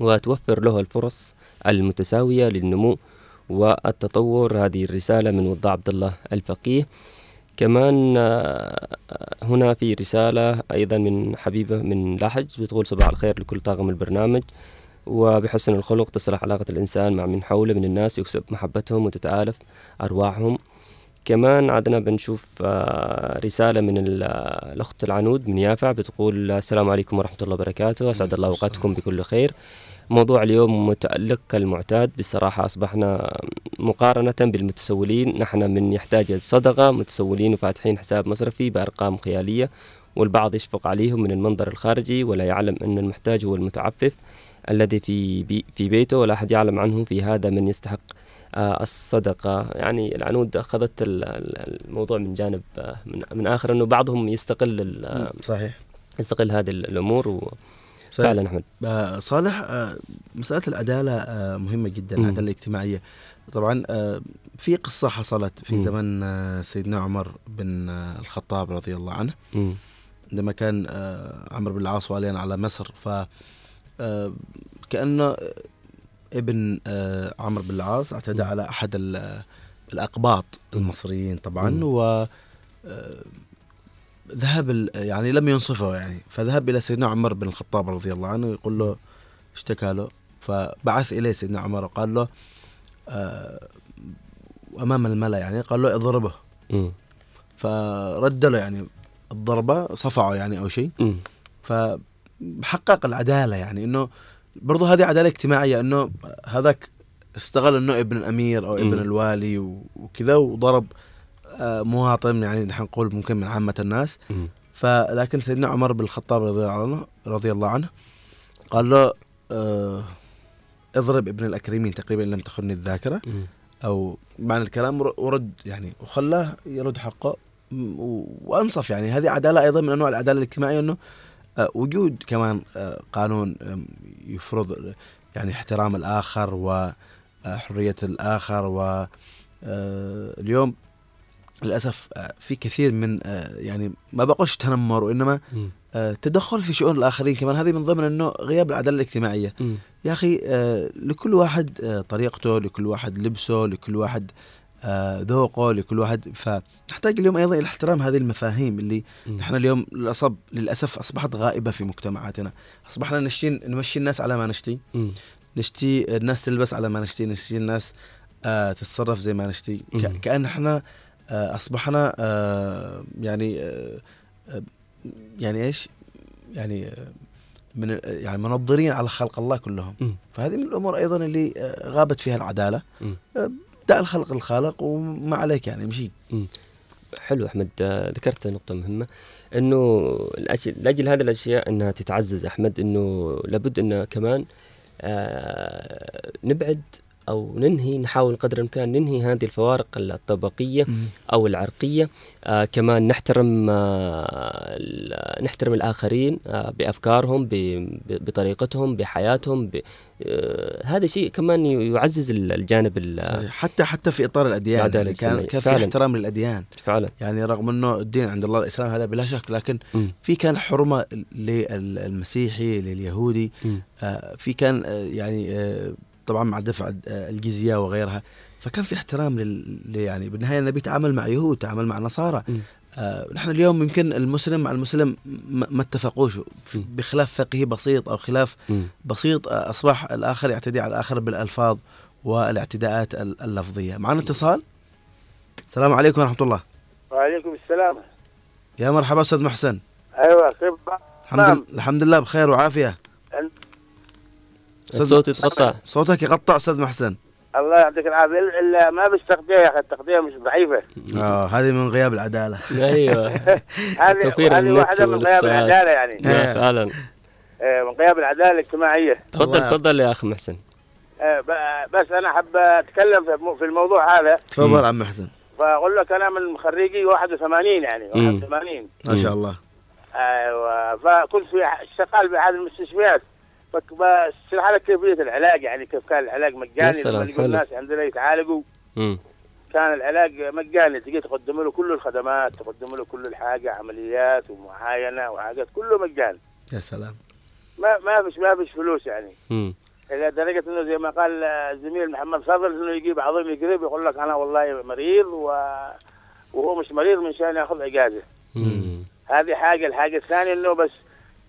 وتوفر له الفرص المتساوية للنمو والتطور. هذه الرسالة من وضاع عبد الله الفقيه. كمان آه، هنا في رسالة أيضا من حبيبة من لحج بتقول صباح الخير لكل طاقم البرنامج وبحسن الخلق تصلح علاقة الإنسان مع من حوله من الناس يكسب محبتهم وتتآلف أرواحهم. كمان عدنا بنشوف آه، رسالة من ال- الأخت العنود من يافع بتقول السلام عليكم ورحمة الله وبركاته أسعد الله أوقاتكم بكل خير. موضوع اليوم متألق كالمعتاد. بصراحة أصبحنا مقارنة بالمتسولين. نحن من يحتاج الصدقة متسولين وفاتحين حساب مصرفي بأرقام خيالية والبعض يشفق عليهم من المنظر الخارجي ولا يعلم أن المحتاج هو المتعفف الذي في بي في بيته ولا أحد يعلم عنه في هذا من يستحق آه، الصدقة. يعني العنود أخذت ال- ال- الموضوع من جانب آه، من, آخر أنه بعضهم يستقل صحيح. يستقل هذه الأمور و. فعلا أحمد آه، صالح آه، مسألة العدالة آه، مهمة جدا مم. العدالة الاجتماعية طبعا في قصة حصلت في. زمن سيدنا عمر بن الخطاب رضي الله عنه. عندما كان عمرو بن العاص واليا على مصر ف كأنه ابن عمرو بن العاص اعتدى على أحد ال- الأقباط المصريين طبعا. و ذهب ال- يعني لم ينصفه يعني فذهب إلى سيدنا عمر بن الخطاب رضي الله عنه يقول له اشتكى له فبعث إليه سيدنا عمر وقال له آه، أمام الملأ يعني قال له اضربه. فرد له يعني الضربة صفعه يعني أو شيء. فحقق العدالة يعني إنه برضو هذه عدالة اجتماعية إنه هذاك استغل إنه ابن الأمير أو ابن. الوالي وكذا وضرب مواطن يعني نحن نقول ممكن من عامة الناس. فلكن سيدنا عمر بن الخطاب رضي الله عنه رضي الله عنه قال له آه اضرب ابن الأكرمين تقريبا لم تخني الذاكرة مم. أو معنى الكلام ور- ورد يعني وخلاه يرد حقه و- وأنصف يعني هذه عدالة أيضا من أنواع العدالة الاجتماعية أنه آه، وجود كمان آه، قانون يفرض يعني احترام الآخر وحرية الآخر واليوم للأسف آه، في كثير من آه، يعني ما بقولش تنمر وإنما مم. آه، تدخل في شؤون الآخرين كمان هذه من ضمن أنه غياب العدالة الاجتماعية مم. يا آه، لكل واحد طريقته لكل واحد لبسه لكل واحد ذوقه لكل واحد فنحتاج اليوم أيضا إلى احترام هذه المفاهيم اللي. نحن اليوم للأسف أصبحت غائبة في مجتمعاتنا أصبحنا نشتي نمشي الناس على ما نشتي. نشتي الناس تلبس على ما نشتي نشتي الناس تتصرف زي ما نشتي. كأن إحنا آه أصبحنا آه يعني آه يعني إيش؟ يعني من يعني منظرين على خلق الله كلهم. مم. فهذه من الأمور أيضا اللي غابت فيها. آه دع الخلق الخالق وما عليك يعني امشي حلو أحمد ذكرت نقطة مهمة إنه لأجل هذه الأشياء إنها تتعزز أحمد إنه لابد ان كمان آه نبعد أو ننهي نحاول قدر الإمكان ننهي هذه الفوارق الطبقية أو العرقية آه كمان نحترم آه نحترم الآخرين آه بأفكارهم ب- ب- بطريقتهم بحياتهم ب- آه هذا شيء كمان يعزز ال- الجانب ال- صحيح. حتى حتى في إطار الأديان العدالة يعني كان. كان في. احترام للأديان فعلا يعني رغم إنه الدين عند الله الإسلام هذا بلا شك لكن مم. في كان حرمة للمسيحي لليهودي. آه، في كان آه، يعني آه، طبعا مع دفع آه، الجزية وغيرها. فكان في احترام لل يعني بالنهاية النبي تعامل مع يهود تعامل مع نصارى. آه، نحن اليوم يمكن المسلم مع المسلم ما اتفقوش بخلاف فقهي بسيط أو خلاف مم. بسيط آه، أصبح الآخر يعتدي على الآخر بالألفاظ والاعتداءات ال- اللفظية. معنا اتصال السلام عليكم ورحمة الله. وعليكم السلام. يا مرحبا أستاذ محسن. أيوه كيف الحمد لله الحمد لله بخير وعافية. الصوت يتقطع. صوتك يقطع أستاذ محسن. الله يعطيك العافية. الا ما تغطية يا أخي التغطية مش ضعيفة. آه هذه من غياب العدالة. *laughs* أيوه. *laughs* هذه توفير هذه واحدة من غياب. العدالة يعني. لا، فعلا. آه، من غياب العدالة الاجتماعية. تفضل تفضل يا أخ محسن. آه، ب- بس أنا حاب أتكلم في مو- في الموضوع هذا. تفضل عم محسن. فأقول لك أنا من خريجي 81 يعني مم. 81 ما شاء الله. أيوه فكنت في شغال في احد المستشفيات. فاشرح لك كيفية العلاج؟ يعني كيف كان العلاج يا مجاني سلام، لما يجوا حلو. الناس عندنا يتعالجوا. كان العلاج مجاني تجي تقدم له كل الخدمات تقدم له كل الحاجة عمليات ومعاينة وحاجات كله مجاني. يا سلام. ما ما فيش ما فيش فلوس يعني. مم. إلى درجة إنه زي ما قال الزميل محمد فضل إنه يجيب عظيم يقرب يقول لك أنا والله مريض و... وهو مش مريض من شان يأخذ اجازه هذه حاجة الحاجة الثانية إنه بس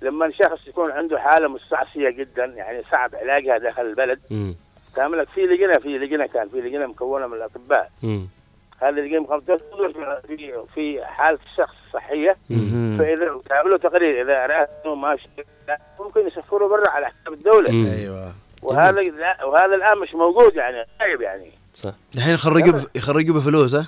لما شخص يكون عنده حالة مستعصية جدا يعني صعب علاجها داخل البلد تعمل لك في لجنة في لجنة كان في لجنة مكونة من الأطباء. هذه اللجنه مكونة في في حالة الشخص صحية فإذا تعملوا تقرير إذا رأى إنه ماشي ممكن يسفروا برا على حساب الدولة. أيوه. وهذا لا وهذا الآن مش موجود يعني غايب يعني. صح. الحين يخرجوا بف- يخرجوا بفلوس ها؟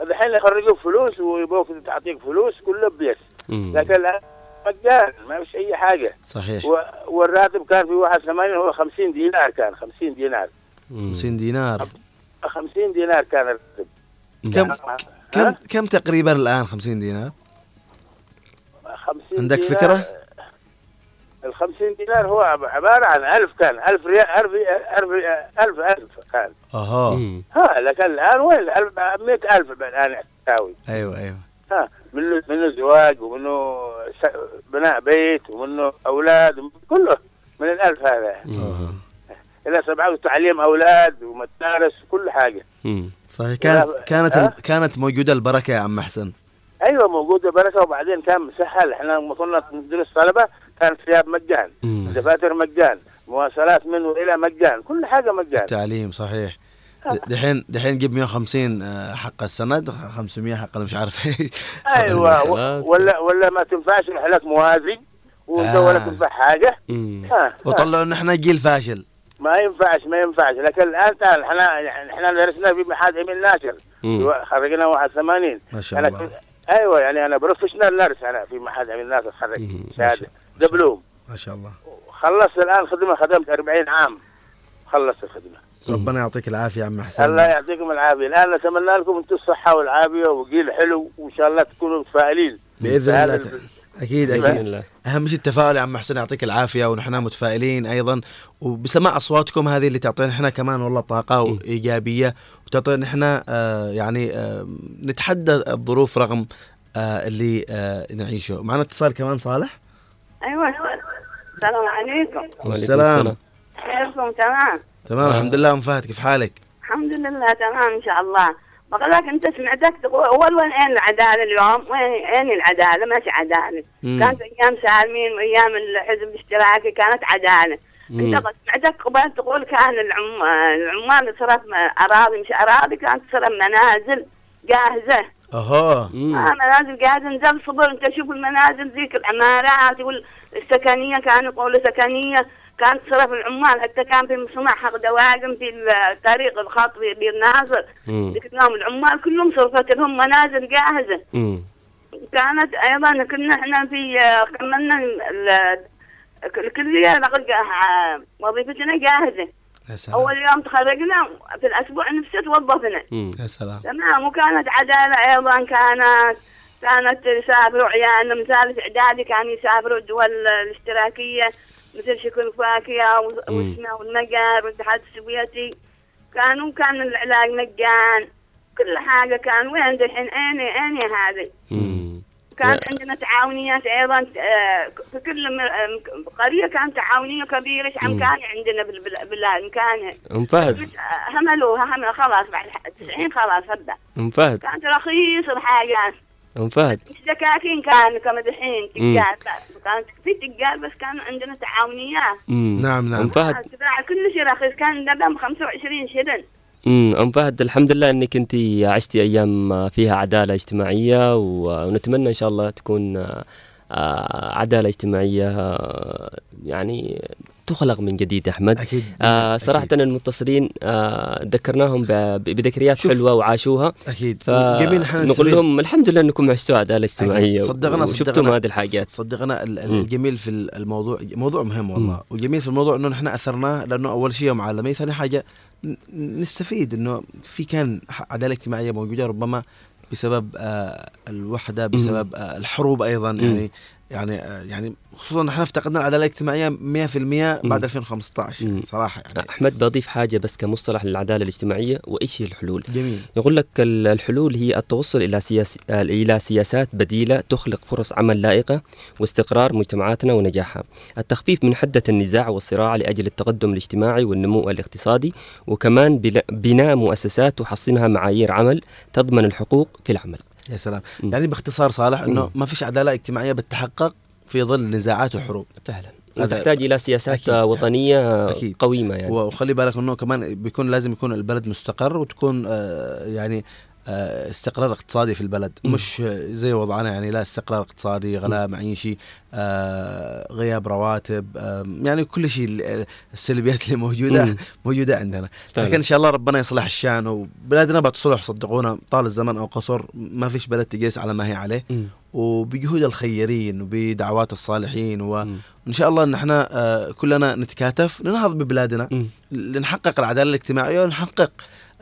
الحين يخرجوك فلوس ويبوك تعطيك فلوس كله بيس. لكن الان مجان ما فيش أي حاجة. صحيح. و... والراتب كان في 81 هو 50 دينار كان 50 دينار. 50 دينار. 50 دينار كان الراتب. كم كم كم تقريبا الآن 50 دينار؟ 50 عندك دينار فكرة؟ ال 50 دينار هو عب- عبارة عن 1000 كان. 1000 ريال 1000 1000 1000 كان. أها. ها لكن الآن وين؟ 100000 الآن تساوي أيوه أيوه. ها. منه منه زواج ومنه بناء بيت ومنه أولاد كله من الألف هذا. إذا سبعه تعليم أولاد ومدارس وكل حاجة. صحيح. كانت كانت ها؟ كانت موجودة البركة يا عم حسن أيوه موجودة بركة وبعدين كان مسهل. إحنا لما كنا ندرس طلبة كان ثياب مجان دفاتر مجان مواصلات من وإلى مجان كل حاجة مجان. تعليم صحيح. دحين دحين جيب 150 آه، حق السند 500 حق مش عارف إيش. أيوه ولا ولا ما تنفعش لك موازي ولا آه. تنفع حاجة. ها. وطلعوا إن إحنا جيل فاشل. ما ينفعش ما ينفعش. لكن الآن تعال إحنا يعني إحنا درسنا في معهد إمين ناشر. خرجنا 81 ما شاء أنا الله. أيوه يعني أنا professional nurse أنا في معهد أمين ناشر خرج شهادة. دبلوم. ما شاء الله. خلصت الآن خدمة خدمت 40 عام. خلصت الخدمة. ربنا يعطيك العافية يا عم حسن الله يعطيكم العافية. الآن نتمنى لكم أنتم الصحة والعافية وجيل حلو وإن شاء الله تكونوا متفائلين بإذن الله ال- تعالى. أكيد أكيد. الله. أهم شيء التفاؤل يا عم حسن يعطيك العافية ونحن متفائلين أيضا. وبسماع أصواتكم هذه اللي تعطينا إحنا كمان والله طاقة وإيجابية وتعطينا إحنا آه يعني آه نتحدى الظروف رغم آه اللي آه نعيشه. معنا اتصال كمان صالح؟ أيوه السلام عليكم. والسلام كيفكم؟ تمام. تمام الحمد لله أم فهد كيف حالك؟ الحمد لله تمام إن شاء الله. بقول لك أنت سمعتك تقول أول وين أين العدالة اليوم؟ وين أين العدالة؟ ماشي عدالة. مم. كانت أيام سالمين وأيام الحزب الاشتراكي كانت عدالة. مم. أنت سمعتك قبل تقول كان العم... العمال صرف م- اراضي مش أراضي كانت صرف منازل جاهزة. أها. آه منازل جاهزة نزل صبر أنت شوف المنازل ذيك العمارات والسكنيه كانوا يقولوا سكنيه كانت صرف العمال حتى كان في مصنع حق دواقم في الطريق الخط في بير ناصر. ذيك اليوم العمال كلهم صرفت لهم منازل جاهزة. كانت أيضا كنا إحنا في كملنا ال- الكلية لقى وظيفتنا جاهزة. يا سلام. أول يوم تخرجنا في الأسبوع نفسه توظفنا. يا سلام. تمام. وكانت عدالة أيضا كانت كانت يسافروا عيالنا من ثالث إعدادي كانوا يسافروا الدول الاشتراكية. مثل شيكوسلوفاكيا و- مم. واسمها والمجر والاتحاد السوفيتي كانوا كان العلاج مجان كل حاجة كان وين دحين؟ أين أين هذه كانت عندنا تعاونيات أيضا آه، في كل آه، قرية كانت تعاونية كبيرة مم. مكان عندنا بال- بال- بالله مكان ام فهد آه، هملوها همل خلاص بعد ح- 90 خلاص هبدا ام فهد كانت رخيص الحاجات. أم فهد. مش دكاكين كانوا كما دحين مم. تجار بس. كانت في تجار بس كانوا عندنا تعاونيات نعم نعم. أم فهد. كل شيء رخيص كان دبم 25 شلن. امم أم فهد الحمد لله إنك أنت عشتي أيام فيها عدالة اجتماعية ونتمنى إن شاء الله تكون آه، آه، عدالة اجتماعية آه، يعني تخلق من جديد يا أحمد. أكيد. آه صراحة المتصلين آه ذكرناهم بذكريات. حلوة وعاشوها. أكيد. جميل نستفيد. لهم الحمد لله أنكم عشتوا عداله اجتماعيه صدقنا وشفتم صدقنا. هذه الحاجات. صدقنا. الجميل في الموضوع موضوع مهم والله. وجميل في الموضوع إنه نحن أثرناه لأنه أول شيء يوم عالمي ثاني حاجة نستفيد إنه في كان عدالة اجتماعية موجودة ربما بسبب آه الوحدة بسبب آه الحروب أيضا. يعني. يعني آه، يعني خصوصا إحنا افتقدنا العدالة الاجتماعية 100% بعد 2015 يعني صراحة يعني. أحمد بضيف حاجة بس كمصطلح للعدالة الاجتماعية وإيش هي الحلول؟ جميل. يقول لك ال- الحلول هي التوصل إلى سياس آه، إلى سياسات بديلة تخلق فرص عمل لائقة واستقرار مجتمعاتنا ونجاحها. التخفيف من حدة النزاع والصراع لأجل التقدم الاجتماعي والنمو الاقتصادي وكمان بناء مؤسسات تحصنها معايير عمل تضمن الحقوق في العمل. يا سلام. يعني باختصار صالح إنه. ما فيش عدالة اجتماعية بتتحقق في ظل نزاعات وحروب. فعلا. وتحتاج إلى سياسات آه، وطنية أكيد. قويمة يعني. وخلي بالك إنه كمان بيكون لازم يكون البلد مستقر وتكون آه، يعني استقرار اقتصادي في البلد مم. مش آه، زي وضعنا يعني لا استقرار اقتصادي غلاء معيشي آه، غياب رواتب آه، يعني كل شيء ال- السلبيات اللي موجودة مم. موجودة عندنا فعلا. لكن إن شاء الله ربنا يصلح الشأن وبلادنا بتصلح صدقونا طال الزمن أو قصر ما فيش بلد تجلس على ما هي عليه مم. وبجهود الخيرين وبدعوات الصالحين. وان شاء الله إن إحنا آه، كلنا نتكاتف لنهض ببلادنا لنحقق العدالة الاجتماعية ونحقق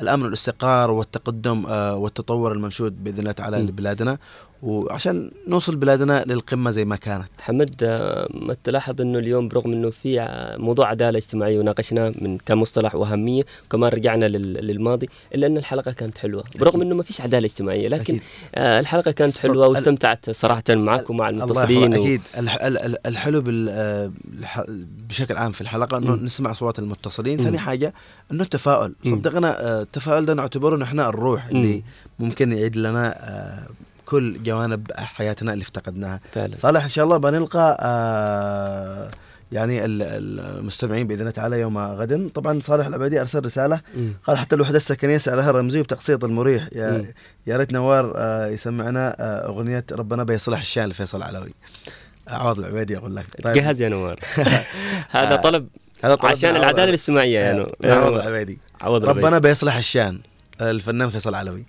الأمن والاستقرار والتقدم آه، والتطور المنشود بإذن الله تعالى. لبلادنا وعشان نوصل بلادنا للقمة زي ما كانت حمد آه، ما تلاحظ إنه اليوم برغم إنه في ع- موضوع عدالة اجتماعيه وناقشناه من كمصطلح وأهمية وكمان رجعنا لل- للماضي إلا إن الحلقة كانت حلوة برغم إنه ما فيش عدالة اجتماعية لكن أكيد. آه الحلقة كانت حلوة واستمتعت صراحة معك ومع الله المتصلين يحفظك. و- أكيد الح- ال- ال- الحلو بال آه، بشكل عام في الحلقة إنه. نسمع اصوات المتصلين. ثاني حاجة إنه التفاؤل. صدقنا آه، التفاؤل ده نعتبره نحن الروح اللي ممكن يعيد لنا آه، كل جوانب حياتنا اللي افتقدناها. فعلا. صالح إن شاء الله بنلقى آه، يعني ال- المستمعين بإذن الله تعالى يوم غد. طبعا صالح العبيدي أرسل رسالة. مم. قال حتى الوحدة السكنية سعرها رمزي وبتقسيط المريح. يا, يا ريت نوار آه، يسمعنا آه، أغنية ربنا بيصلح الشان لفيصل علوي عوض العبيدي أقول لك جهز يا نوار. *laughs* هذا طلب هذا طلب عشان العدالة. الاجتماعيه آه، يعني من عوض العبيدي. عوض ربنا. بيصلح الشان آه، الفنان فيصل علوي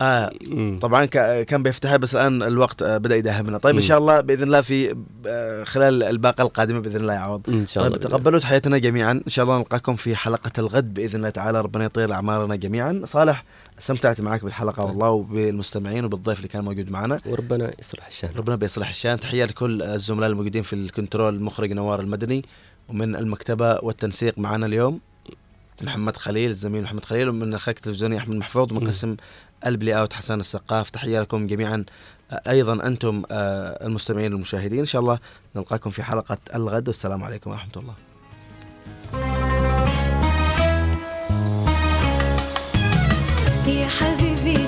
آه. مم. طبعا كا- كان بيفتحها بس الآن الوقت آه، بدأ يداهمنا طيب إن مم. شاء الله بإذن الله في آه، خلال الباقة القادمة بإذن الله يعوض إن شاء الله. طيب تقبلوا تحياتنا جميعا. إن شاء الله نلقاكم في حلقة الغد بإذن الله تعالى. ربنا يطيل أعمارنا جميعا. صالح استمتعت معك بالحلقة والله وبالمستمعين وبالضيف اللي كان موجود معنا. وربنا يصلح الشان. ربنا بيصلح الشان. تحية لكل الزملاء الموجودين في الكنترول المخرج نوار المدني ومن المكتبة والتنسيق معنا اليوم. محمد خليل الزميل محمد خليل ومن الخارج التلفزيوني أحمد محفوظ ومن قسم البلاي آوت حسن السقاف. تحية لكم جميعا. آه، أيضا أنتم آه، المستمعين والمشاهدين. إن شاء الله نلقاكم في حلقة الغد. والسلام عليكم ورحمة الله. يا حبيبي